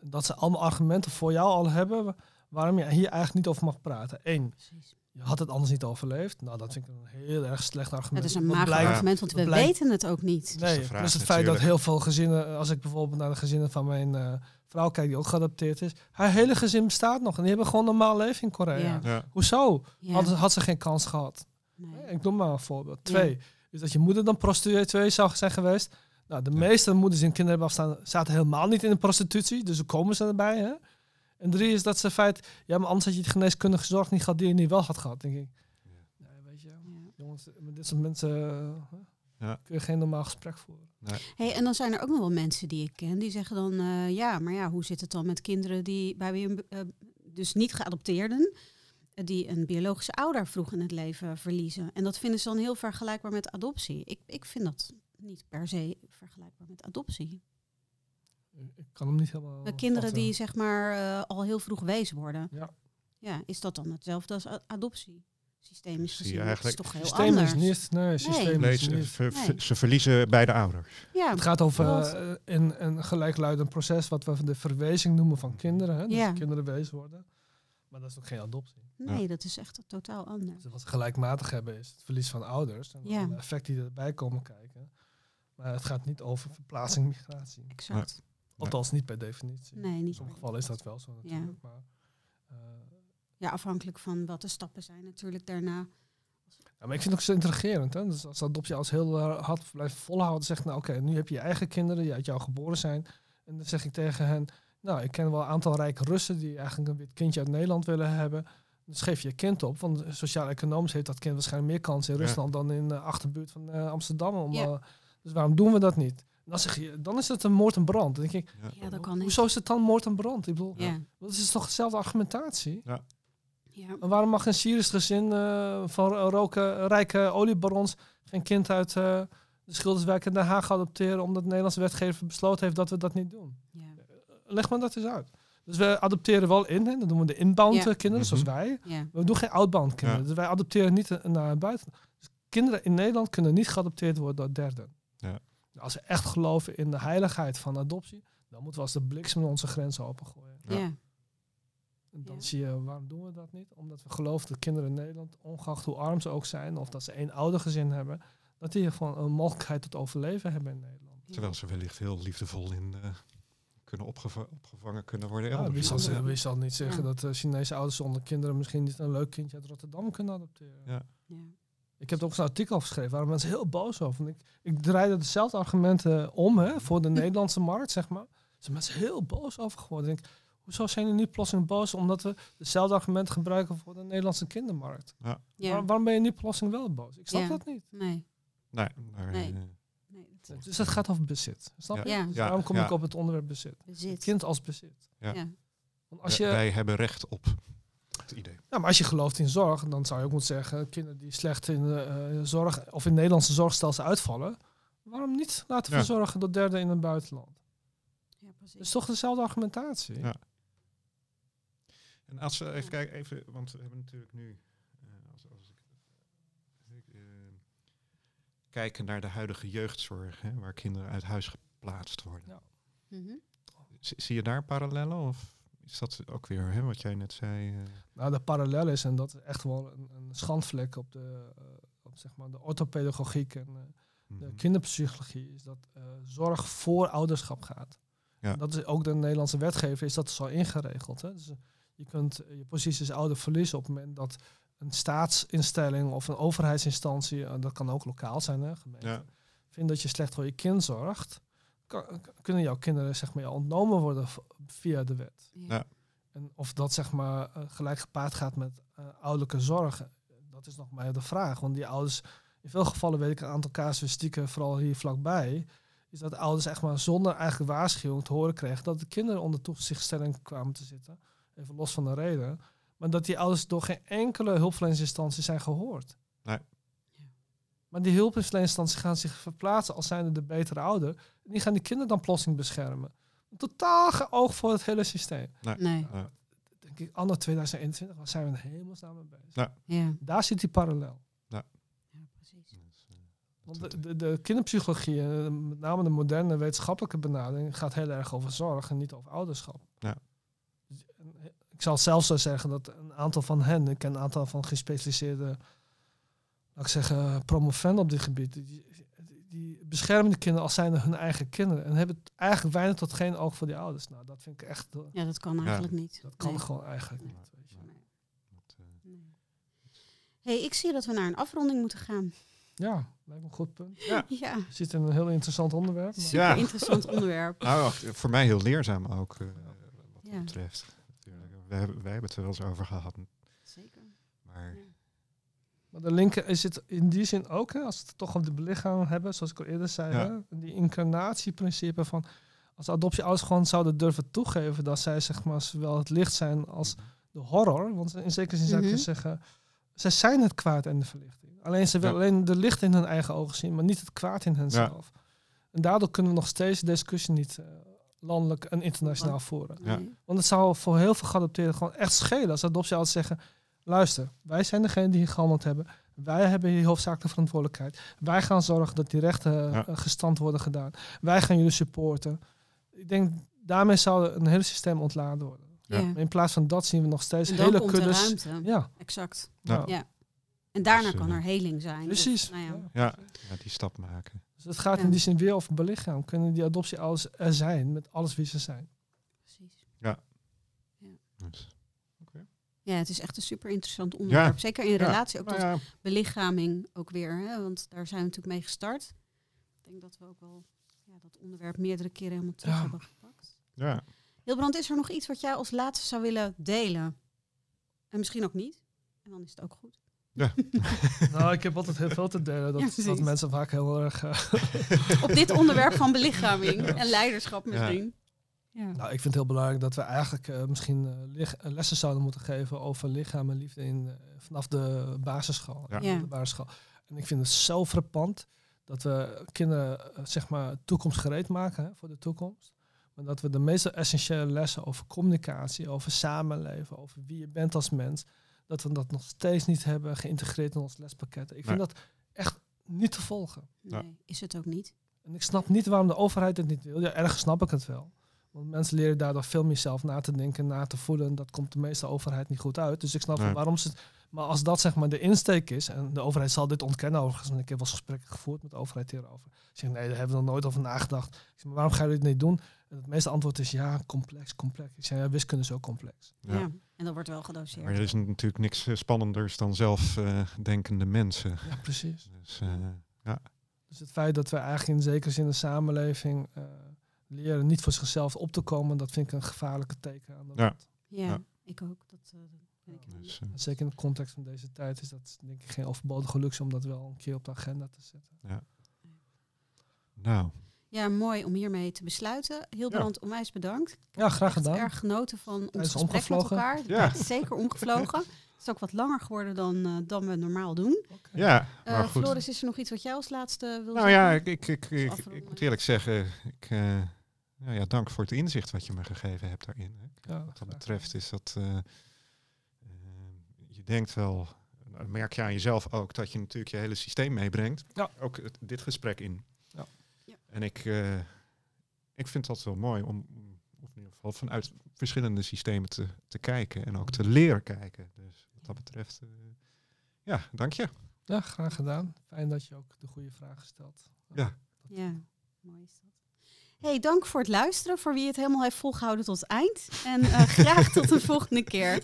Speaker 2: Dat ze allemaal argumenten voor jou al hebben waarom je hier eigenlijk niet over mag praten. Eén,
Speaker 1: precies.
Speaker 2: je had het anders niet overleefd. Nou, dat vind ik een heel erg slecht argument.
Speaker 1: Dat is een mager
Speaker 2: blijkt-
Speaker 1: argument, want we
Speaker 2: blijkt-
Speaker 1: weten het ook niet.
Speaker 2: Nee, dus het feit dat heel veel gezinnen, als ik bijvoorbeeld naar de gezinnen van mijn eh, vrouw kijk, die ook geadopteerd is, haar hele gezin bestaat nog en die hebben gewoon normaal leven in Korea.
Speaker 1: Ja.
Speaker 3: Ja.
Speaker 2: Hoezo?
Speaker 1: Ja,
Speaker 2: Had, had ze geen kans gehad?
Speaker 1: nee.
Speaker 2: Ik noem maar een voorbeeld.
Speaker 1: Ja.
Speaker 2: Twee, is dat je moeder dan prostituee zou zijn geweest. Nou, de
Speaker 3: Ja.
Speaker 2: meeste moeders die hun kinderen hebben afstaan, zaten helemaal niet in de prostitutie, dus hoe komen ze erbij? Hè? En drie is dat ze feit, ja, maar anders had je de geneeskundige zorg niet gehad die je niet wel had gehad, denk ik.
Speaker 3: Ja.
Speaker 2: Nee, weet je,
Speaker 1: Ja.
Speaker 2: jongens, met dit soort mensen eh,
Speaker 3: Ja.
Speaker 2: kun je geen normaal gesprek voeren.
Speaker 1: Hey, en dan zijn er ook nog wel mensen die ik ken die zeggen dan, eh, ja, maar ja, hoe zit het dan met kinderen die bij wie een, eh, dus niet geadopteerden, die een biologische ouder vroeg in het leven verliezen. En dat vinden ze dan heel vergelijkbaar met adoptie. Ik, ik vind dat niet per se vergelijkbaar met adoptie.
Speaker 2: Ik kan hem niet helemaal.
Speaker 1: Bij kinderen
Speaker 2: vatten.
Speaker 1: die zeg maar eh, al heel vroeg wees worden.
Speaker 2: Ja.
Speaker 1: Ja, is dat dan hetzelfde als adoptie? Systemisch gezien, dat is
Speaker 3: eigenlijk-
Speaker 1: toch heel
Speaker 2: Systeem
Speaker 1: anders.
Speaker 2: is niet. Nee, systeem
Speaker 3: Nee,
Speaker 2: is
Speaker 3: ze,
Speaker 2: niet.
Speaker 3: ver-
Speaker 1: Nee.
Speaker 3: ze verliezen beide ouders.
Speaker 1: Ja,
Speaker 2: Het gaat over eh, een, een gelijkluidend proces wat we de verwezing noemen van kinderen. Hè? Dus
Speaker 1: Ja.
Speaker 2: kinderen wees worden. Maar dat is ook geen adoptie.
Speaker 1: nee, dat is echt totaal anders.
Speaker 2: Dus wat ze gelijkmatig hebben is het verlies van ouders. En
Speaker 1: Ja.
Speaker 2: alle effecten die erbij komen kijken. Maar het gaat niet over verplaatsing migratie.
Speaker 1: Exact.
Speaker 2: Althans niet per definitie.
Speaker 1: Nee,
Speaker 2: In
Speaker 1: niet.
Speaker 2: sommige gevallen is dat wel zo natuurlijk. Maar, eh,
Speaker 1: Ja, afhankelijk van wat de stappen zijn natuurlijk daarna.
Speaker 2: Ja, maar ik vind het ook zo intrigerend. Hè? Dus als adoptie als heel hard blijft volhouden, zegt nou oké, nu heb je je eigen kinderen die uit jou geboren zijn. En dan zeg ik tegen hen, nou ik ken wel een aantal rijke Russen die eigenlijk een wit kindje uit Nederland willen hebben. Dus geef je je kind op, want sociaal-economisch heeft dat kind waarschijnlijk meer kans in
Speaker 3: Ja.
Speaker 2: Rusland dan in de achterbuurt van eh, Amsterdam. Om,
Speaker 1: Ja.
Speaker 2: eh, dus waarom doen we dat niet? Dan zeg je, dan is het een moord en brand. Dan denk ik,
Speaker 1: Ja, dat kan niet.
Speaker 2: hoezo is het dan moord en brand? Ik bedoel,
Speaker 1: Ja.
Speaker 2: dat is toch dezelfde argumentatie?
Speaker 1: ja.
Speaker 2: En waarom mag een Syrisch gezin eh, van roken, rijke oliebarons geen kind uit eh, de Schilderswijk in Den Haag adopteren omdat de Nederlandse wetgever besloten heeft dat we dat niet doen?
Speaker 1: Ja.
Speaker 2: Leg me dat eens uit. Dus we adopteren wel in, hè? dat doen we de inbound
Speaker 1: Ja.
Speaker 2: eh, kinderen zoals
Speaker 3: Mhm.
Speaker 2: wij.
Speaker 1: Ja.
Speaker 2: We doen geen outbound kinderen.
Speaker 3: Ja.
Speaker 2: Dus wij adopteren niet eh, naar buiten. Dus kinderen in Nederland kunnen niet geadopteerd worden door derden.
Speaker 3: Ja.
Speaker 2: Als we echt geloven in de heiligheid van adoptie, dan moeten we als de bliksem onze grenzen opengooien.
Speaker 3: Ja.
Speaker 1: Ja.
Speaker 2: En dan
Speaker 1: Ja.
Speaker 2: zie je, waarom doen we dat niet? Omdat we geloven dat kinderen in Nederland, ongeacht hoe arm ze ook zijn, of dat ze één ouder gezin hebben, dat die gewoon een mogelijkheid tot overleven hebben in Nederland.
Speaker 3: Terwijl ze wellicht heel liefdevol in eh, kunnen opgeva- opgevangen kunnen worden.
Speaker 2: Ja, wie, zal, ze- wie zal niet zeggen
Speaker 1: Ja.
Speaker 2: dat eh, Chinese ouders zonder kinderen misschien niet een leuk kindje uit Rotterdam kunnen adopteren?
Speaker 3: Ja.
Speaker 2: Ik heb er ook zo'n artikel over geschreven, waar mensen heel boos over. Want ik, ik draaide dezelfde argumenten om hè, voor de Nederlandse markt, zeg maar. Zijn mensen heel boos over geworden. Ik denk, hoezo zijn jullie nu plotseling boos omdat we dezelfde argumenten gebruiken voor de Nederlandse kindermarkt?
Speaker 1: Ja.
Speaker 2: Waar- waarom ben je nu plotseling wel boos? Ik snap
Speaker 1: Ja.
Speaker 2: dat niet.
Speaker 1: Nee.
Speaker 3: Nee, maar,
Speaker 1: Nee. dat
Speaker 2: Dus het gaat over bezit. Snap je? Dus daarom kom
Speaker 3: ja.
Speaker 2: ik op het onderwerp bezit.
Speaker 1: bezit.
Speaker 2: Het kind als bezit.
Speaker 3: Ja.
Speaker 1: Ja.
Speaker 2: Want als
Speaker 3: wij-
Speaker 2: je,
Speaker 3: Wij hebben recht op het idee.
Speaker 2: ja, maar als je gelooft in zorg, dan zou je ook moeten zeggen, kinderen die slecht in de eh, zorg of in Nederlandse zorgstelsel uitvallen, waarom niet laten
Speaker 3: Ja.
Speaker 2: verzorgen door derden in het buitenland?
Speaker 1: Ja, precies.
Speaker 2: Dat is toch dezelfde argumentatie?
Speaker 3: Ja. En als we even kijken, even, want we hebben natuurlijk nu, eh, als, als ik, ik, eh, kijken naar de huidige jeugdzorg, hè, waar kinderen uit huis geplaatst worden.
Speaker 2: Ja.
Speaker 1: Mhm.
Speaker 3: Zie, zie je daar parallellen of is dat ook weer hè, wat jij net zei? eh,
Speaker 2: Nou, de parallel is, en dat is echt wel een, een schandvlek op de, eh, op zeg maar de orthopedagogiek en eh, de
Speaker 3: mhm.
Speaker 2: kinderpsychologie, is dat zorg voor ouderschap gaat.
Speaker 3: Ja.
Speaker 2: En Dat is ook de Nederlandse wetgever is dat zo ingeregeld. Hè? Dus, je kunt je positie als ouder verliezen op het moment dat een staatsinstelling of een overheidsinstantie, dat kan ook lokaal zijn, hè, gemeente,
Speaker 3: Ja.
Speaker 2: vindt dat je slecht voor je kind zorgt, kan- kunnen jouw kinderen zeg maar, jou ontnomen worden via de wet.
Speaker 1: Ja.
Speaker 2: En of dat zeg maar eh, gelijk gepaard gaat met eh, ouderlijke zorg, eh, dat is nog maar de vraag. Want die ouders, in veel gevallen weet ik een aantal casuïstieken, vooral hier vlakbij, is dat de ouders echt maar zonder eigenlijk waarschuwing te horen kregen dat de kinderen onder toezichtstelling kwamen te zitten. Even los van de reden. Maar dat die ouders door geen enkele hulpverleningsinstantie zijn gehoord.
Speaker 3: Nee.
Speaker 1: Ja.
Speaker 2: Maar die hulpverleningsinstanties gaan zich verplaatsen als zijnde de betere ouder. En die gaan die kinderen dan plotseling beschermen. Totaal geen oog voor het hele systeem.
Speaker 1: Nee.
Speaker 3: Ja.
Speaker 2: Denk ik, anno 2021, waar zijn we in hemelsnaam mee bezig?
Speaker 3: Ja.
Speaker 1: Ja.
Speaker 2: Daar zit die parallel.
Speaker 1: ja, precies.
Speaker 3: Dus, eh,
Speaker 2: Want de, de, de kinderpsychologie, eh, met name de moderne wetenschappelijke benadering, gaat heel erg over zorg en niet over ouderschap.
Speaker 3: Ja.
Speaker 2: Dus, eh, Ik zal zelfs zo zeggen dat een aantal van hen, ik ken een aantal van gespecialiseerde, laat ik zeggen, promovenden op dit gebied, die, die, beschermen de kinderen als zijn hun eigen kinderen en hebben eigenlijk weinig tot geen oog voor die ouders. Nou, dat vind ik echt, eh,
Speaker 1: Ja, dat kan eigenlijk niet.
Speaker 2: dat kan
Speaker 1: Nee.
Speaker 2: gewoon eigenlijk
Speaker 1: Nee.
Speaker 2: niet. Weet je.
Speaker 1: Nee.
Speaker 3: eh,
Speaker 1: hey, ik zie dat we naar een afronding moeten gaan.
Speaker 2: Ja, lijkt me een goed punt.
Speaker 3: Ja.
Speaker 1: Ja,
Speaker 2: zit in een heel interessant onderwerp. maar-
Speaker 1: super
Speaker 3: Ja.
Speaker 1: interessant onderwerp.
Speaker 3: nou, wacht, voor mij heel leerzaam ook, eh, wat dat
Speaker 1: Ja.
Speaker 3: betreft. Natuurlijk. Wij hebben, wij hebben het er wel eens over gehad.
Speaker 1: Zeker.
Speaker 3: Maar
Speaker 2: Maar de linker is het in die zin ook, hè, als we het toch op de belichaming hebben, zoals ik al eerder zei,
Speaker 3: Ja.
Speaker 2: hè, die incarnatieprincipe van als adoptieouders gewoon zouden durven toegeven dat zij zeg maar zowel het licht zijn als de horror, want in zekere zin zou ik
Speaker 1: Mhm.
Speaker 2: je zeggen, zij zijn het kwaad en de verlichting. Alleen ze willen
Speaker 3: Ja.
Speaker 2: alleen de licht in hun eigen ogen zien, maar niet het kwaad in henzelf. En daardoor kunnen we nog steeds de discussie niet eh, landelijk en internationaal voeren.
Speaker 3: Ja.
Speaker 2: Want het zou voor heel veel geadopteerden gewoon echt schelen als adoptieouders zeggen... luister, wij zijn degene die hier gehandeld hebben. Wij hebben hier hoofdzakelijke verantwoordelijkheid. Wij gaan zorgen dat die rechten
Speaker 3: Ja.
Speaker 2: eh, gestand worden gedaan. Wij gaan jullie supporten. Ik denk, daarmee zou een hele systeem ontladen worden.
Speaker 3: Ja.
Speaker 1: Ja.
Speaker 2: In plaats van dat zien we nog steeds
Speaker 1: En dan
Speaker 2: hele kuddes...
Speaker 1: ruimte.
Speaker 2: Ja,
Speaker 1: Exact.
Speaker 3: Ja.
Speaker 2: ja.
Speaker 1: Ja. En daarna
Speaker 3: Dus,
Speaker 1: kan er heling zijn.
Speaker 2: precies.
Speaker 1: Of, nou ja.
Speaker 2: Ja.
Speaker 3: ja, ja, die stap maken.
Speaker 2: Dus het gaat
Speaker 1: Ja.
Speaker 2: in die zin weer over belichaam. Kunnen die adoptieouders er zijn met alles wie ze zijn?
Speaker 1: Precies.
Speaker 3: Dus,
Speaker 1: Ja, het is echt een super interessant onderwerp. Zeker in
Speaker 3: ja.
Speaker 1: relatie ook
Speaker 3: nou
Speaker 1: tot
Speaker 3: ja,
Speaker 1: belichaming ook weer. Hè? Want daar zijn we natuurlijk mee gestart. Ik denk dat we ook wel ja, dat onderwerp meerdere keren helemaal terug
Speaker 2: Ja.
Speaker 1: hebben gepakt.
Speaker 3: ja.
Speaker 1: Hilbrand, is er nog iets wat jij als laatste zou willen delen? En misschien ook niet. En dan is het ook goed.
Speaker 2: nou, ik heb altijd heel veel te delen. Dat,
Speaker 1: Ja,
Speaker 2: dat mensen vaak heel erg... eh,
Speaker 1: Op dit onderwerp van belichaming en leiderschap misschien. Ja.
Speaker 2: Nou, ik vind het heel belangrijk dat we eigenlijk eh, misschien eh, eh, lessen zouden moeten geven over lichaam en liefde in, vanaf de basisschool.
Speaker 3: Ja.
Speaker 1: Ja.
Speaker 2: De basisschool. En ik vind het zo frappant dat we kinderen zeg maar toekomstgereed maken hè, voor de toekomst. Maar dat we de meest essentiële lessen over communicatie, over samenleven, over wie je bent als mens, dat we dat nog steeds niet hebben geïntegreerd in ons lespakket. Ik vind
Speaker 3: Nee.
Speaker 2: dat echt niet te volgen.
Speaker 1: Nee, is het ook niet.
Speaker 2: En ik snap niet waarom de overheid het niet wil. Ja, ergens snap ik het wel. Want mensen leren daardoor veel meer zelf na te denken, na te voelen. En dat komt de meeste overheid niet goed uit. Dus ik snap
Speaker 3: Nee.
Speaker 2: wel waarom ze het... Maar als dat zeg maar de insteek is, en de overheid zal dit ontkennen overigens, want ik heb wel eens gesprekken gevoerd met de overheid hierover. Ze zeggen, nee, daar hebben we nog nooit over nagedacht. Ik zeg, maar waarom gaan jullie het niet doen? En het meeste antwoord is, ja, complex, complex. Ik zeg, ja, wiskunde is ook complex.
Speaker 1: Ja.
Speaker 3: Ja.
Speaker 1: En dat wordt wel gedoseerd.
Speaker 3: Maar er is natuurlijk niks eh, spannenders dan zelfdenkende mensen.
Speaker 2: Ja, precies.
Speaker 3: Dus, eh,
Speaker 2: Dus het feit dat we eigenlijk in zekere zin de samenleving eh, leren niet voor zichzelf op te komen, dat vind ik een gevaarlijke teken aan de
Speaker 3: Ja.
Speaker 1: Ja,
Speaker 3: Ja.
Speaker 1: ik ook. Dat, eh, ik
Speaker 3: dus, eh,
Speaker 2: Zeker in de context van deze tijd is dat denk ik geen overbodige luxe om dat wel een keer op de agenda te zetten.
Speaker 3: nou,
Speaker 1: ja, mooi om hiermee te besluiten. Hilbrand, onwijs bedankt.
Speaker 2: Ja, graag gedaan.
Speaker 1: erg genoten van ons gesprek met elkaar.
Speaker 3: Ja.
Speaker 1: zeker omgevlogen. Het is ook wat langer geworden dan, eh, dan we normaal doen.
Speaker 3: Ja, maar goed.
Speaker 1: Floris, is er nog iets wat jij als laatste wil
Speaker 3: Nou
Speaker 1: zeggen?
Speaker 3: ja, ik, ik, ik, ik, moet eerlijk zeggen, ik, eh, nou ja, dank voor het inzicht wat je me gegeven hebt daarin. Hè.
Speaker 2: Ja,
Speaker 3: wat dat
Speaker 2: graag
Speaker 3: betreft is dat, eh, eh, je denkt wel, nou, merk je aan jezelf ook, dat je natuurlijk je hele systeem meebrengt.
Speaker 2: Ja.
Speaker 3: Ook het- dit gesprek in.
Speaker 2: Ja.
Speaker 1: Ja.
Speaker 3: En ik, eh, ik vind dat wel mooi om, of in ieder geval vanuit verschillende systemen te, te kijken en ook te leren kijken. Dus wat dat betreft, eh, ja, dank je.
Speaker 2: Ja, graag gedaan. Fijn dat je ook de goede vragen stelt.
Speaker 3: Ja.
Speaker 1: Ja, mooi is dat. Hey, dank voor het luisteren, voor wie het helemaal heeft volgehouden tot het eind. En eh, graag tot de volgende keer.